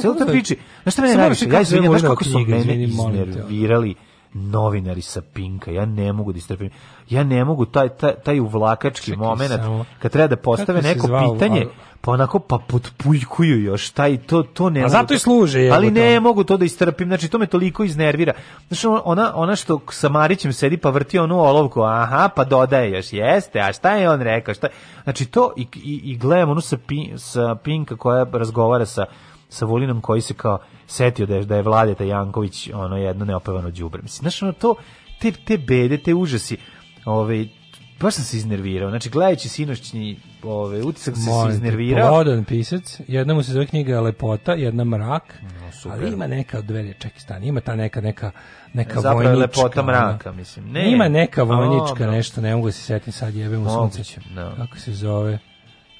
celo to da- priči. Znaš šta mene najviše, ja izvinjam, znaš kako su mene iznervirali novinari sa Pinka. Ja ne mogu da istrpim. Ja ne mogu taj taj, taj uvlakački samo. kad treba da postave neko pitanje, pa onako pa potpujkuju još taj to to ne A mogu zato to- i služe, jebote. Ali ne mogu to da istrpim. Znači to me toliko iznervira. Znači ona ona što sa Marićem sedi pa vrti onu olovku, aha, pa dodaje još jeste, a šta je on rekao? Šta? Znači to i i, i gledam onu sa Pin- sa Pinka koja razgovara sa sa Volinom koji se kao setio da je, da je Vladeta Janković ono jedno neopevano đubre. Mislim, znaš, ono to, te, te bede, te užasi, ovaj, baš sam se iznervirao. Znači, gledajući sinoćni ovaj, utisak sam se iznervirao. Plodan pisac, jedna mu se zove knjiga Lepota, jedna Mrak, super. ali ima neka od dveri, čekaj stani, ima ta neka, neka, neka Zapravo vojnička. lepota ona. mraka, mislim. Ne. Ima neka A, vojnička dobro. nešto, ne mogu da se setim sad, jebe mu sunce. Moguće, da. Kako se zove?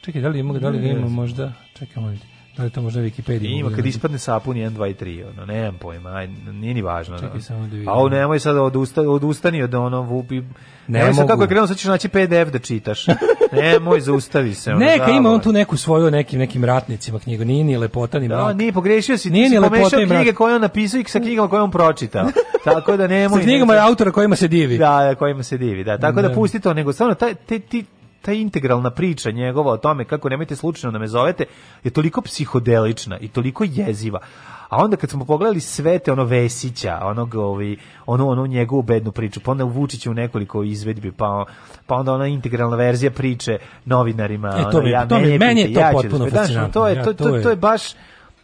Čekaj, da li ima, da li ga ima možda? Čekaj, te. Da li to možda Wikipedia? Ima da kad ispadne sapun 1, 2 i 3, ono, nemam pojma, aj, nije ni važno. Čekaj no. samo da vidim. A ovo nemoj sad odusta, odustani od ono vupi. Ne Ne sad kako je krenuo, sad ćeš naći PDF da čitaš. nemoj, zaustavi se. ono, Neka ima on tu neku svoju nekim nekim ratnicima knjigu, nije ni lepota ni Da, mrak. nije pogrešio si, Nije ti ni lepota pomešao i mrak. knjige koje on napisao i sa knjigama koje on pročitao. Tako da nemoj. Sa knjigama ne- autora kojima se divi. Da, da, kojima se divi, da. Tako da, Da. pusti to, nego stvarno taj, te, ti, ta integralna priča njegova o tome kako nemojte slučajno da me zovete je toliko psihodelična i toliko jeziva. A onda kad smo pogledali sve te ono Vesića, onog ovi, ono ono njegovu bednu priču, pa onda u Vučiću u nekoliko izvedbi, pa pa onda ona integralna verzija priče novinarima, E, to ono, mi- ja to mene meni je to ja potpuno da- fascinantno. To je Ja, to, to to, je- to je baš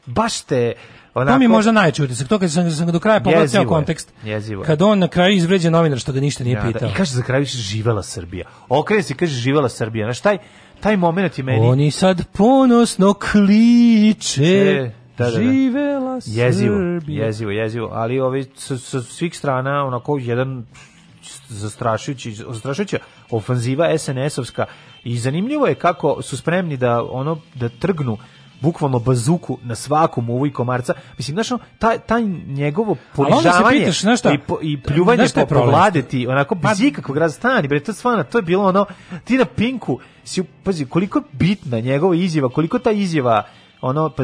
baš te To mi je možda najveći utisak, to kad sam, sam do kraja pogledao Jezivo ceo kontekst. jezivo je. Kad on na kraju izvređa novinar što ga ništa nije Da, da, pitao. I kaže za kraju živela Srbija. Okrene se kaže živela Srbija. Znaš, taj, taj moment je meni... Oni sad ponosno kliče. Da, da, da. Živela jezivo, Srbija. jezivo, jezivo, ali ovi sa, sa svih strana onako jedan zastrašujući, zastrašujuća ofanziva SNS-ovska i zanimljivo je kako su spremni da ono da trgnu bukvalno bazuku na svakom uvu i komarca. Mislim, znaš, taj, taj njegovo ponižavanje pitaš, znaš šta? i, po, i pljuvanje po, po vladeti, onako bez ikakvog razstani, bre, to stvarno, to je bilo ono, ti na Pinku, si, pazi, koliko je bitna njegova izjava, koliko ta izjava, ono, pa,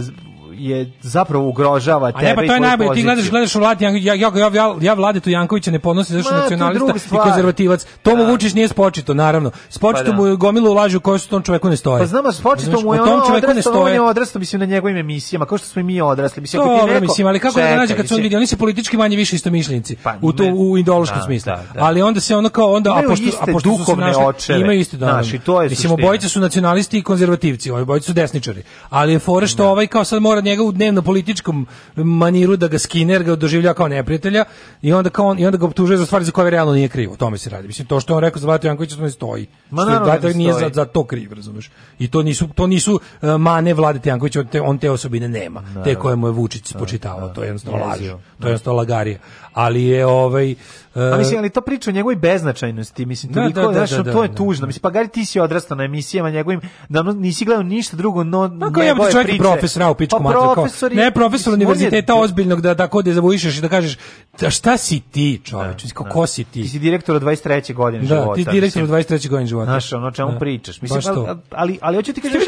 je zapravo ugrožava A tebe ne, pa to je najbolje, ti gledaš, poziciju. gledaš u Vladi, ja, ja, ja, ja, ja Vladetu Jankovića ne podnosim zašto to nacionalista i konzervativac. To mu Da. Vučić nije spočito, naravno. Spočito Pa da. mu je gomilu lažu koje su tom čoveku ne stoje. Pa znamo, spočito Razumeš, mu je ono odrastao, on je odrastao, mislim, na njegovim emisijama, kao što smo i mi odrasli. Mislim, ako ti neko... mislim, ali kako da nađe kad su on vidi, oni su politički manje više istomišljenici u to u ideološkom Da, smislu. da. Ali onda se ono kao onda a pošto a pošto su se našli, imaju isto da. To je Mislim obojica su nacionalisti i konzervativci, ovi obojica su desničari. Ali je fora što ovaj kao sad mora njega u dnevno političkom maniru da ga skine, jer ga doživlja kao neprijatelja i onda kao on, i onda ga optužuje za stvari za koje realno nije kriv. O tome se radi. Mislim to što on rekao za Zlatu Jankovića to ne stoji. Ma Što naravno da ne nije za, za to kriv, razumeš? I to nisu to nisu uh, mane Vlade Jankovića, on te, on te osobine nema. Te koje mu je Vučić spočitavao, to je jednostavno laž. To je jednostavno lagarija. Ali je ovaj uh, A mislim, ali to priča o njegovoj beznačajnosti, mislim, Da, toliko, da, da, znaš, da, da, to je da. tužno. Mislim, pa gari ti si odrastao na emisijama njegovim, da nisi gledao ništa drugo, no Pa kao jebote čovjek je profesor, u pičku Pa mater, kao, ne profesor on je- univerziteta ozbiljnog da tako da zavujišeš i da kažeš da šta si ti čoveče, Mislim, kao ko si ti? Ti si direktor od 23. godine Da, života. ti si direktor od 23. godine života. Znaš, ono čemu Da. pričaš. Mislim, ali, ali, ali hoću ti kažem,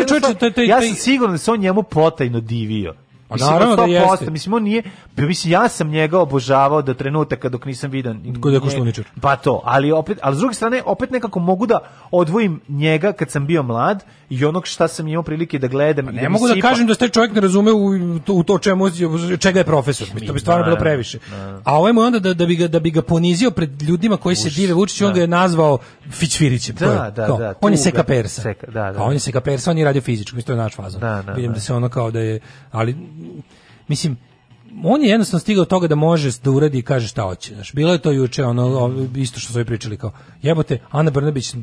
je- ja sam siguran da se on njemu potajno divio. A Mislim, naravno da 100%, jeste. Mislim, on nije, pa mislim, ja sam njega obožavao do trenutaka dok nisam vidan. Kod je Koštuničar. Pa to, ali opet, ali s druge strane, opet nekako mogu da odvojim njega kad sam bio mlad i onog šta sam imao prilike da gledam. Pa Ne mi mogu da sipa. kažem da se taj čovjek ne razume u to, u to čemu čega je profesor. Mislim, to bi stvarno bilo Naravno, previše. A ovaj mu onda da, da bi ga da bi ga ponizio pred ljudima koji se dive Vučiću, on da. ga je nazvao Fićfirićem. Da, da, kao, da, On je seka persa. Seka, da, da. Kao on je seka persa, on je radio fizičko, mislim to je naš fazon. Da, da, Vidim da. da se ono kao da je, ali mislim on je jednostavno stigao toga da može da uradi i kaže šta hoće. Znaš, bilo je to juče, ono, isto što su ovi pričali, kao, jebote, Ana Brnabić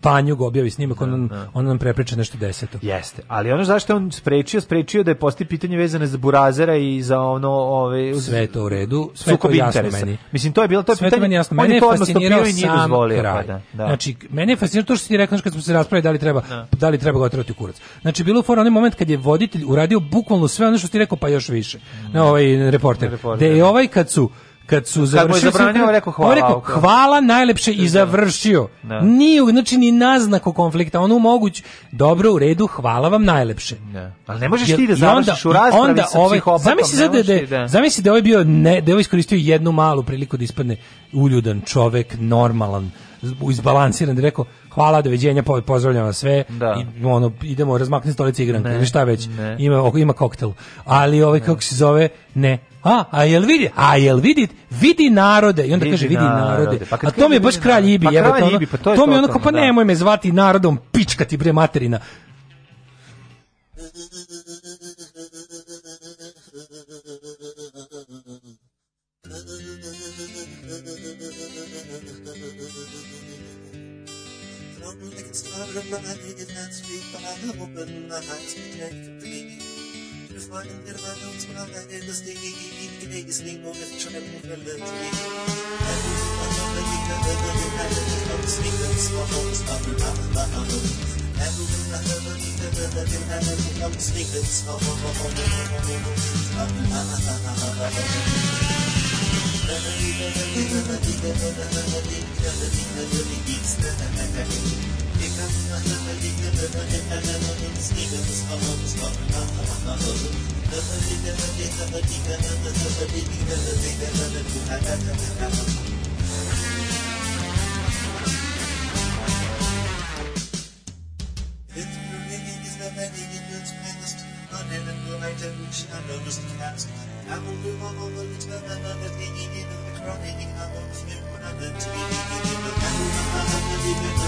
panju ga objavi snimak, on, nam- on nam prepriča nešto deseto. Jeste, ali ono zašto je on sprečio, sprečio da je postoji pitanje vezane za Burazera i za ono ove Sve to u redu, sve to jasno interesa. meni. Mislim to je bilo to je Sve to pitanje. meni jasno. on Mene je to fascinirao nije sam dozvolio. kraj. Pa da, da. Znači, mene je fascinirao to što si ti rekao kad smo se raspravili da li treba, da. li treba ga otrati u kurac. Znači, bilo je onaj moment kad je voditelj uradio bukvalno sve ono što ti rekao, pa još više. Na ovaj reporter. Reporter. Da je ovaj kad su kad su završili zabranio, sve- rekao hvala, ovaj rekao kao. hvala najlepše i završio. Da. Nije znači ni naznaku konflikta, ono moguć. Dobro, u redu, hvala vam najlepše. Da. Ali ne možeš ti da završiš onda- u raspravi onda sa ovaj, psihopatom. Zamisli sad da, da, da- zamisli da ovaj bio ne, da ovaj iskoristio jednu malu priliku da ispadne uljudan čovek, normalan, izbalansiran, da rekao hvala, doviđenja, po- pozdravljam vas sve, Da. i ono, idemo razmakni stolice igranke, ili šta već, ne. ima, ima koktel. Ali ovaj, kako se zove, ne. A, a jel vidi? A jel vidi? Vidi narode. I onda Vidi kaže vidi narode. narode. Pa a to mi je baš kralj. Ibi, Pa jebote, kralj ono- Ibi, pa to je to mi je onako, totalno, pa da. nemoj me zvati narodom, pička ti bre materina. Open my eyes pretend to breathe. To find that I don't smile in the sea, gazing on the tranquility. It is the many in its past, on an light and shadows cast. I will do all the eternity in the crying out of humanity. I'm sneaking,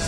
I'm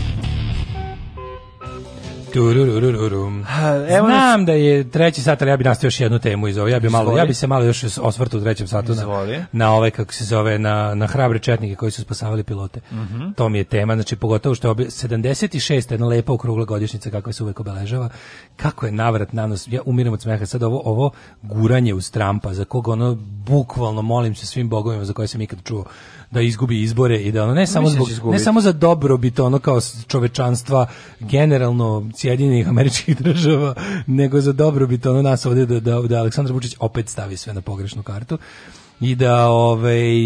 Evo Znam da je treći sat, ali ja bih nastavio još jednu temu iz ove. Ja bih malo, ja bih se malo još osvrtao u trećem satu na, Izvoli. na ove, kako se zove, na, na hrabre četnike koji su spasavali pilote. Mhm. To mi je tema, znači pogotovo što je obje- 76. jedna lepa okrugla godišnjica kakva se uvek obeležava. Kako je navrat na nos, ja umiram od smeha sad ovo, ovo guranje uz Trumpa, za koga ono bukvalno molim se svim bogovima za koje sam ikad čuo da izgubi izbore i da ono ne samo da zbog, ne samo za dobrobit ono kao čovečanstva generalno Sjedinjenih američkih država nego za dobrobit ono nas ovdje da, da, da Aleksandar Vučić opet stavi sve na pogrešnu kartu i da ovaj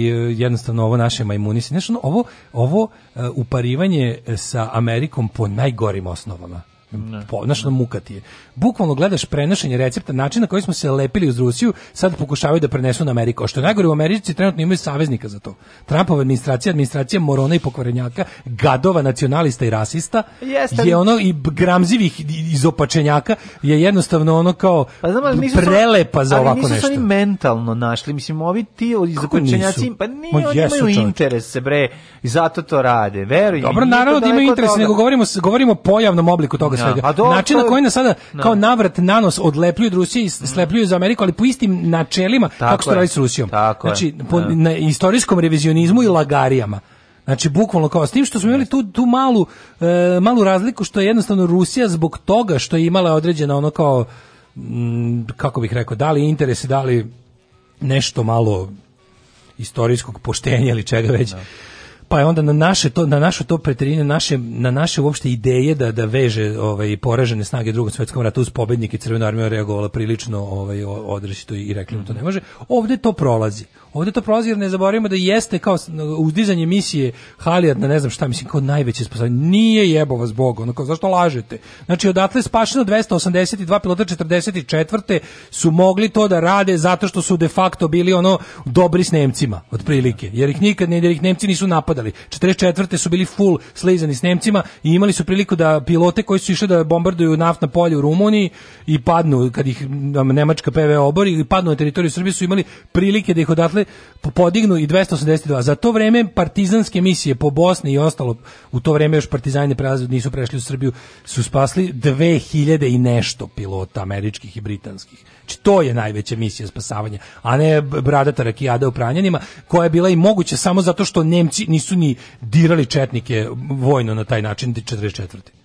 jednostavno ovo naše majmunisi znači ono, ovo ovo e, uparivanje sa Amerikom po najgorim osnovama po, znaš, ono, muka ti je. Bukvalno gledaš prenošenje recepta, način na koji smo se lepili uz Rusiju, sad pokušavaju da prenesu na Ameriku. A što je najgore, u Americi trenutno imaju saveznika za to. Trumpova administracija, administracija morona i pokvarenjaka, gadova, nacionalista i rasista, Jeste, ali- je ono i gramzivih izopačenjaka, je jednostavno ono kao Pa znam, ali nisu prelepa za ali ovako nisu nešto. oni mentalno našli. Mislim, ovi ti izopačenjaci, nisu? pa nije, Ma oni jesu, imaju interese, bre, i zato to rade. Veruj Dobro, naravno da imaju daleko od interes, toga. nego govorimo govorimo o pojavnom obliku toga svega. pa dobro, Način na to koji nas sada Da. kao navrat nanos odlepljuju od Rusije i slepljuju za Ameriku, ali po istim načelima kako se to je. radi s Rusijom. Tako je. znači, po, Da. na istorijskom revizionizmu i lagarijama. Znači, bukvalno kao s tim što smo imali tu, tu malu, e, malu razliku što je jednostavno Rusija zbog toga što je imala određena ono kao, mm, kako bih rekao, da li interese, da li nešto malo istorijskog poštenja ili čega već. Pa je onda na naše to na našu to preterine naše na naše uopšte ideje da da veže ovaj poražene snage u drugom svetskom ratu uz pobednike i crvena armija reagovala prilično ovaj odrešito i rekli da to ne može. Ovde to prolazi. Ovde to prolazi jer ne zaboravimo da jeste kao uzdizanje misije Halijat na ne znam šta, mislim kao najveće spasavanje. Nije jebo vas Bog, ono kao zašto lažete? Znači odatle spašeno 282 pilota 44. su mogli to da rade zato što su de facto bili ono dobri s Nemcima, otprilike. Jer ih nikad ne, jer ih Nemci nisu napadali. 44. su bili full slizani s Nemcima i imali su priliku da pilote koji su išli da bombarduju naftna polja u Rumuniji i padnu kad ih nemačka PV obori i padnu na teritoriju Srbije su imali prilike da ih odatle po- podignu i 282. Za to vreme partizanske misije po Bosni i ostalo, u to vreme još partizani prelaze, nisu prešli u Srbiju, su spasli 2000 i nešto pilota američkih i britanskih. Znači to je najveća misija spasavanja, a ne bradata rakijada u Pranjanima, koja je bila i moguća samo zato što Nemci nisu ni dirali četnike vojno na taj način 44.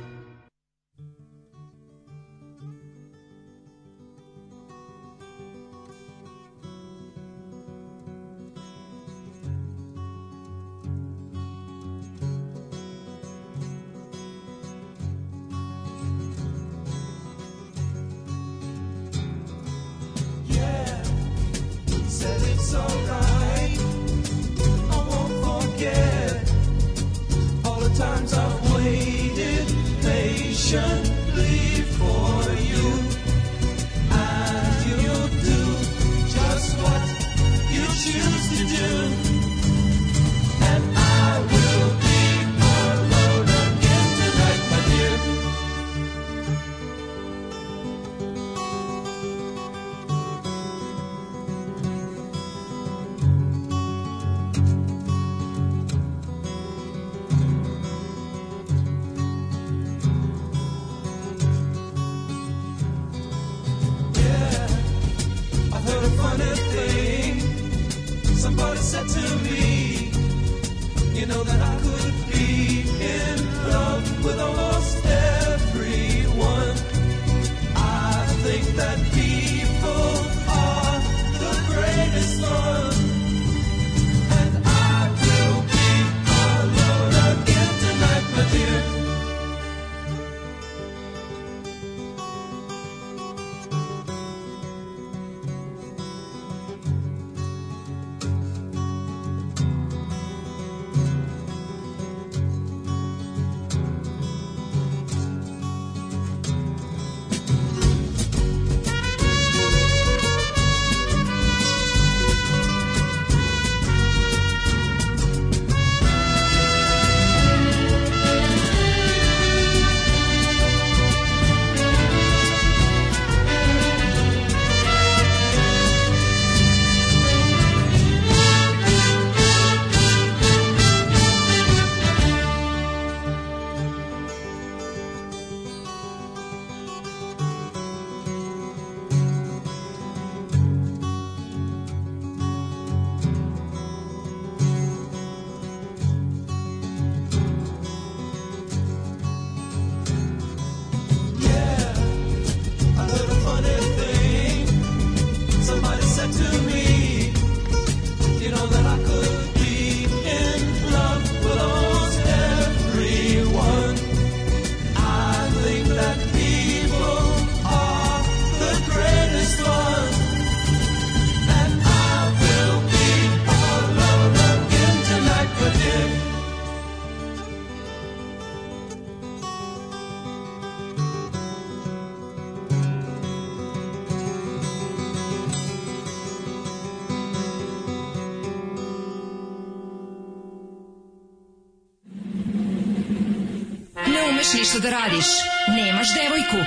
Ne umeš ništa da radiš, nemaš devojku.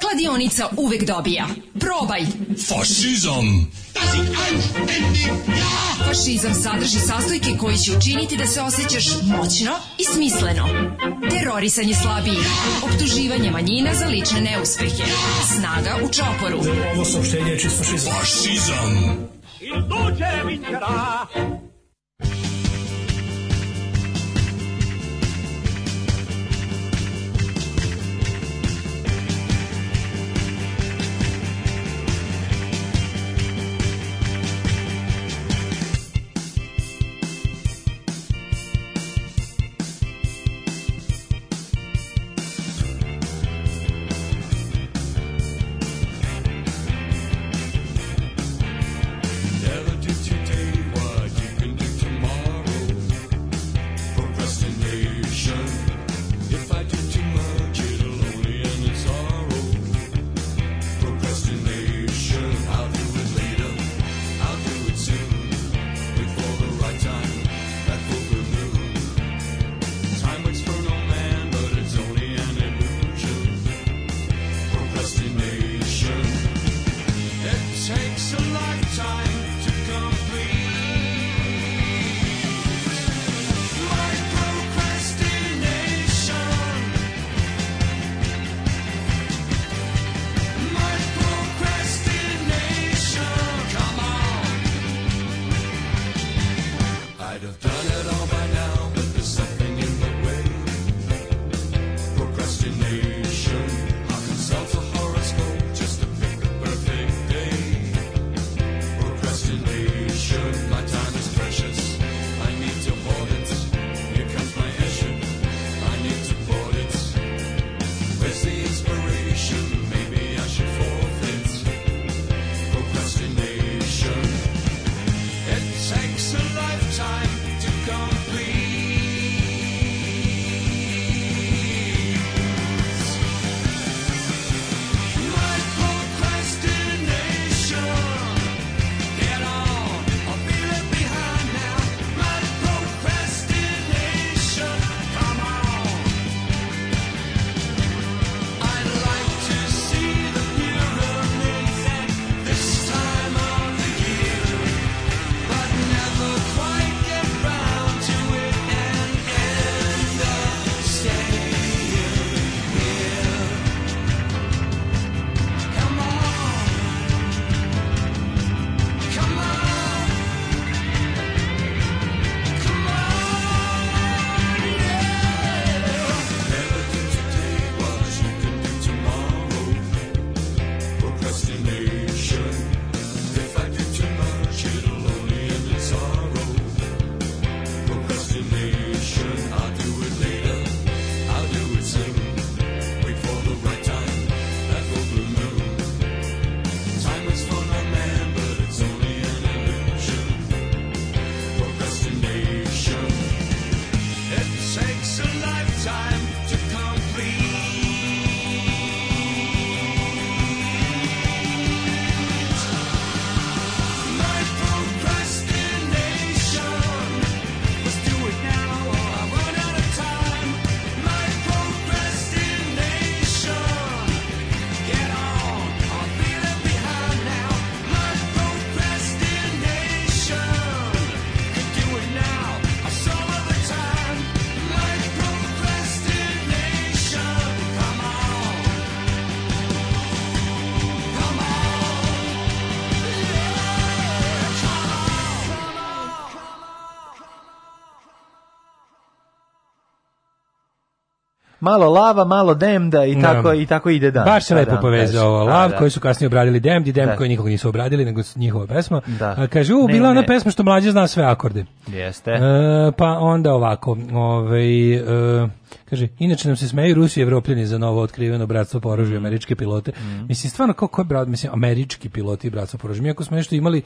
Kladionica uvek dobija. Probaj! Fašizam! Fašizam sadrži sastojke koji će učiniti da se osjećaš moćno i smisleno. Terorisanje slabijih, optuživanje manjina za lične neuspehe, snaga u čoporu. Ovo saopštenje je čisto fašizam. Fašizam! Il duce vincerà. Malo lava, malo demda i Da. tako i tako ide dan. Baš se Da, lepo da, povezao. Lav, koji su kasnije obradili Demd i Demd Da. koji nikog nisu obradili, nego njihova pesma. Da. A, kaže, u, bila ona pesma što mlađe zna sve akorde. Jeste. E, pa onda ovako, ovaj, e, kaže, inače nam se smeju Rusi i Evropljani za novo otkriveno bratstvo po Mm. oružju, američke pilote. Mislim, stvarno, kao ko je brat, mislim, američki piloti i bratstvo po oružju. Mi ako smo nešto imali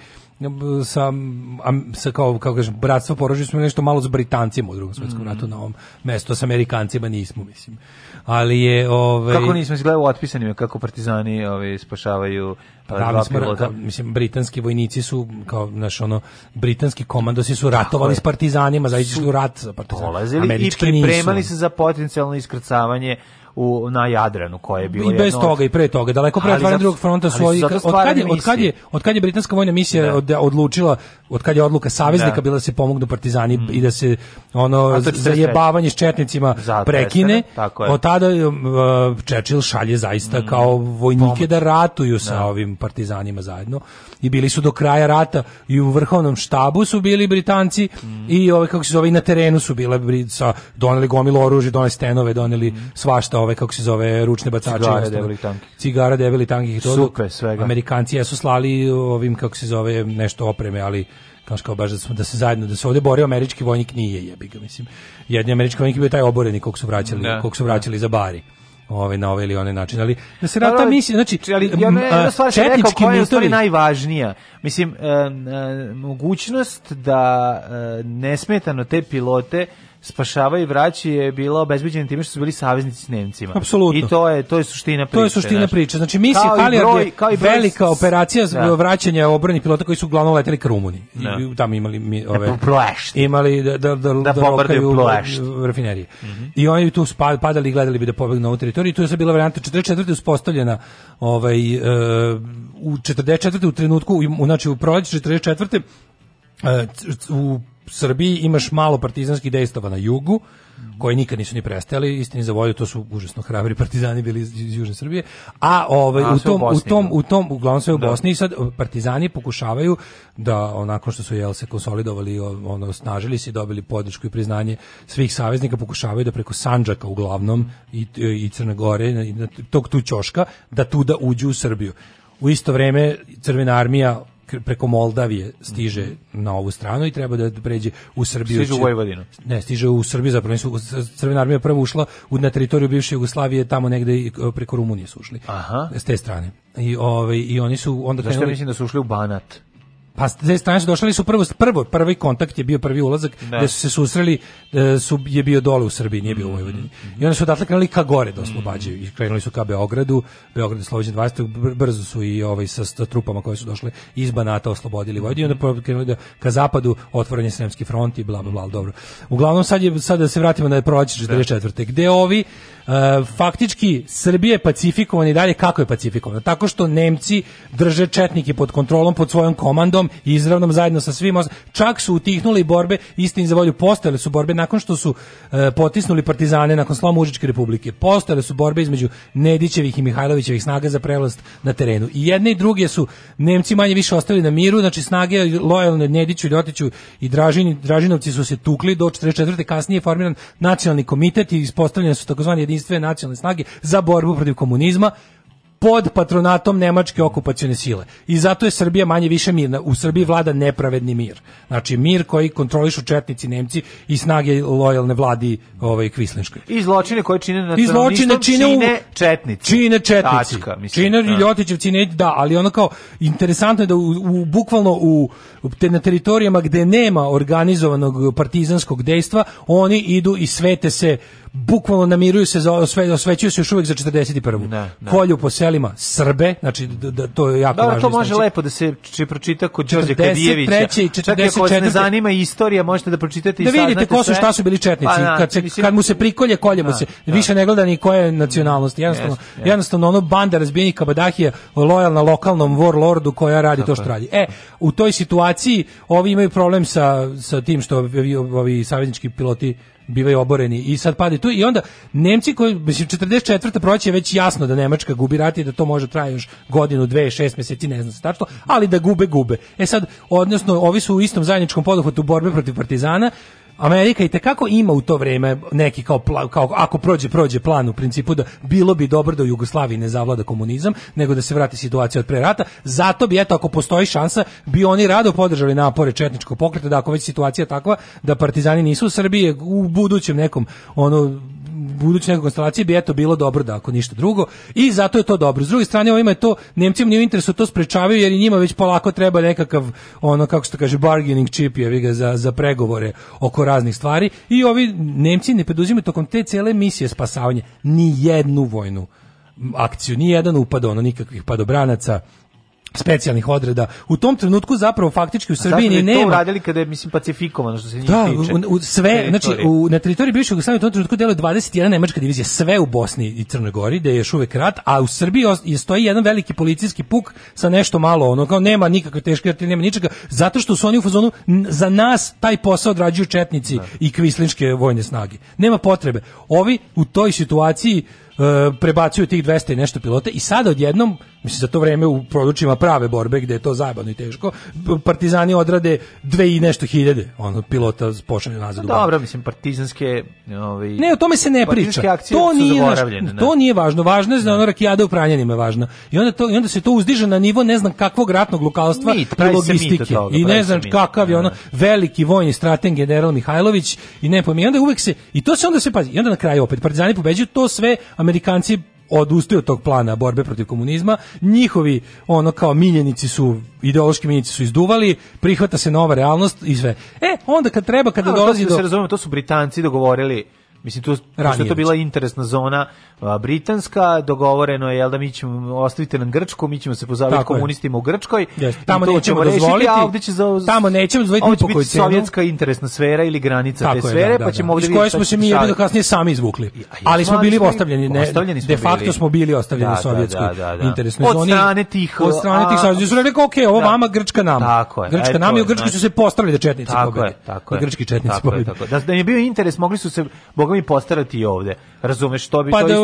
sa, sa kao, kao kažem, bratstvo po oružju, smo nešto malo s Britancima u drugom svetskom Mm. ratu na ovom mestu, s Amerikancima nismo, mislim. Ali je, ovaj... Kako nismo izgledali u otpisanima kako partizani ovaj spašavaju Pa pa, dva pilota. mislim, britanski vojnici su, kao, naš, ono, britanski komandosi su ratovali s partizanima, zaista u rat sa partizanima. dolazili i Američki pripremali nisu. se za potencijalno iskrcavanje u, na Jadranu, koje je bilo I bez jedno toga i pre toga, daleko pre otvaranja drugog fronta su od kad je, od kad je, misije. od kad je britanska vojna misija Da. od, odlučila, od kad je odluka saveznika Da. Mm. bila da se pomognu partizani i da se ono zajebavanje s četnicima Zato prekine, tako je. od tada uh, Churchill šalje zaista kao vojnike da ratuju sa ovim partizanima zajedno i bili su do kraja rata i u vrhovnom štabu su bili Britanci i ove kako se zove i na terenu su bile sa doneli gomilu oružja, doneli stenove, doneli svašta ove kako se zove ručne bacače, Cigare, debeli tanki. Cigara, debeli tankih i to. Supe, svega. Amerikanci jesu slali ovim kako se zove nešto opreme, ali kao kao baš da, smo, da se zajedno da se ovde borio američki vojnik nije jebi ga mislim. Jedni američki vojnik je bio taj oboreni kog su vraćali, Da. kog su vraćali za bari. Ovaj na ovaj ili onaj način, ali da se rata Dobro, misija, znači ali ja ne, m, jedna a, stvar sam rekao koja je stvari najvažnija. Mislim, e, e, mogućnost da e, nesmetano te pilote spašavaju i vraći je bila obezbeđena time što su bili saveznici s Nemcima. Apsolutno. I to je to je suština priče. To je suština znaš. priče. Znači misija Halijard je kao i broj velika s- operacija Da. vraćanja obrani pilota koji su uglavnom leteli ka Rumuniji. Da. I tamo imali mi, ove Ploešti. imali da da da, da, bombarduju lokaju Ploešt. rafinerije. I oni tu spa- padali i gledali bi da pobegnu na ovu teritoriju. Tu je sad bila varijanta 44. uspostavljena ovaj e, u 44. u trenutku u, u- znači u proleće 44. e, c- u Srbiji imaš malo partizanskih dejstava na jugu, koji nikad nisu ni prestajali, istini za volju, to su užasno hrabri partizani bili iz, iz Južne Srbije, a ovaj, A, u, u tom, u, Bosni, tom, da. u tom, uglavnom sve u Da. Bosni, i sad partizani pokušavaju da, onako što su jel, se konsolidovali, ono, snažili se i dobili podršku i priznanje svih saveznika, pokušavaju da preko Sandžaka uglavnom i, i Crne Gore, i tog tu ćoška, da tu da uđu u Srbiju. U isto vreme Crvena armija preko Moldavije stiže na ovu stranu i treba da pređe u Srbiju. Stiže u Vojvodinu. Ne, stiže u Srbiju, zapravo nisu, Crvena armija prvo ušla u, na teritoriju bivše Jugoslavije, tamo negde e, preko Rumunije su ušli. Aha. S te strane. I, ovaj, i oni su onda Zašto ja krenuli- mislim da su ušli u Banat? Pa te strane su došli su prvo prvo prvi kontakt je bio prvi ulazak Da. gde su se susreli e, su je bio dole u Srbiji nije bio u Vojvodini i onda su odatle krenuli ka gore da oslobađaju i krenuli su ka Beogradu Beograd je oslobođen 20. br- brzo su i ovaj sa, sa trupama koje su došle iz Banata oslobodili Vojvodinu i onda krenuli da ka zapadu otvoren je Sremski front i bla bla bla dobro uglavnom sad je sad da se vratimo na proleće 44. gde ovi faktički Srbija je pacifikovana i dalje. Kako je pacifikovana? Tako što Nemci drže četnike pod kontrolom pod svojom komandom izravnom zajedno sa svim čak su utihnuli borbe istini za volju postojale su borbe nakon što su e, potisnuli partizane nakon sloma Užičke republike. Postojale su borbe između Nedićevih i Mihajlovićevih snaga za prelast na terenu. I jedne i druge su Nemci manje više ostali na miru znači snage lojalne Nediću Ljotiću i Dražini, Dražinovci su se tukli do 44. kasnije je formiran nacionalni komitet i ispostavljene su takozvane jedinstvene nacionalne snage za borbu protiv komunizma pod patronatom nemačke okupacione sile. I zato je Srbija manje više mirna. U Srbiji vlada nepravedni mir. Znači mir koji kontrolišu četnici Nemci i snage lojalne vladi ovaj Kvislinškoj. I zločine koje čine I zločine čine, u- čine četnici. Čine četnici. Tačka, mislim, čine da. Ljotićevci ne, da, ali ono kao interesantno je da u, u- bukvalno u na teritorijama gde nema organizovanog partizanskog dejstva, oni idu i svete se bukvalno namiruju se za osve, osvećuju se još uvek za 41. Da, da. Kolju po selima Srbe, znači da, da- to je jako Dobro, važno. to može istaći. lepo da se či pročita kod Đorđe 43. Kadijevića. i Čak i ako vas ne 44. zanima istorija, možete da pročitate i da vidite ko su šta su bili četnici Pa, da, kad se mislim- kad mu se prikolje kolje mu Da, se da. više ne gleda ni koje nacionalnosti jednostavno Jeste, jeste. jednostavno ono banda razbijenih kabadahija lojalna lokalnom warlordu koja radi to što radi e u toj situaciji ovi imaju problem sa sa tim što ovi, ovi saveznički piloti bivaju oboreni i sad pade tu i onda Nemci koji mislim 44. proleće je već jasno da Nemačka gubi rat i da to može traje još godinu, dve, šest mjeseci, ne znam se tačno, ali da gube, gube. E sad, odnosno, ovi su u istom zajedničkom poduhvatu borbe protiv partizana, Amerika i tekako ima u to vreme neki kao, pla- kao ako prođe, prođe plan u principu da bilo bi dobro da u Jugoslaviji ne zavlada komunizam, nego da se vrati situacija od pre rata. Zato bi, eto, ako postoji šansa, bi oni rado podržali napore četničkog pokreta, da ako već situacija takva da partizani nisu u Srbiji, u budućem nekom ono buduće neke konstelacije bi eto bilo dobro da ako ništa drugo i zato je to dobro. S druge strane ovima je to Nemcima nije u interesu to sprečavaju jer i njima već polako treba nekakav ono kako se to kaže bargaining chip je ga za za pregovore oko raznih stvari i ovi Nemci ne preduzimaju tokom te cele misije spasavanja ni jednu vojnu akciju, ni jedan upad ono nikakvih padobranaca specijalnih odreda. U tom trenutku zapravo faktički u Srbiji ni nema uradili kada je, mislim, pacifikovano što se njih da, tiče? u, u sve, znači teritorije? u, na teritoriji bivše Jugoslavije u tom trenutku deluje 21 nemačka divizija, sve u Bosni i Crnoj Gori, da je još uvek rat, a u Srbiji je stoji jedan veliki policijski puk sa nešto malo, ono kao nema nikakve teške artiljerije, nema ničega, zato što su oni u fazonu za nas taj posao odrađuju četnici i kvislinške vojne snage. Nema potrebe. Ovi u toj situaciji prebacuju tih 200 i nešto pilota i sada odjednom, mislim za to vreme u područjima prave borbe gde je to zajebano i teško, partizani odrade dve i nešto hiljade ono, pilota pošalju nazad u Dobro, mislim, partizanske... Ovaj, ne, o tome se ne priča. To nije, da. to nije važno. Važno je za ono rakijada u Pranjanima je važno. I onda, to, I onda se to uzdiže na nivo ne znam kakvog ratnog lukalstva Mit, i logistike. toga, I ne znam kakav je Da. ono veliki vojni strateg general Mihajlović i ne pojma. I onda uvek se, i to se onda se pazi, i onda na kraju opet partizani pobeđuju, to sve Amerikanci odustaju od tog plana borbe protiv komunizma, njihovi ono kao miljenici su ideološki miljenici su izduvali, prihvata se nova realnost i sve. E, onda kad treba, kada A, dolazi to do... se razumemo, to su Britanci dogovorili Mislim, tu, pošto je to bila već. interesna zona britanska, dogovoreno je jel, da mi ćemo ostaviti nam Grčku, mi ćemo se pozabaviti komunistima u Grčkoj. I Tamo nećemo dozvoliti, a ovdje će za, tamo nećemo dozvoliti po koju biti cenu. sovjetska interesna sfera ili granica te Tako je, sfere, da, da, pa ćemo da. ovdje Iz vidjeti koje smo se mi jebi kasnije sami izvukli. Ali smo bili ostavljeni, ne, ostavljeni smo de facto bili. smo bili ostavljeni Da, u sovjetskoj da, da, da. interesnoj Od zoni. strane tih, od strane tih su rekli okej, ovo Da. vama Grčka nama. Tako je, Grčka nama i u Grčkoj su znači- se postavili da četnici pobede. tako Da je. grčki četnici pobede. Da, da je bio interes, mogli su se, boga mi, postarati i ovde. Razumeš, što bi Pa to da.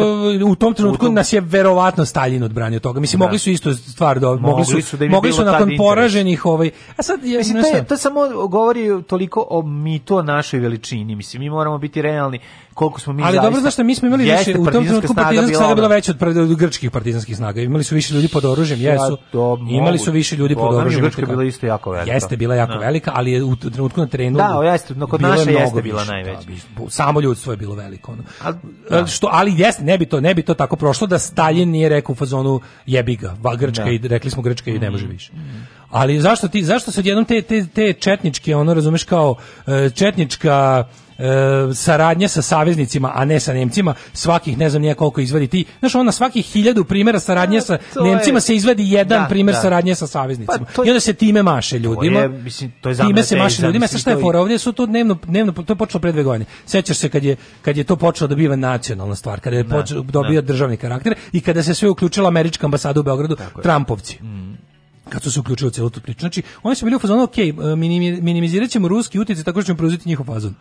U tom trenutku u tom- nas je verovatno Stalin odbranio od toga. Mislim Da. mogli su isto stvar da mogli Mogli su su da mogli su nakon poraženih ovaj a sad je Mislim, to, je, to samo govori toliko o mitu o našoj veličini. Mislim, mi moramo biti realni koliko smo mi Ali zaista... dobro, znaš šta, mi smo imali više, u tom trenutku partizanska snaga bila veća od, pred- od grčkih partizanskih snaga. Imali su više ljudi pod oružjem, Ja, jesu. to Imali su više ljudi pod oružjem. Grčka bila isto jako velika. Jeste, bila jako Da. velika, ali je u trenutku na terenu Da, jeste, no, kod naše mnogo jeste bila najveća. da, bi- samo ljudstvo je bilo veliko. Ono. Al- E, što, ali jeste, ne bi to, ne bi to tako prošlo da Stalin nije rekao u fazonu jebi ga, va Grčka Da. i rekli smo Grčka i ne može više. Ali zašto ti zašto se odjednom te te te četničke, ono razumeš kao e, četnička saradnja sa saveznicima, a ne sa Nemcima, svakih ne znam nije koliko izvadi ti. Znaš, ona svakih hiljadu primjera saradnje sa to je- Nemcima se izvadi jedan Da, primjer da. saradnje sa saveznicima. Pa to je- I onda se time maše ljudima. je, mislim, to je time se maše ljudima. Sa šta je to je- fora? Ovdje su to dnevno, dnevno, to je počelo pre dve godine. Sećaš se kad je, kad je to počelo da biva nacionalna stvar, kada je počeo dobija državni karakter i kada se sve uključila američka ambasada u Beogradu, Trumpovci kad su se uključili u celu tu priču. Znači, oni su bili u fazonu, ok, minimi- minimizirat ćemo ruski utjecaj tako što ćemo preuzeti njihov fazon.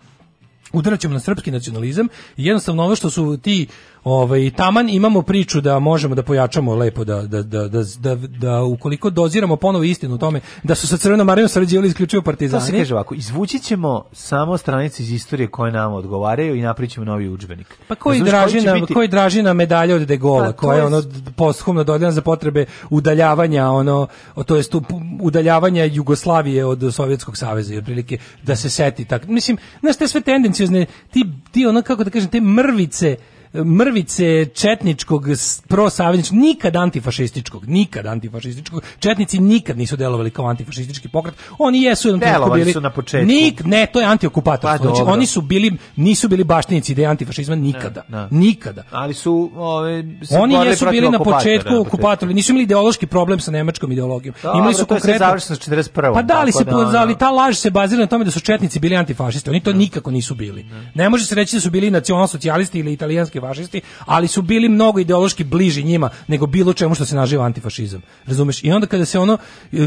Udarat ćemo na srpski nacionalizam i jednostavno ovo što su ti ovaj, taman imamo priču da možemo da pojačamo lepo, da, da, da, da, da, da ukoliko doziramo ponovo istinu u tome da su sa Crvenom Marijom sarađivali isključivo To partizani. se kaže ovako, izvući ćemo samo stranice iz istorije koje nama odgovaraju i napravit ćemo novi udžbenik. Pa koji će Dražina, biti- koji Dražina medalja od De Gola, Pa, to koja je ono posthumno dodeljena za potrebe udaljavanja ono to jest udaljavanja Jugoslavije od Sovjetskog saveza i otprilike da se seti tak. Mislim, znaš te sve tendenciozne ti ti ono kako da kažem te mrvice mrvice četničkog prosavezničkog, nikad antifašističkog, nikad antifašističkog. Četnici nikad nisu delovali kao antifašistički pokret. Oni jesu jednom trenutku Delovali bili su na početku. Nik, ne, to je antiokupatorstvo. Pa, znači, oni su bili nisu bili baštinici ideje antifašizma nikada. da. Nikada. Ali su... Ove, se Oni jesu bili na početku okupatori, nisu imali ideološki problem sa nemačkom ideologijom. Dobro, imali su konkretno završeno s 41. Pa da li se da, ono- ali ta laž se bazira na tome da su četnici bili antifašisti. Oni to nikako nisu bili. Ne može se reći da su bili nacionalsocijalisti ili italijanski fašisti, ali su bili mnogo ideološki bliži njima nego bilo čemu što se naziva antifašizam. Razumeš? I onda kada se ono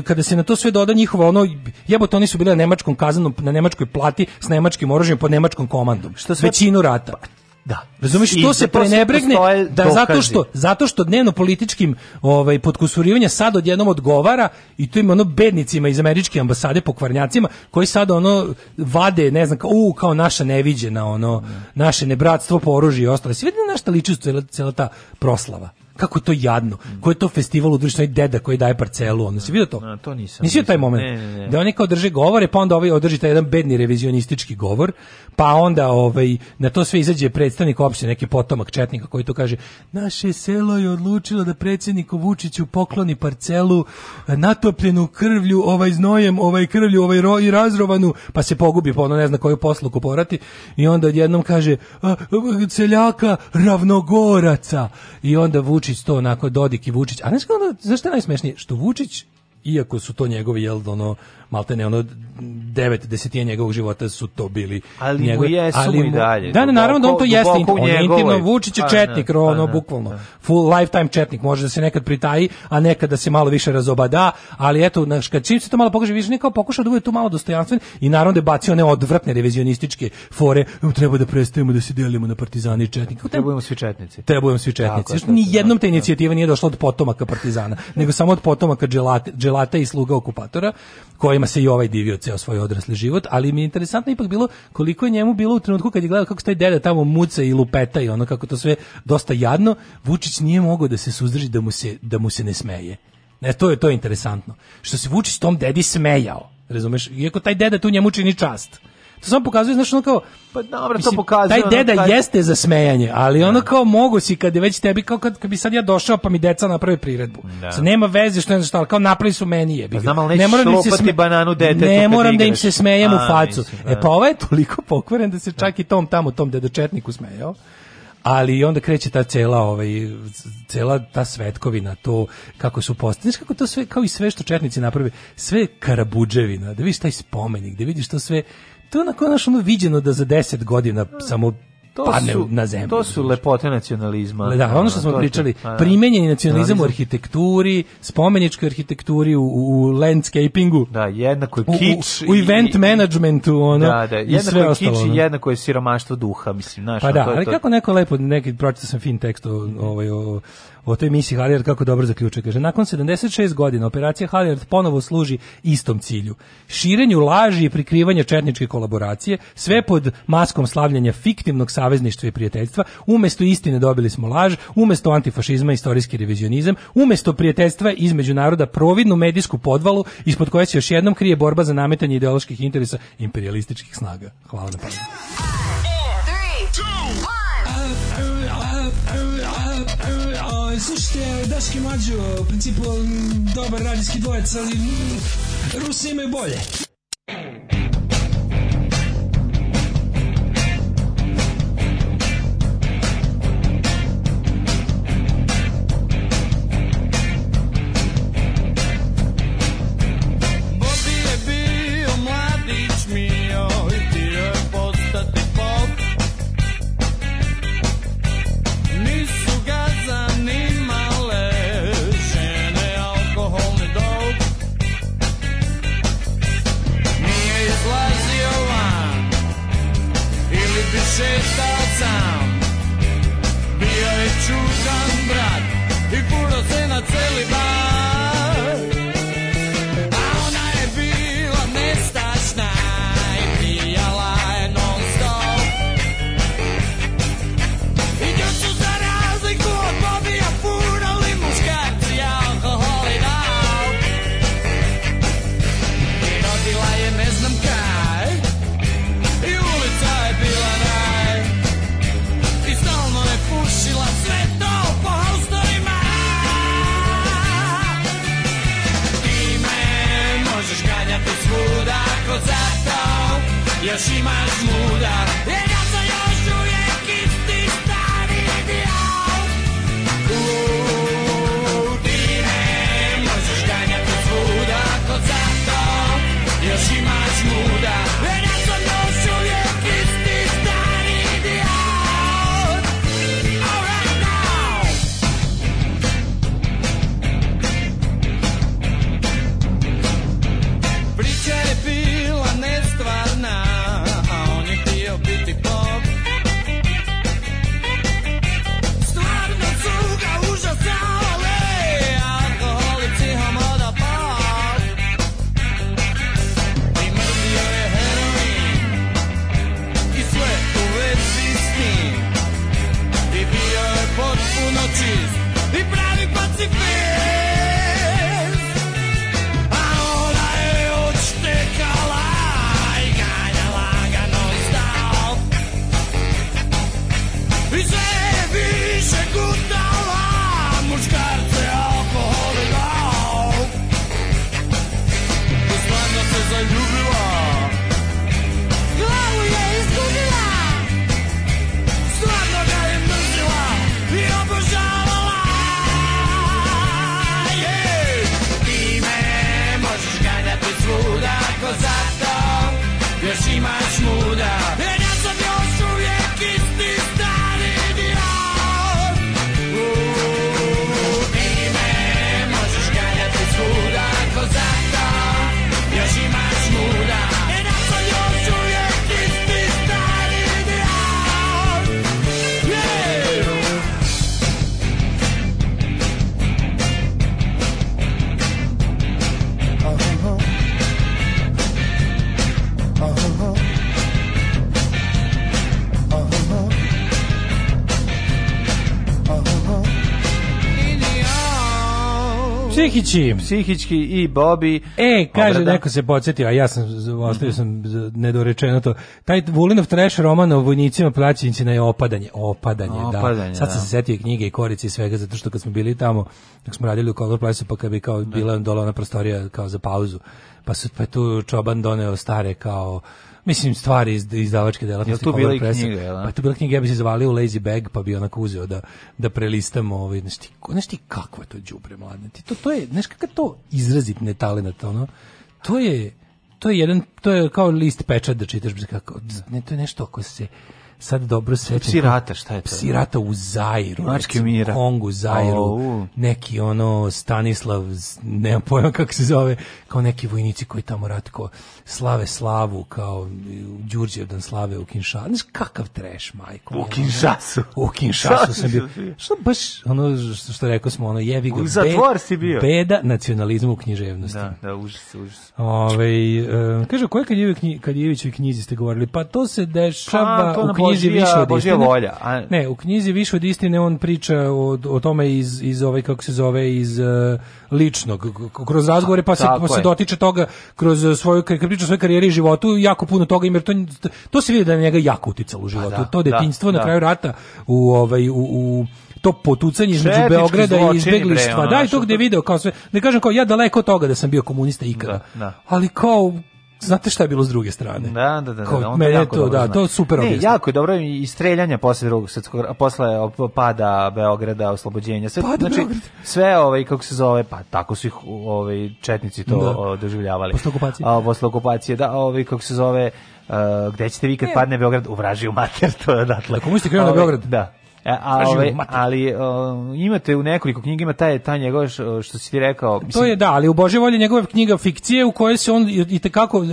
kada se na to sve doda njihova ono jebote oni su bili na nemačkom kazanom na nemačkoj plati s nemačkim oružjem pod nemačkom komandom. Što sve- Većinu rata. Da. Razumeš, to se prenebregne da zato što zato što dnevno političkim ovaj podkusurivanja sad odjednom odgovara i to ima ono bednicima iz američke ambasade pokvarnjacima koji sad ono vade ne znam kao u kao naša neviđena ono naše nebratstvo po oružju i ostalo. Vidi na šta liči cela, cela ta proslava. Kako je to jadno. Ko je to festival u društvenoj deda koji daje parcelu. Ono se vidio to? A, to nisam. Nisi taj moment? Ne, ne, ne. Da oni kao drže govore, pa onda ovaj održi taj jedan bedni revizionistički govor, pa onda ovaj na to sve izađe predstavnik opštine, neki potomak četnika koji to kaže: "Naše selo je odlučilo da predsjedniku Vučiću pokloni parcelu eh, natopljenu krvlju, ovaj znojem, ovaj krvlju, ovaj ro i razrovanu", pa se pogubi, pa ono ne zna koju posluku porati i onda odjednom kaže: "A, a, "Seljaka ravnogoraca." I onda Vučić to onako Dodik i Vučić. A znaš kako je najsmešnije? Što Vučić iako su to njegovi jel ono maltene ono devet desetine njegovog života su to bili Ali mu njegovi- jesu mu i dalje, da ne, naravno da on to jeste on je intimno Vučić je Pa, četnik pa, ono ne, bukvalno da. full lifetime četnik može da se nekad pritaji a nekad da se malo više razobada ali eto znaš, kad čim se to malo pokaže više nekao pokušao da bude tu malo dostojanstven i naravno da je bacio one odvratne revizionističke fore "Evo, treba da prestajemo da se delimo na partizani i četnike Trebujemo svi četnici. Trebujemo svi četnici. tako Ni jednom da, ta inicijativa nije došla od potomaka partizana, nego samo od potomaka dželate, dželata i sluga okupatora, kojima se i ovaj divio ceo svoj odrasli život, ali mi je interesantno ipak bilo koliko je njemu bilo u trenutku kad je gledao kako taj deda tamo muca i lupeta i ono kako to sve dosta jadno, Vučić nije mogao da se suzdrži da mu se, da mu se ne smeje. Ne, to je to je interesantno. Što se Vučić tom dedi smejao. Razumeš? Iako taj deda tu njemu čini čast. To samo pokazuje, znaš, ono kao... Pa dobro, to pokazuje Taj ono deda kad- jeste za smejanje, ali ono kao mogu si kad je već tebi, kao kad, kad bi sad ja došao pa mi deca naprave priredbu. Da. Sad nema veze što ne znam šta, ali kao napravi su meni je. Pa znam, ali da im se lopati bananu detetu Ne moram da im se smejem u facu. mislim, da. E pa ovaj je toliko pokvaren da se čak i tom tamo, tom dedočetniku smejao. Ali onda kreće ta cela ovaj cela ta svetkovina to kako su postavljeni kako to sve kao i sve što četnici naprave sve karabudževina da vidiš taj spomenik da vidiš to sve to je onako naš ono viđeno da za 10 godina samo To padne su, na zemlju. to su lepote nacionalizma. Da, ono što smo pričali, da. primenjeni nacionalizam u arhitekturi, spomeničkoj arhitектuri, u, u landscapingu, Da, jednako je u, u, kič. u i- event i- managementu, ono, Da, da, i jednako sve je ostalo. kič i jednako je siromaštvo duha, mislim, znaš. Pa da, to je ali to. kako neko lepo, neki pročitao sam fin tekst o, ovaj, o, o toj misiji Halijard, kako dobro zaključuje. Kaže, nakon 76 godina operacija Halijard ponovo služi istom cilju. Širenju laži i prikrivanja četničke kolaboracije, sve pod maskom slavljanja fiktivnog savezništva i prijateljstva. Umesto istine dobili smo laž, umesto antifašizma istorijski revizionizam, umesto prijateljstva između naroda providnu medijsku podvalu ispod koje se još jednom krije borba za nametanje ideoloških interesa imperialističkih snaga. Hvala na pažnju. Slušajte, Daški Mađo, u principu dobar radijski dvojec, ali Rusi imaju bolje. Šetao sam. Bio je čudan brat i furo se na celi bar još imaš muda jer Psihići. Psihički i Bobby. E, kaže, Obrada. neko se podsjetio, a ja sam, ostavio sam nedorečeno to. Taj Vulinov trash roman o vojnicima plaćenicima je opadanje. Opadanje, da. Opadanje, Sad sam da. se setio knjige i korice i svega, zato što kad smo bili tamo, dok smo radili u Color Place, pa kad bi kao bila dola ona prostorija kao za pauzu, pa su pa je tu Čoban doneo stare kao Mislim, stvari iz izdavačke delatnosti. Jel tu bila i knjiga, jel? Pa tu bila knjiga, ja bi se zavalio u Lazy Bag, pa bi onako uzeo da, da prelistam ovaj, znaš ti, znaš ti kakvo je to đubre mladne, ti to, to je, znaš kakav to izrazit netalenat, ono, to je, to je jedan, to je kao list pečat da čitaš, kako, ne, to je nešto ako se sad dobro sećam. Psi rata, šta je to? Psi rata u Zairu, Mačke recimo, mira. Kongu, Zairu, Au. neki ono Stanislav, nemam pojma kako se zove, kao neki vojnici koji tamo ratko slave slavu, kao Đurđevdan slave u Kinšasu. Znaš kakav treš, majko. U. Kinšasu. U Kinšasu sam bio. Što baš, ono što, što rekao smo, ono jevi ga. U zatvor si bio. Beda nacionalizmu u književnosti. Da, da, užas, užas. Ove, e, kaže, o kojoj Kadjevi knji, Kadjevićoj knjizi ste govorili? Pa to se dešava Pa, to u knjizi Božija- više od istine. volja, a- Ne, u knjizi više od istine on priča o, o tome iz, iz ovaj, kako se zove, iz e, ličnog, kroz razgovore, pa se, pa se dotiče toga kroz svoju, kad kad priča o svojoj karijeri i životu, jako puno toga jer to, to se vidi da je na njega jako uticalo u životu. da, to da, detinjstvo na da. kraju rata u, ovaj, u, u to potucanje između Beograda i izbeglištva. Da, i to gde je video kao sve. Ne kažem kao ja daleko od toga da sam bio komunista ikada. Da, da. Ali kao znate šta je bilo s druge strane? Da, da, da, Kao, da, on mene jako to, dobro da, zna. to super Ne, jako je dobro i streljanja posle drugog svetskog posle pada Beograda, oslobođenja. Sve, Pada znači, Beograda. sve ovaj kako se zove, pa tako su ih ovaj četnici to Da. o, doživljavali. Posle okupacije. A, posle okupacije, da, ovaj kako se zove Uh, gde ćete vi kad Ne. padne Beograd u vražiju mater to je odatle. Da, komunisti krenu na Ovaj, Beograd. Da. E, a, Vražiju ovaj, ali uh, imate u nekoliko knjiga ima taj taj njegov što, si ti rekao, To je da, ali u Božje volje njegova knjiga fikcije u kojoj se on i te kako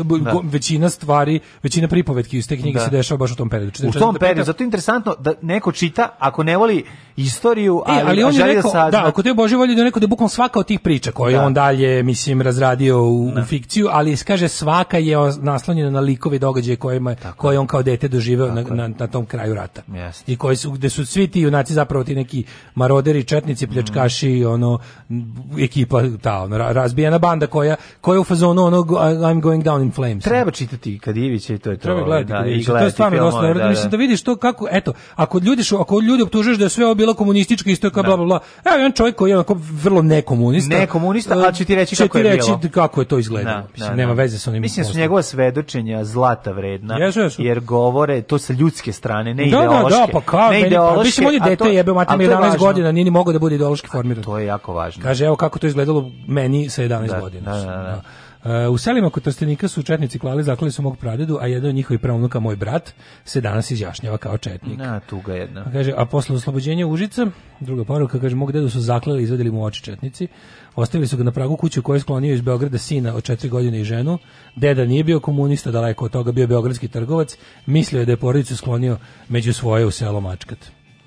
većina stvari, većina pripovetki iz te knjige Da. se dešava baš u tom periodu. u 44, tom 45. periodu, zato je interesantno da neko čita, ako ne voli istoriju, E, ali, ali on je rekao, da da, ako te je Božje volje da rekao da bukvalno svaka od tih priča koje Da. on dalje, mislim, razradio u, u fikciju, ali kaže svaka je o- naslonjena na likove događaje kojima, koje on kao dete doživeo na, na, na tom kraju rata. Jeste. I koji su, gde su svi ti junaci zapravo ti neki maroderi, četnici, pljačkaši, ono, m, ekipa, ta, ono, ra- razbijena banda koja, koja u fazonu ono, I'm going down in flames. Treba čitati Kadijevića i to je to. Treba gledati, da, i vidiš. to je gledati stvarno dosta dobro. da, Mislim da. da vidiš to kako, eto, ako ljudi su, ako ljudi optužuješ da je sve ovo bilo komunističko isto kao bla bla bla. Evo jedan čovjek koji je onako vrlo nekomunista. Nekomunista, ali će ti reći će kako ti je reći bilo. kako je to izgledalo. Da, Mislim, da, nema da. veze sa onim. Mislim da su njegova svedočenja zlata vredna, Jesu, jesu. jer govore to sa ljudske strane, ne Da, da, ideološke. da, pa kao, ne pa, ideološke, mislim, on je dete, to- jebe, mate, ali ima to je 11 važno. godina, nije ni mogao da bude ideološki formiran. To je jako važno. Kaže, evo kako to izgledalo meni sa 11 Da, godina. da, da, da. E, u selima kod Trstenika su četnici klali, zaklali su mog pradedu, a jedan od njihovih praunuka, moj brat, se danas izjašnjava kao četnik. Na, tuga jedna. Kaže, a posle oslobođenja Užica, druga poruka, kaže, mog dedu su zaklali i izvedeli mu oči četnici. Ostavili su ga na pragu kuće u kojoj je sklonio iz Beograda sina od četiri godine i ženu. Deda nije bio komunista, daleko od toga bio beogradski trgovac. Mislio je da je porodicu sklonio među svoje u selo Mačkat.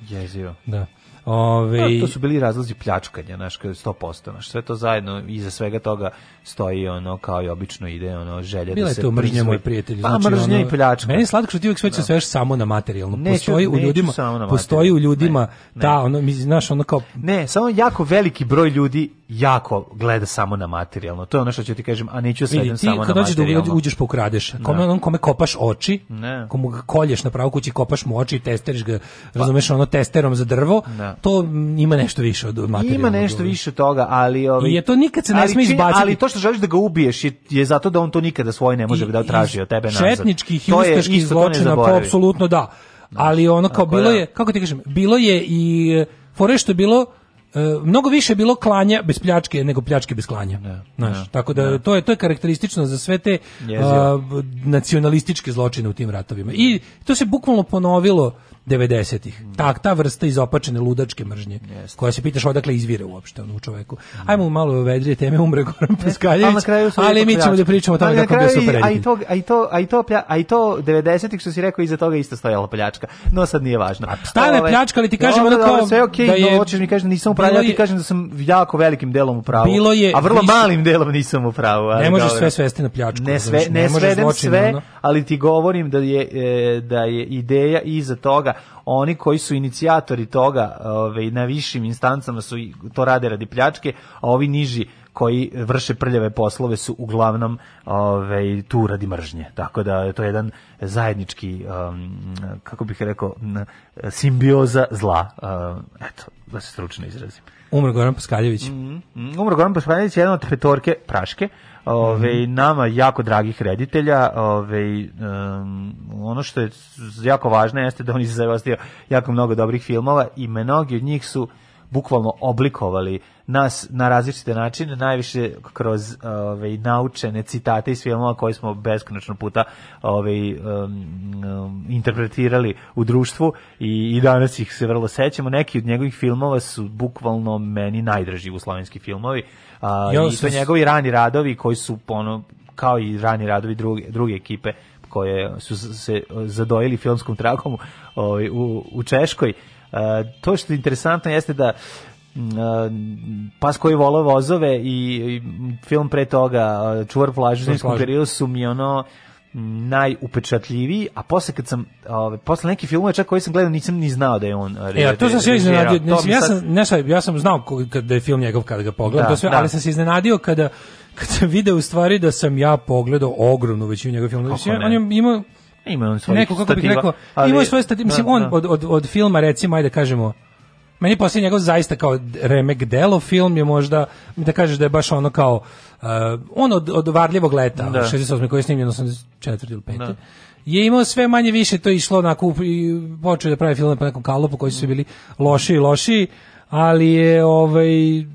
Jezivo. Da. Ove, Da, to su bili razlozi pljačkanja, kao 100%, znaš, sve to zajedno, iza svega toga stoji ono, kao i obično ide, ono, želja Bila da je se to mržnja moj prijatelj. Pa znači, mržnja ono, i pljačka. Meni je slatko što ti uvijek sve Da. sveš samo na materijalno. Neću- postoji u neću ljudima, samo na postoji u materijalno. ljudima Ne, ta, ono, mi, znaš, ono kao, Ne, samo jako veliki broj ljudi jako gleda samo na materijalno. To je ono što ću ti kažem, a neću vidi, sedem ti samo na kad dođeš da materijalno. uđeš pa ukradeš, kome, Da. onom kome kopaš oči, Ne. komu ga kolješ na pravu kući, kopaš mu oči i testeriš ga, razumeš, ono testerom za drvo, Da. To ima nešto više od materijalnog. Ima nešto više toga, ali ovaj I je to nikad se ne sme izbaciti. Ali to što želiš da ga ubiješ je, je zato da on to nikada svoje ne može I- da traži od tebe nazad. Četničkih i ustaških zločina, pa apsolutno da. Ali ono kao Tako bilo da. je, kako ti kažem, bilo je i e, fore što je bilo e, mnogo više je bilo klanja bez pljačke nego pljačke bez klanja. Znaš, da, tako da, to je to je karakteristično za sve te a, nacionalističke zločine u tim ratovima. I to se bukvalno ponovilo 90-ih. Tak, ta vrsta izopačene ludačke mržnje, koja se pitaš odakle izvire uopšte u čoveku. Ajmo malo vedrije teme, umre Goran Paskaljević, Ali mi ćemo da pričamo o tome kako je bio super a i to a i to a i to plja, a i to 90-ih što si rekao iza toga isto stojala pljačka. No sad nije važno. stane Ovaj, pljačka, ali ti kažem dobro, ono kao sve okej, da je- no, hoćeš mi kažeš da nisam u pravu, ja ti kažem da sam jako velikim delom u pravu. Bilo je a vrlo više- malim delom nisam u pravu. Ne možeš dobro. sve svesti na pljačku, Ne sve ne, ne svedem sve, ali ti govorim da je e, da je ideja iza toga oni koji su inicijatori toga, ovaj na višim instancama su to rade radi pljačke, a ovi niži koji vrše prljave poslove su uglavnom ovaj tu radi mržnje. Tako da je to jedan zajednički um, kako bih rekao simbioza zla. Um, eto, da se stručno izrazim. Umro Goran Paskaljević. Mm, Umro Goran Pašpanić je jedan od petorke Praške, ove, nama jako dragih reditelja, ove, um, ono što je jako važno jeste da on je ostavio jako mnogo dobrih filmova i mnogi od njih su bukvalno oblikovali nas na različite načine, najviše kroz ove, naučene citate iz filmova koje smo beskonačno puta ove, um, um, interpretirali u društvu i, i danas ih se vrlo sećamo. Neki od njegovih filmova su bukvalno meni najdraži jugoslovenski filmovi. A, I sam to njegovi rani radovi koji su ono, kao i rani radovi druge, druge ekipe koje su se zadojili filmskom tragom ovaj, u, u Češkoj. E, to što je interesantno jeste da e, pas koji vole vozove i, i film pre toga e, Čuvar plažu u zimskom periodu su mi ono najupečatljiviji, a posle kad sam ovaj posle neki filmova čak koji sam gledao nisam ni znao da je on E, a to sam se iznenadio. Mi ja sam, ne sad, ja sam znao kada je film njegov kada ga pogledam, Da, to sve, da. ali sam se iznenadio kada kad sam video u stvari da sam ja pogledao ogromnu većinu njegovih filmova. On je imao Ima on neko kako bih rekao, ali- imao je svoje stati, mislim Da, on da. od, od, od filma recimo ajde da kažemo meni poslije njegov zaista kao remek delo film je možda da kažeš da je baš ono kao on od, od varljivog leta Da. 68. koji je snimljen 84 ili 5. Da. je imao sve manje više to je išlo onako i počeo da pravi filme po nekom kalupu koji su bili loši i loši ali je ovaj uh,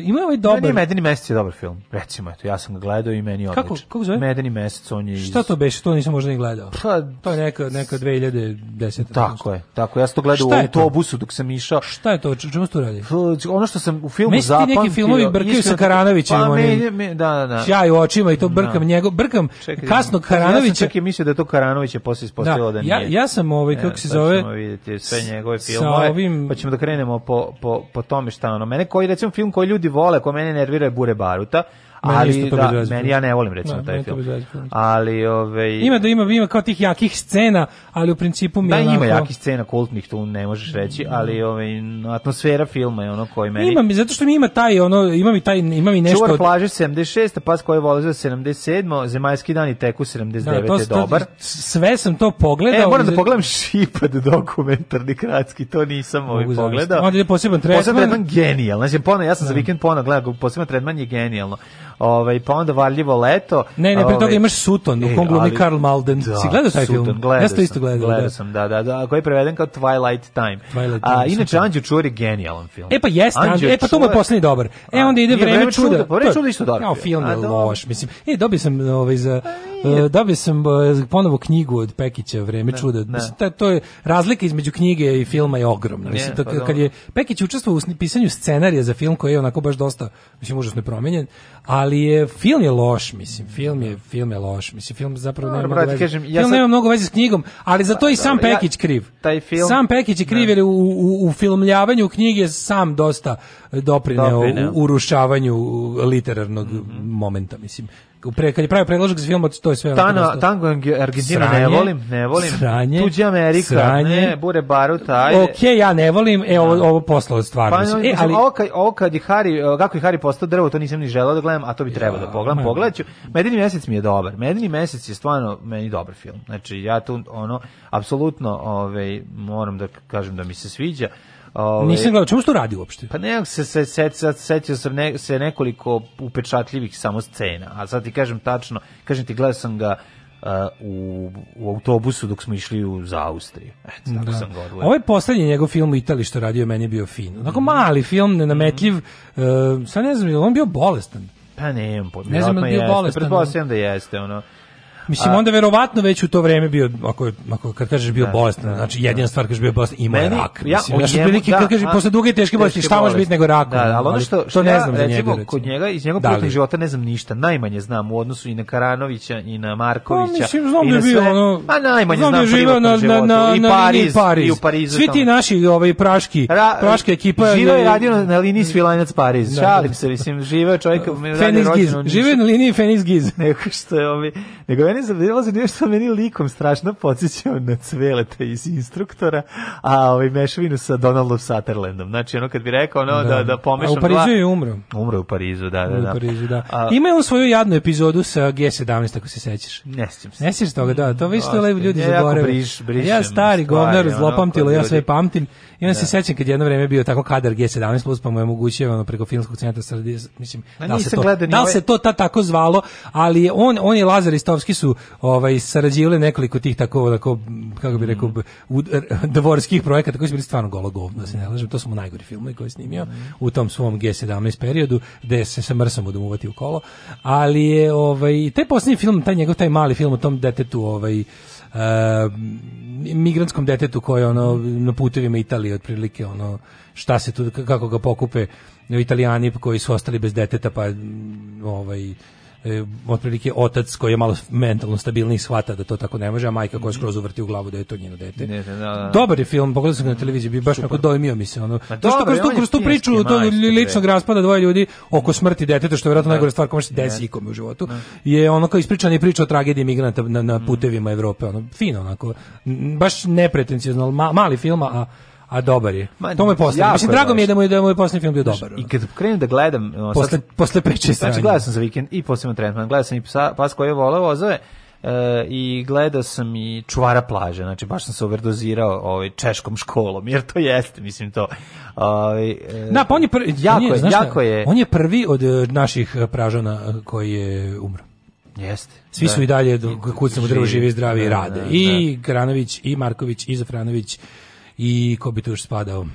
ima ovaj Meni dobar je Medeni mesec je dobar film. Recimo, eto, ja sam ga gledao i meni je Kako- odličan. kako zove? Medeni mesec, on je iz... Šta to beše? To nisam možda ni gledao. Pa, To je neka, neka 2010. Tako je, tako. Ja sam to gledao u to? autobusu dok sam išao. Šta je to? Čemu se tu radi? Ono što sam u filmu Meni zapamtio... neki filmovi brkaju sa Karanovićem, Pa, me, me, da, da, da. Sjaj u očima i to brkam Da. njegov, brkam Čekaj, kasnog Ja sam Karanovića. čak i mislio da je to Karanović, je posle ispostavilo da, Da, nije. ja- ja sam, ovaj, kako E, se zove, ćemo vidjeti sve njegove filmove, pa ćemo da krenemo po, po, po tome šta ono. Mene koji, recimo, film koji ljudi vole, ko mene nervira je Bure Baruta, ali to da, meni ja ne volim recimo Da, taj to film. Ali, ovaj... Ima da ima, ima kao tih jakih scena, ali u principu mi Da, je ima onako- jaki scena kultnih, tu ne možeš reći, ali ovaj, atmosfera filma je ono koji meni... Ima mi, zato što mi ima taj, ono, ima mi taj, ima mi nešto Čuvar od- plaže 76, pas koji vole za 77, zemaljski dani teku 79, Da, to, je to- dobar. sve sam to pogledao. E, moram da pogledam Šipad dokumentarni kratki, to nisam ovaj pogledao. Onda ide poseban Poseban tretman. tretman genijal. Znači, pono, ja sam za vikend pono gledao, poseban tretman je genijalno. Ovaj pa onda varljivo leto. Ne, ne, pre toga ovaj, imaš Sutton, u e, kom glumi Karl Malden. Si gledao taj film? Sutton, Gledao Ja sam to isto gledao, Gledao da. sam, da, da, da, koji je preveden kao Twilight Time. Twilight A, Time, inače, super. Anđeo Čuvar je genijalan film. E pa jeste, Anđeo e pa to mu je poslednji dobar. E A, onda ide vreme čuda. Pa vreme čuda isto dobar Jao, film. film je A, loš, mislim. E, dobio sam ovaj za uh, dobio sam uh, ponovo knjigu od Pekića Vreme čuda. Mislim, to je razlika između knjige i filma je ogromna. Mislim, pa kad je Pekić učestvovao u pisanju scenarija za film koji je onako baš dosta mislim užasno je promenjen, ali je film je loš, mislim. Film je film je loš. Mislim film zapravo nema mnogo veze. kažem, ja film sad- nema mnogo veze s knjigom, ali za to i sam ja- Pekić kriv. taj film- Sam Pekić je kriv jer je u, u, u filmljavanju knjige sam dosta doprineo, Doprineo. u urušavanju literarnog momenta, mislim. Pre, kad je pravio predložak za film, to je sve dosta- tango Argentina ne Sranje, volim, ne volim. sranje, Tuđi Amerika, sranje. ne, bure baruta, ajde. Ok, ja ne volim, e, ovo, ovo poslalo stvarno. Pa, no, e, ali, ovo, kad, ovo kad je Harry, kako je Harry postao drvo, to nisam ni želeo da gledam, a to bi trebalo da pogledam. ma. Pogledat ću. Medeni mesec mi je dobar. Medeni mesec je stvarno meni dobar film. Znači, ja tu, ono, apsolutno, ovaj, moram da kažem da mi se sviđa. Ovaj, nisam gledao, čemu se to radi uopšte? Pa ne, se, se, se, se, setio sam ne, se nekoliko upečatljivih samo scena, a sad ti kažem tačno, kažem ti, gledao sam ga uh, u, u autobusu dok smo išli u, za Austriju. Eto, tako Da. sam. Ovo je poslednji njegov film u Italiji što radio, meni je bio fin. Onako mali film, nenametljiv, uh, sad ne znam, on bio bolestan? Pa pojma, Ne znam, je li bio jeste, bolestan, Pretpostavljam da jeste, ono. Mislim, onda verovatno već u to vreme bio, ako, ako kad kažeš bio Da, bolestan, da, znači jedina stvar kažeš bio bolestan, ima je Meni- rak. ja Mislim, njemu- otprilike da, kad kažeš a- posle duge i teške bolesti, šta može biti nego rak? Da, da, ali ono što, što to ne ja, znam za njega. kod njega, iz njegovog Da privatnog života ne znam ništa, najmanje znam u odnosu i na Karanovića i na Markovića. Pa, mislim, znam i da je bio ono... Pa najmanje znam znam, da na, na, na. I na liniji Pariz, Pariz. i u Parizu Svi ti naši ovaj, praški, Ra- praška ekipa... Živeo je radio na, liniji Svilajnac Pariz. Da. Šalim se, mislim, živeo je čovjek je na liniji Fenix Giz. Nego što je ovi, nego meni zabilo za nešto meni likom strašno podsjećao na cveleta iz instruktora, a ovaj mešavinu sa Donaldom Sutherlandom. Znači ono kad bi rekao ono da, da, pomešam A u Parizu je umro. Umro u Parizu, da, da, U da. Parizu, da. A, Ima on svoju jadnu epizodu sa G17, ako se sećaš. ne sjećam se. Ne sjećaš toga, da, to vi što ljudi Ja jako zaborave. briš- ja stari govnar, zlopamtilo, ja sve pamtim. I onda se sećam kad jedno vreme bio tako kadar G17 plus, pa mu je omogućio ono preko filmskog centra Srbije, mislim, Ma da li se to, da ovaj- se to tad tako zvalo, ali on, on je Lazar i Stovski su ovaj, sarađivali nekoliko tih tako, tako kako bi rekao, u, dvorskih projekata koji su bili stvarno golo govno, da se ne lažem, to su mu najgori filmovi koje je snimio u tom svom G17 periodu, gde se sa mrsom da mu uvati u kolo, ali je ovaj, taj posljednji film, taj njegov, taj mali film o tom detetu, ovaj, uh, migrantskom detetu koji je ono na putevima Italije otprilike ono šta se tu kako ga pokupe Italijani koji su ostali bez deteta pa ovaj e, otprilike otac koji je malo mentalno stabilniji shvata da to tako ne može, a majka koja skroz uvrti u glavu da je to njeno dete. Ne, da, da. Dobar je film, pogledao sam ga na televiziji, bi baš onako dojmio mi se ono. Ma To što kroz tu, kroz tu priču to majstor, ličnog raspada dvoje ljudi oko smrti deteta, što je vjerojatno najgore stvar koja može se desi ikome u životu, je ono kao ispričana je priča o tragediji migranata na, na Mm. putevima Evrope, ono, fino onako, baš nepretencijozno, ma- mali film, a a dobar je. Ma, to mu je poslednji. Mislim, drago mi je da mu je, da mu je poslednji film bio dobar. I kad krenem da gledam, ono, sad- Posle, posle 5-6 Znači, gledao sam za vikend i posebno tretman, gledao sam i psa, pas koji je voleo vozove, e, i gledao sam i čuvara plaže, znači baš sam se overdozirao ovaj, češkom školom, jer to jeste, mislim to. Ovaj, e, Da, pa on je prvi, jako, je, je, znaš šta, jako je, On je prvi od e, naših pražana koji je umro. jeste. Svi da. su i dalje do kucamo drvo živi, zdravi i Da, rade. da, I Granović, i Marković, i Zafranović, i ko bi tu još spadao?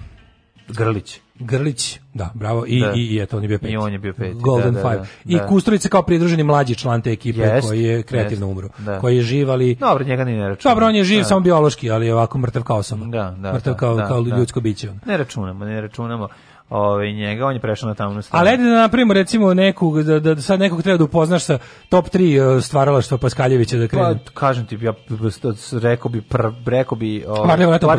Grlić. Grlić, da, bravo, i, Da. i, i eto, on je bio peti. I on je bio peti, Golden da, da, Five. da, I da. Kusturica kao pridruženi mlađi član te ekipe Jest, koji je kreativno umro. da. Koji je živ, ali... Dobro, njega ni ne računamo. Dobro, on je živ Da. samo biološki, ali je ovako mrtav kao sam. Da, da, mrtav kao, da, kao da. ljudsko biće. Ne računamo, ne računamo ovaj, njega, on je prešao na tamnu stranu. Ali ajde da napravimo recimo neku, da, da sad nekog treba da upoznaš sa top 3 stvaralaštva Paskaljevića da Pa, krenu. kažem ti, ja rekao bi, pr, rekao bi... Ovaj,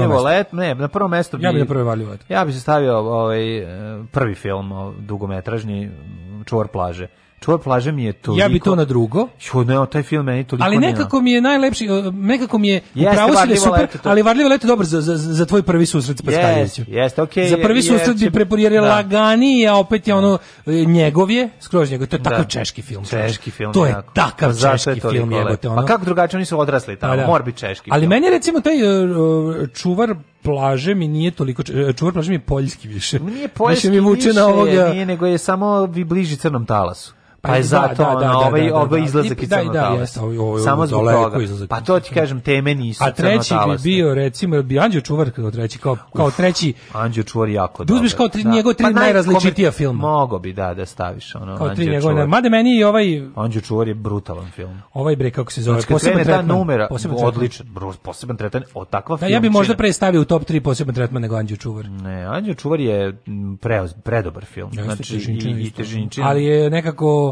mesto. let, ne, na prvo mesto bi... Ja bi na prvo Varljivo leto. Ja bi se stavio ovaj, prvi film, dugometražni, Čuvar plaže. Čuvar plaže mi je toliko... Ja bi to na drugo. Jo, ne, taj film meni toliko Ali nekako mi je najlepši, nekako mi je upravo si da je super, leto, to- ali Varljivo leto je dobar za, za, za tvoj prvi susret s Paskaljevićem. Jeste, jeste, okej. Za prvi jer susret bi preporio je da. laganiji, a opet je ono e, njegov je, skroz njegov, to je takav Da. češki film. Češki film. To je jako. takav Pa je češki toliko film, jebote. Ono. Pa kako drugačije, oni su odrasli tamo, Pa da. mora biti češki Ali film. meni je recimo taj uh, čuvar plaže mi nije toliko e, čuvar plaže mi je poljski više. Nije poljski mi vuče više, na ovoga nije, nego je samo vi bliži crnom talasu. Pa je zato ono, ovaj, ovaj izlazak iz da, da, ovaj- Samo zbog toga. izlazak Pa to ti kažem, teme nisu A treći bi bio, recimo, bi Anđeo Čuvar kao treći, kao, kao treći, Anđeo Čuvar jako Da uzmeš dobar. kao tri- njegove tri Pa naj- najrazličitija filma. Mogo bi, da, da staviš ono. kao tri njegove, mada meni i ovaj, Anđeo Čuvar je brutalan film. ovaj bre, kako se zove, Znači, poseban tretman. numera, odličan, poseban tretman, o takva Da, ja bi možda pre stavio u top 3 poseban tretman nego Anđeo Čuvar. Ne, Anđeo Čuvar je predobar film. Znači, i. Ali je nekako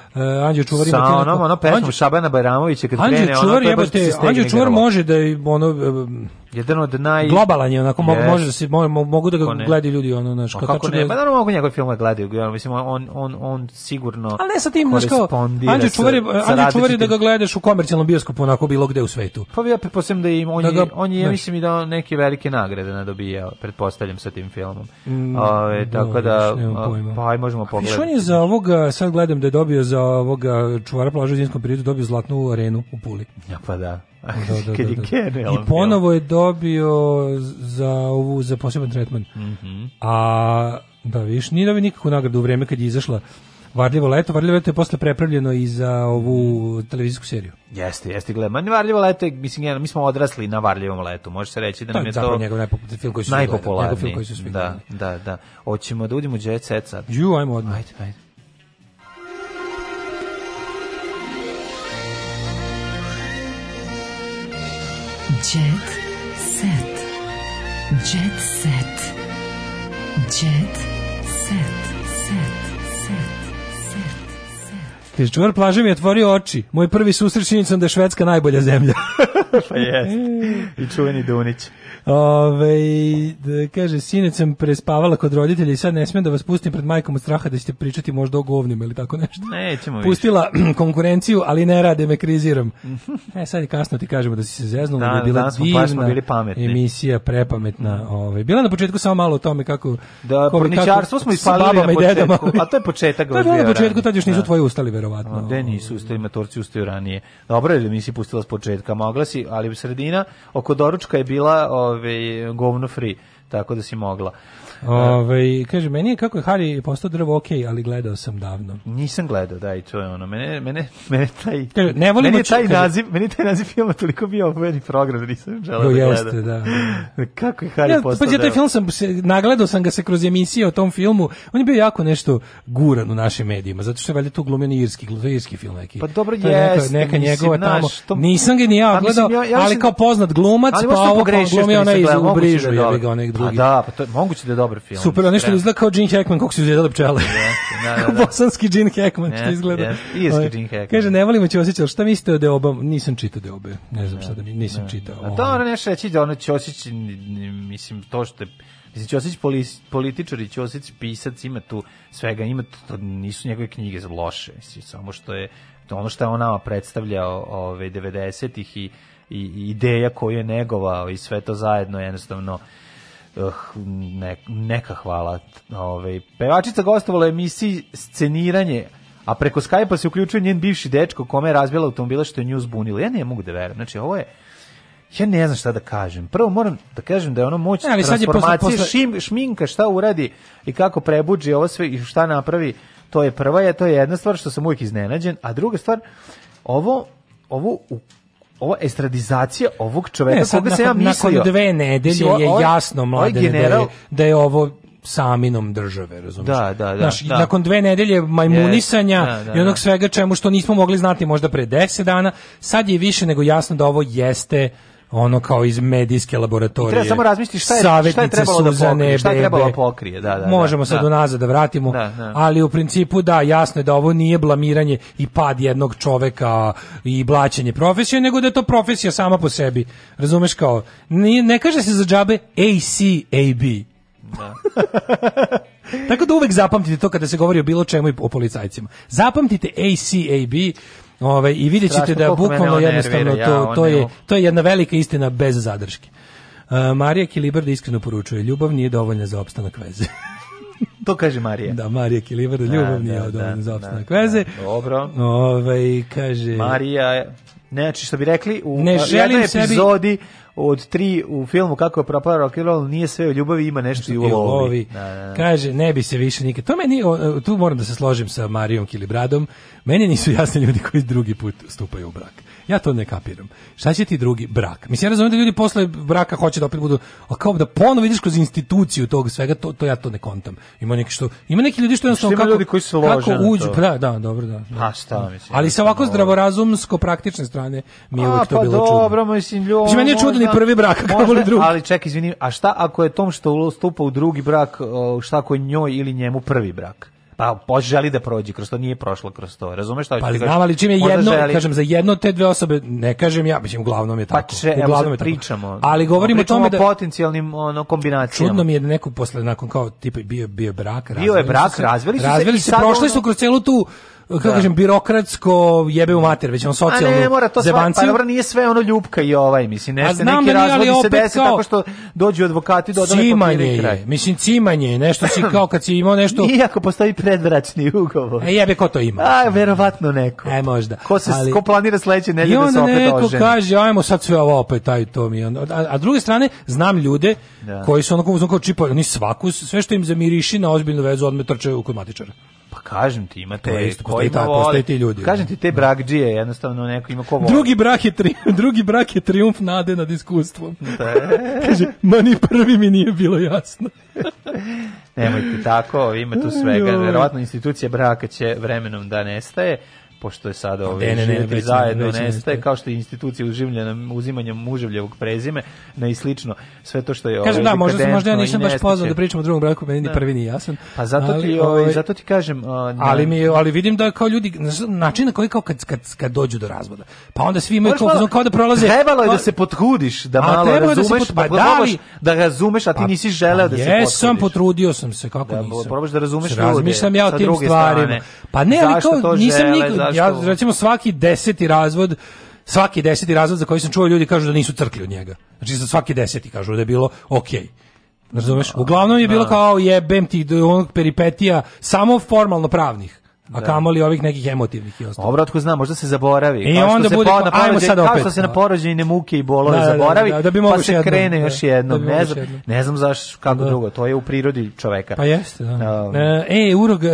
uh, Anđeo Čuvar ima Sa onom, ono pesmom Anđeo- Šabana Bajramovića kad krene, Anđeo ono, Čuvar je da se stegne Anđeo Čuvar može da i ono um, Jedan od naj... globalan je onako Yes. može da se mo- mo- mogu da ga Kako ne? gledaju ljudi ono znači A kako ne? Pa naravno mogu njegove filmove gledaju, ja, mislim, on, on, on sigurno Ali ne sa tim, znaš kao, Anđeo Čuvar je, Anđeo Čuvar je da ga gledaš u komercijalnom bioskopu onako bilo gde u svetu. Pa ja pretpostavljam da im, on, Da je, ga- on je, ja znaš. mislim, i da neke velike nagrade nadobijao, pretpostavljam sa tim filmom. Mm, Ove, tako da, pa aj možemo pogledati. on je za ovoga, sad gledam da je dobio za ovoga čuvara plaža u zimskom periodu, dobio zlatnu arenu u Puli. Ja, pa da. Da, da, da, je da. genijalan I ponovo je dobio za ovu za poseban tretman. Mhm. A da viš, nije dobio nikakvu nagradu u vreme kad je izašla Varljivo leto, Varljivo leto je posle prepravljeno i za ovu televizijsku seriju. Jeste, jeste, gledam. Ma, Varljivo leto je, mislim, jedan- mi smo odrasli na Varljivom letu. Može se reći da To nam je je zapravo to njegov najpopularniji film koji su svi gledali, njegov najpopularniji. film koji su svi da, gledali. da, da. Hoćemo da udimo Jet Set sad. Ju, ajmo odmah. Ajde, ajde. Kaže, čuvar plaže mi je otvorio oči. Moj prvi susret činjenicom da je Švedska najbolja zemlja. Pa jeste. I čuveni Dunić. Ove, da, kaže, sinec sam prespavala kod roditelja i sad ne smijem da vas pustim pred majkom od straha da ćete pričati možda o govnima ili tako nešto. Nećemo više. Pustila konkurenciju, ali ne rade, me kriziram. e, sad je kasno ti kažemo da si se zeznula, Da, da je bila smo- baš smo divna bili pametni. emisija, prepametna. Ovaj. Bila na početku samo malo o tome kako... Da, porničarstvo smo ispalili na i dedama. početku, a to je početak To je bilo na početku, tad još nisu Da. tvoji ustali, verovatno. A, Gde nisu ustali, matorci ustaju ranije. Dobro je da mi si pustila s početka, mogla si, ali sredina oko doručka je bila ove, govno free, tako da si mogla. Ovaj, kaže, meni je kako je Harry postao drvo ok, ali gledao sam davno. Nisam gledao, da, i to je ono. Mene, mene, mene taj, Kaže, ne volimo meni je taj naziv, meni taj naziv filma toliko bio obojeni program da nisam želeo da jeste, gledam. da. Kako je Harry Ja, postao pa ja taj drvo? film sam se nagledao sam ga se kroz emisije o tom filmu. On je bio jako nešto guran u našim medijima, zato što je valjda tu glumljen irski, irski film neki. Pa dobro je neka, jeste, neka mislim, njegova tamo. to- Nisam ga ni ja A, mislim, gledao, ja- ja ali kao poznat glumac, pa ovo kao pogrešio što glumi nisam onaj iz da brižu, dobar. jebi ga onaj drugi. A da, pa to je moguće da je dobar film. Super, on nešto izgleda kao Gene Hackman, kako su izgledale pčele. da, da, da. Bosanski Gene Hackman, što izgleda. jeste. Irski Ovaj, Gene Hackman. Kaže, ne volimo Ćosić, ali šta mislite o Deoba? Nisam čitao Deobe, ne znam šta da mi, nisam čitao. A to ono nešto reći da ono Ćosić, mislim, to što je, mislim, Ćosić političar i Ćosić pisac, ima tu svega, ima tu, to nisu njegove knjige loše, mislim, samo što je, to ono što je on nama predstavljao ove, 90-ih i, i, i ideja koju je negovao i sve to zajedno jednostavno ne, neka hvala. Ove, pevačica gostovala u emisiji Sceniranje, a preko Skype-a se uključuje njen bivši dečko kome je razbila automobila što je nju zbunilo. Ja ne mogu da verujem. Znači, ovo je ja ne znam šta da kažem. Prvo moram da kažem da je ono moć Ne, ali sad je posle- transformacije, posle- šim, šminka, šta uradi i kako prebuđi ovo sve i šta napravi, to je prva, je, to je jedna stvar što sam uvijek iznenađen, a druga stvar, ovo, ovo u ova estradizacija ovog čoveka Ne, sad koga sam ja mislio. nakon dve nedelje ovo- je jasno, ovaj mladene, da, general, je, da je ovo saminom države, razumiješ? Da, da, da, Znaš, da. Nakon dve nedelje majmunisanja Yes, da, da, i onog da. svega čemu što nismo mogli znati možda pre 10 dana, sad je više nego jasno da ovo jeste ono kao iz medijske laboratorije. Treba samo razmisliti šta je- šta je trebalo da Suzane pokrije, šta je trebalo da pokrije, da, da, Možemo da, sad da. unazad da vratimo, Da, da. ali u principu da, jasno je da ovo nije blamiranje i pad jednog čoveka i blaćenje profesije, nego da je to profesija sama po sebi. Razumeš kao, nije, ne kaže se za džabe ACAB. Da. Tako da uvek zapamtite to kada se govori o bilo čemu i o policajcima. Zapamtite ACAB ovaj, i vidjet ćete Strašno da bukvalno jednostavno nervira, ja, to, on to, je- to je jedna velika istina bez zadrške. Uh, Marija Kilibarda iskreno poručuje, ljubav nije dovoljna za opstanak veze. To kaže Marija. da, Marija Kilibarda, ljubav Da, nije da, dovoljna da, za da, opstanak da. veze. Dobro. Ovaj, kaže... Marija, ne, znači što bi rekli u Ne jednoj želim sebi- epizodi od tri u filmu kako je propao rock and roll, nije sve u ljubavi, ima nešto i u I u lovi. lovi. Da, da, da. Kaže, ne bi se više nikad. To meni, tu moram da se složim sa Marijom Kilibradom, meni nisu jasni ljudi koji drugi put stupaju u brak. Ja to ne kapiram. Šta će ti drugi brak? Mislim, ja razumijem da ljudi posle braka hoće da opet budu, a kao da ponovo ideš kroz instituciju tog svega, to, to ja to ne kontam. Ima neki što, ima neki ljudi što jednostavno kako, ljudi koji se lože kako uđu, pa da, da, dobro, da. Pa šta, mislim, Ali sa ovako zdravorazumsko praktične strane mi je A, uvek to pa bilo čudno. dobro, mislim, ljubav. Mislim, meni je čudan i prvi brak, kako li drugi. Ali čekaj, izvini, a šta ako je tom što stupa u drugi brak, šta ako je njoj ili njemu prvi brak? Pa pož želi da prođe kroz to, nije prošla kroz to. Razumeš šta Pa ali znam, ali čim je Možda jedno, želi- kažem, za jedno te dve osobe, ne kažem ja, mislim, uglavnom je Pa tako. če, evo uglavnom je tako. pričamo. Ali govorimo o tome da... potencijalnim ono, kombinacijama. Čudno mi je da neko posle, nakon kao, tipa, bio, bio brak, Bio je razveli brak, su se, razveli su se razveli i se, prošli su kroz celu tu, kako Da. kažem, birokratsko jebe u mater, već on A socijalnu ne, mora to sve, pa dobro, nije sve ono ljubka i ovaj, mislim, nešto, neki da razvodi se desi kao- tako što dođu advokati, papire Cimanje i kraj. je, mislim, cimanje je, nešto si kao kad si imao nešto... Iako postoji predbračni ugovor. E, jebe, ko to ima? A, verovatno neko. E, možda. Ko, se, Ali- ko planira sledeće I nedelje da se onda opet neko oženi? kaže, ajmo sad sve ovo opet, taj to mi je. A, a druge strane, znam ljude Da. koji su onako uzmano kao čipa, oni svaku, sve što im zamiriši na ozbiljnu vezu, odme trče u kod matičara. Kažem ti, ima To je te koji ta- vole. ti ljudi. Kažem ti, te brakđije, jednostavno neko ima ko vole. Drugi brak je tri, drugi brak je triumf nade nad iskustvom. Da. Kaže, ma ni prvi mi nije bilo jasno. Nemojte tako, ima tu svega. Verovatno institucija braka će vremenom da nestaje, pošto je sada ovaj Ne, ne, ne, već- zajedno već nestaje, kao što je institucija uživljena uzimanjem muževljevog prezime, na i slično. Sve to što je Kažem, ovaj, da, možda, možda ja nisam baš pozvan da pričam o drugom braku, meni ni Da. prvi nije jasan. Pa zato Ali, ti, ovaj, ovaj, zato ti kažem... a, na- ali mi ali vidim da kao ljudi način na koji kao kad, kad, kad dođu do razvoda. Pa onda svi imaju kao, kao da prolaze. Trebalo je da se potrudiš, da A malo da razumeš, pa pa da li- da razumeš, a ti Pa- nisi želeo da se potrudiš. Jesam, potrudio sam se, kako Da, nisam. probaš da razumeš ljude ja o sa tim druge stvarima. strane. Pa ne, ali kao nisam nikad, zašto- ja recimo svaki deseti razvod svaki deseti razvod za koji sam čuo ljudi kažu da nisu crkli od njega. Znači za svaki deseti kažu da je bilo okej. Razumeš? Uglavnom je bilo Da. kao jebem ti do onog peripetija samo formalno pravnih. A Da. kamoli ovih nekih emotivnih i ostalo. Dobro, otko znam, možda se zaboravi. I Kao što onda se bude po- kao, na ajmo sad Kao opet, što se na da. porođajne muke i bolove Da, da, zaboravi, da, da bi mogao pa se jednom, krene da. još jednom. Da bi mogao ne, znam, jednom. ne znam zaš kako Da. drugo, to je u prirodi čoveka. Pa jeste, da. Um, E, Urog, e,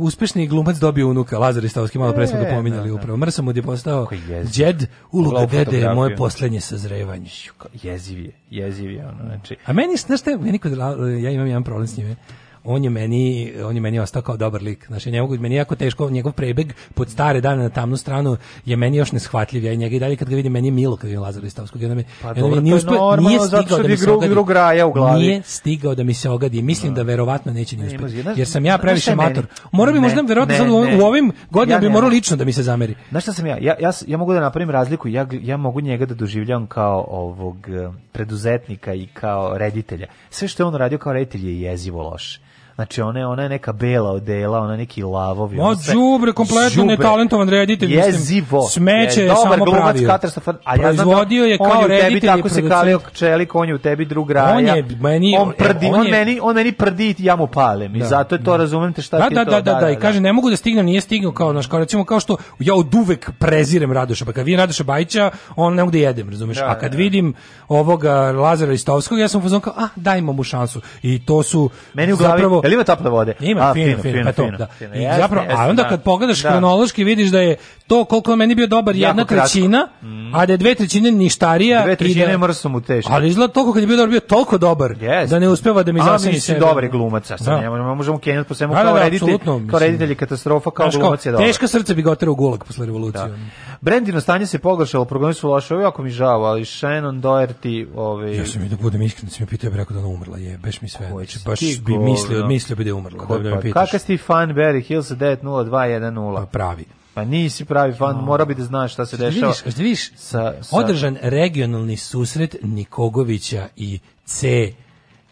uspešni glumac dobio unuka, Lazar Istovski, malo pre smo ga E, pominjali da, da. upravo. Mrsa mu je postao džed, uloga dede je moje poslednje sazrevanje. Jeziv je, jeziv je, ono, znači. A meni, znaš je, meni kod, ja imam jedan problem s njime. On je meni, on je meni ostao kao dobar lik. Znači, ne mogu, meni je jako teško, njegov prebeg pod stare dane na tamnu stranu je meni još neshvatljiv. Ja i njega i dalje kad ga vidim, meni je milo kad vidim Lazara Istovskog. I onda mi, Pa mi dobro, nije, je uspeo- normalno, nije stigao da mi je se ogadi. drug raja u glavi. Nije stigao da mi se ogadi. Mislim da verovatno neće ni uspeti. Jer sam ja previše je mator. Morao bi možda, verovatno ne, sad u, ne. u ovim godinama Ja bi morao lično da mi se zameri. Znaš šta sam ja? Ja, ja, ja mogu da napravim razliku, ja, ja mogu njega da doživljavam kao ovog eh, preduzetnika i kao reditelja. Sve što je on radio kao reditelj je jezivo loše. Znači ona je, ona je neka bela odela, ona neki lavovi. Ma, đubre, kompletno netalentovan reditelj, Jezivo. smeće je samo glumac, pravio. katastrofan. A ja znam da Proizvodio je on kao reditelj tako se kalio čelik, on je u tebi drug raja. On je meni- on prdi, on on, je- meni, on meni prdi i ja mu palim. I Da, zato je to, da. razumem te šta da, ti da, to. da, da, da, i kaže ne mogu da stignem, nije stigao kao naš kao recimo kao što ja od uvek prezirem Radoša, pa kad vidim Radoša Bajića, on ne mogu da jedem, razumeš? Da, A kad da, da. vidim ovoga Lazara Istovskog, ja sam u fazonu kao, ah, dajmo mu šansu. I to su Meni u glavi, jel ima tople vode? Ima, A, fino, fino, pa to, fino, da. fino. I zapravo, a onda da. kad pogledaš Da. hronološki vidiš da je to koliko meni bio dobar jedna trećina, a da je dve trećine ništarija. Dve i trećine da, je mrsom mu teško. Ali izgleda toliko kad je bio dobar, bio toliko dobar, da ne uspeva da mi mislim, sebe. dobar je glumac, a sad Da. ne možemo, kenjati po svemu Da, da, kao da, reditelj, kao reditelj je katastrofa, kao glumac je dobar. teška srce bi ga oterao u gulag posle revolucije. Da. Brendino stanje se pogoršalo, programi su loše, jako mi žao, ali Shannon Doherty, ovaj... Ja sam mi da budem iskren, sam mi pitao, ja bih rekao da ona umrla, je, beš mi sve. Znači, baš bi mislio. Mislio bi da je umrla, da, da Pa. Kakav si fan Barry Hills 90210? Pa pravi. Pa nisi pravi fan, mora bi da znaš šta se Da dešava. vidiš, da vidiš, sa, sa, održan regionalni susret Nikogovića i C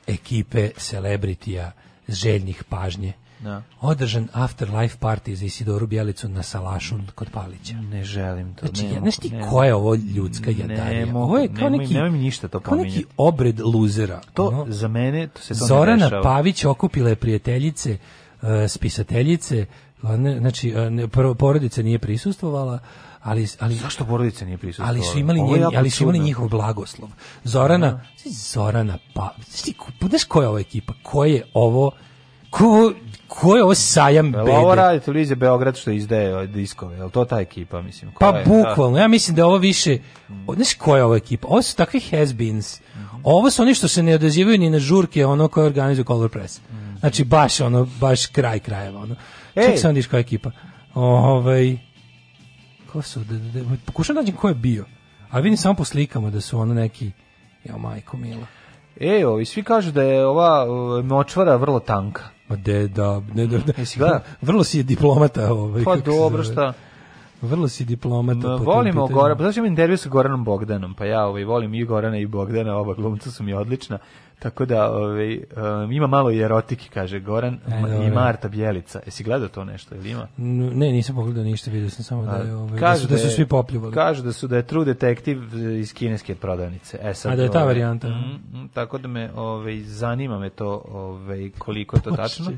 ekipe celebritija željnih pažnje. Da. Održan afterlife party za Isidoru Bjelicu na Salašu kod Palića. Ne želim to. Znači, ne ja, znaš ti ne koja je ovo ljudska Ne jadarija? mogu, Ovo je kao nemoj- neki, nemoj mi ništa to kao neki obred luzera. To, ono. za mene, to se to ne Zorana dešava. Pavić okupila je prijateljice, e, spisateljice, one, znači ne, prvo, porodica nije prisustvovala, ali ali Zašto porodica nije prisustvovala? ali su imali Ovo je njen, jako ali su imali njihov blagoslov. Zorana, Zorana pa, znaš ko- je ova ekipa? Ko je ovo ko, ko je ovo sajam bede? ovo radi televizija Beograd što izdaje ove diskove, je li to ta ekipa, mislim? Pa Koja je? bukvalno, ja mislim da je ovo više, znaš koja je ova ekipa? Ovo su takvi has-beens. Ovo su oni što se ne odazivaju ni na žurke ono koje organizuju Color Press. Znači baš ono, baš kraj krajeva. Ono. Ček sam vidiš koja je ekipa. Ovaj, ko su, da, da, da, pokušam da nađem ko je bio. A vidim samo po slikama da su ono neki, ja majko mila. E, ovi svi kažu da je ova uh, močvara vrlo tanka. Ma de, da, ne, da, da. Gledao? Vrlo si je diplomata. Ovaj, Pa dobro, šta? Vrlo si diplomata. Ma, volimo. Gorana, pa znači imam intervju sa Goranom Bogdanom, pa ja ovaj, volim i Gorana i Bogdana, oba glumca su mi odlična, tako da ovaj, um, ima malo i erotike, kaže Goran, E, i. Marta Bjelica. Jesi gledao to nešto ili ima? N- Ne, nisam pogledao ništa, vidio sam samo da, je, ovaj, da, su, da su je- svi popljuvali. Kažu da su da je True Detective iz kineske prodavnice. E sad, A da je ta ovaj, varijanta. mm, mm, tako da me ovaj zanima me to ovaj koliko je to tačno.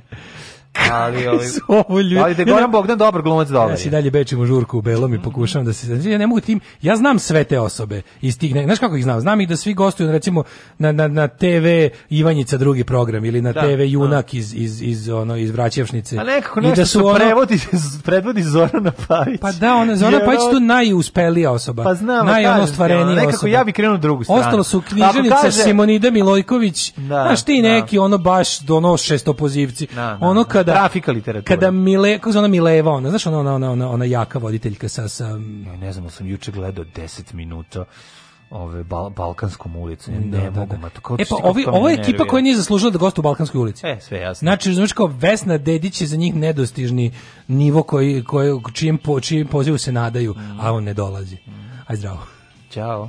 Ali Su ovo ljudi- Ali da. Goran Bogdan dobar glumac dobar. Ja si dalje bečim u žurku u belom i pokušavam da se... znači, Ja ne mogu tim... Ja znam sve te osobe iz tih... ne- Znaš kako ih znam? Znam ih da svi gostuju, recimo, na, na, na TV Ivanjica drugi program ili na Da, TV Junak iz, iz, iz, ono, iz Vraćevšnice. A nekako I nešto da su ono- prevodi, predvodi Zorana Pavić. Pa da, ona Pajić on- tu najuspelija osoba. Pa znam, naj ono ostvarenija nekako osoba. ja bi krenuo drugu stranu. Ostalo su Ako književnica kaže- Simonida Milojković. Da, znaš ti da. neki ono baš do ono šestopozivci. Da, da, ono da. Kada Trafika literatura. Kada Mile, kako se ona Mileva, ona, znaš ona ona ona ona, ona jaka voditeljka sa sa Ja ne znam, sam juče gledao 10 minuta ove bal, Balkanskom ulicu. Ja Da, ne da, mogu, da. ma to E pa ovi, to me ovo je ekipa nervira. koja nije zaslužila da gostuje u Balkanskoj ulici. E, sve jasno. Znači, znači kao Vesna Dedić je za njih nedostižni nivo koji, koji, čijem, po, čijem pozivu se nadaju, a on ne dolazi. Aj zdravo. Ćao.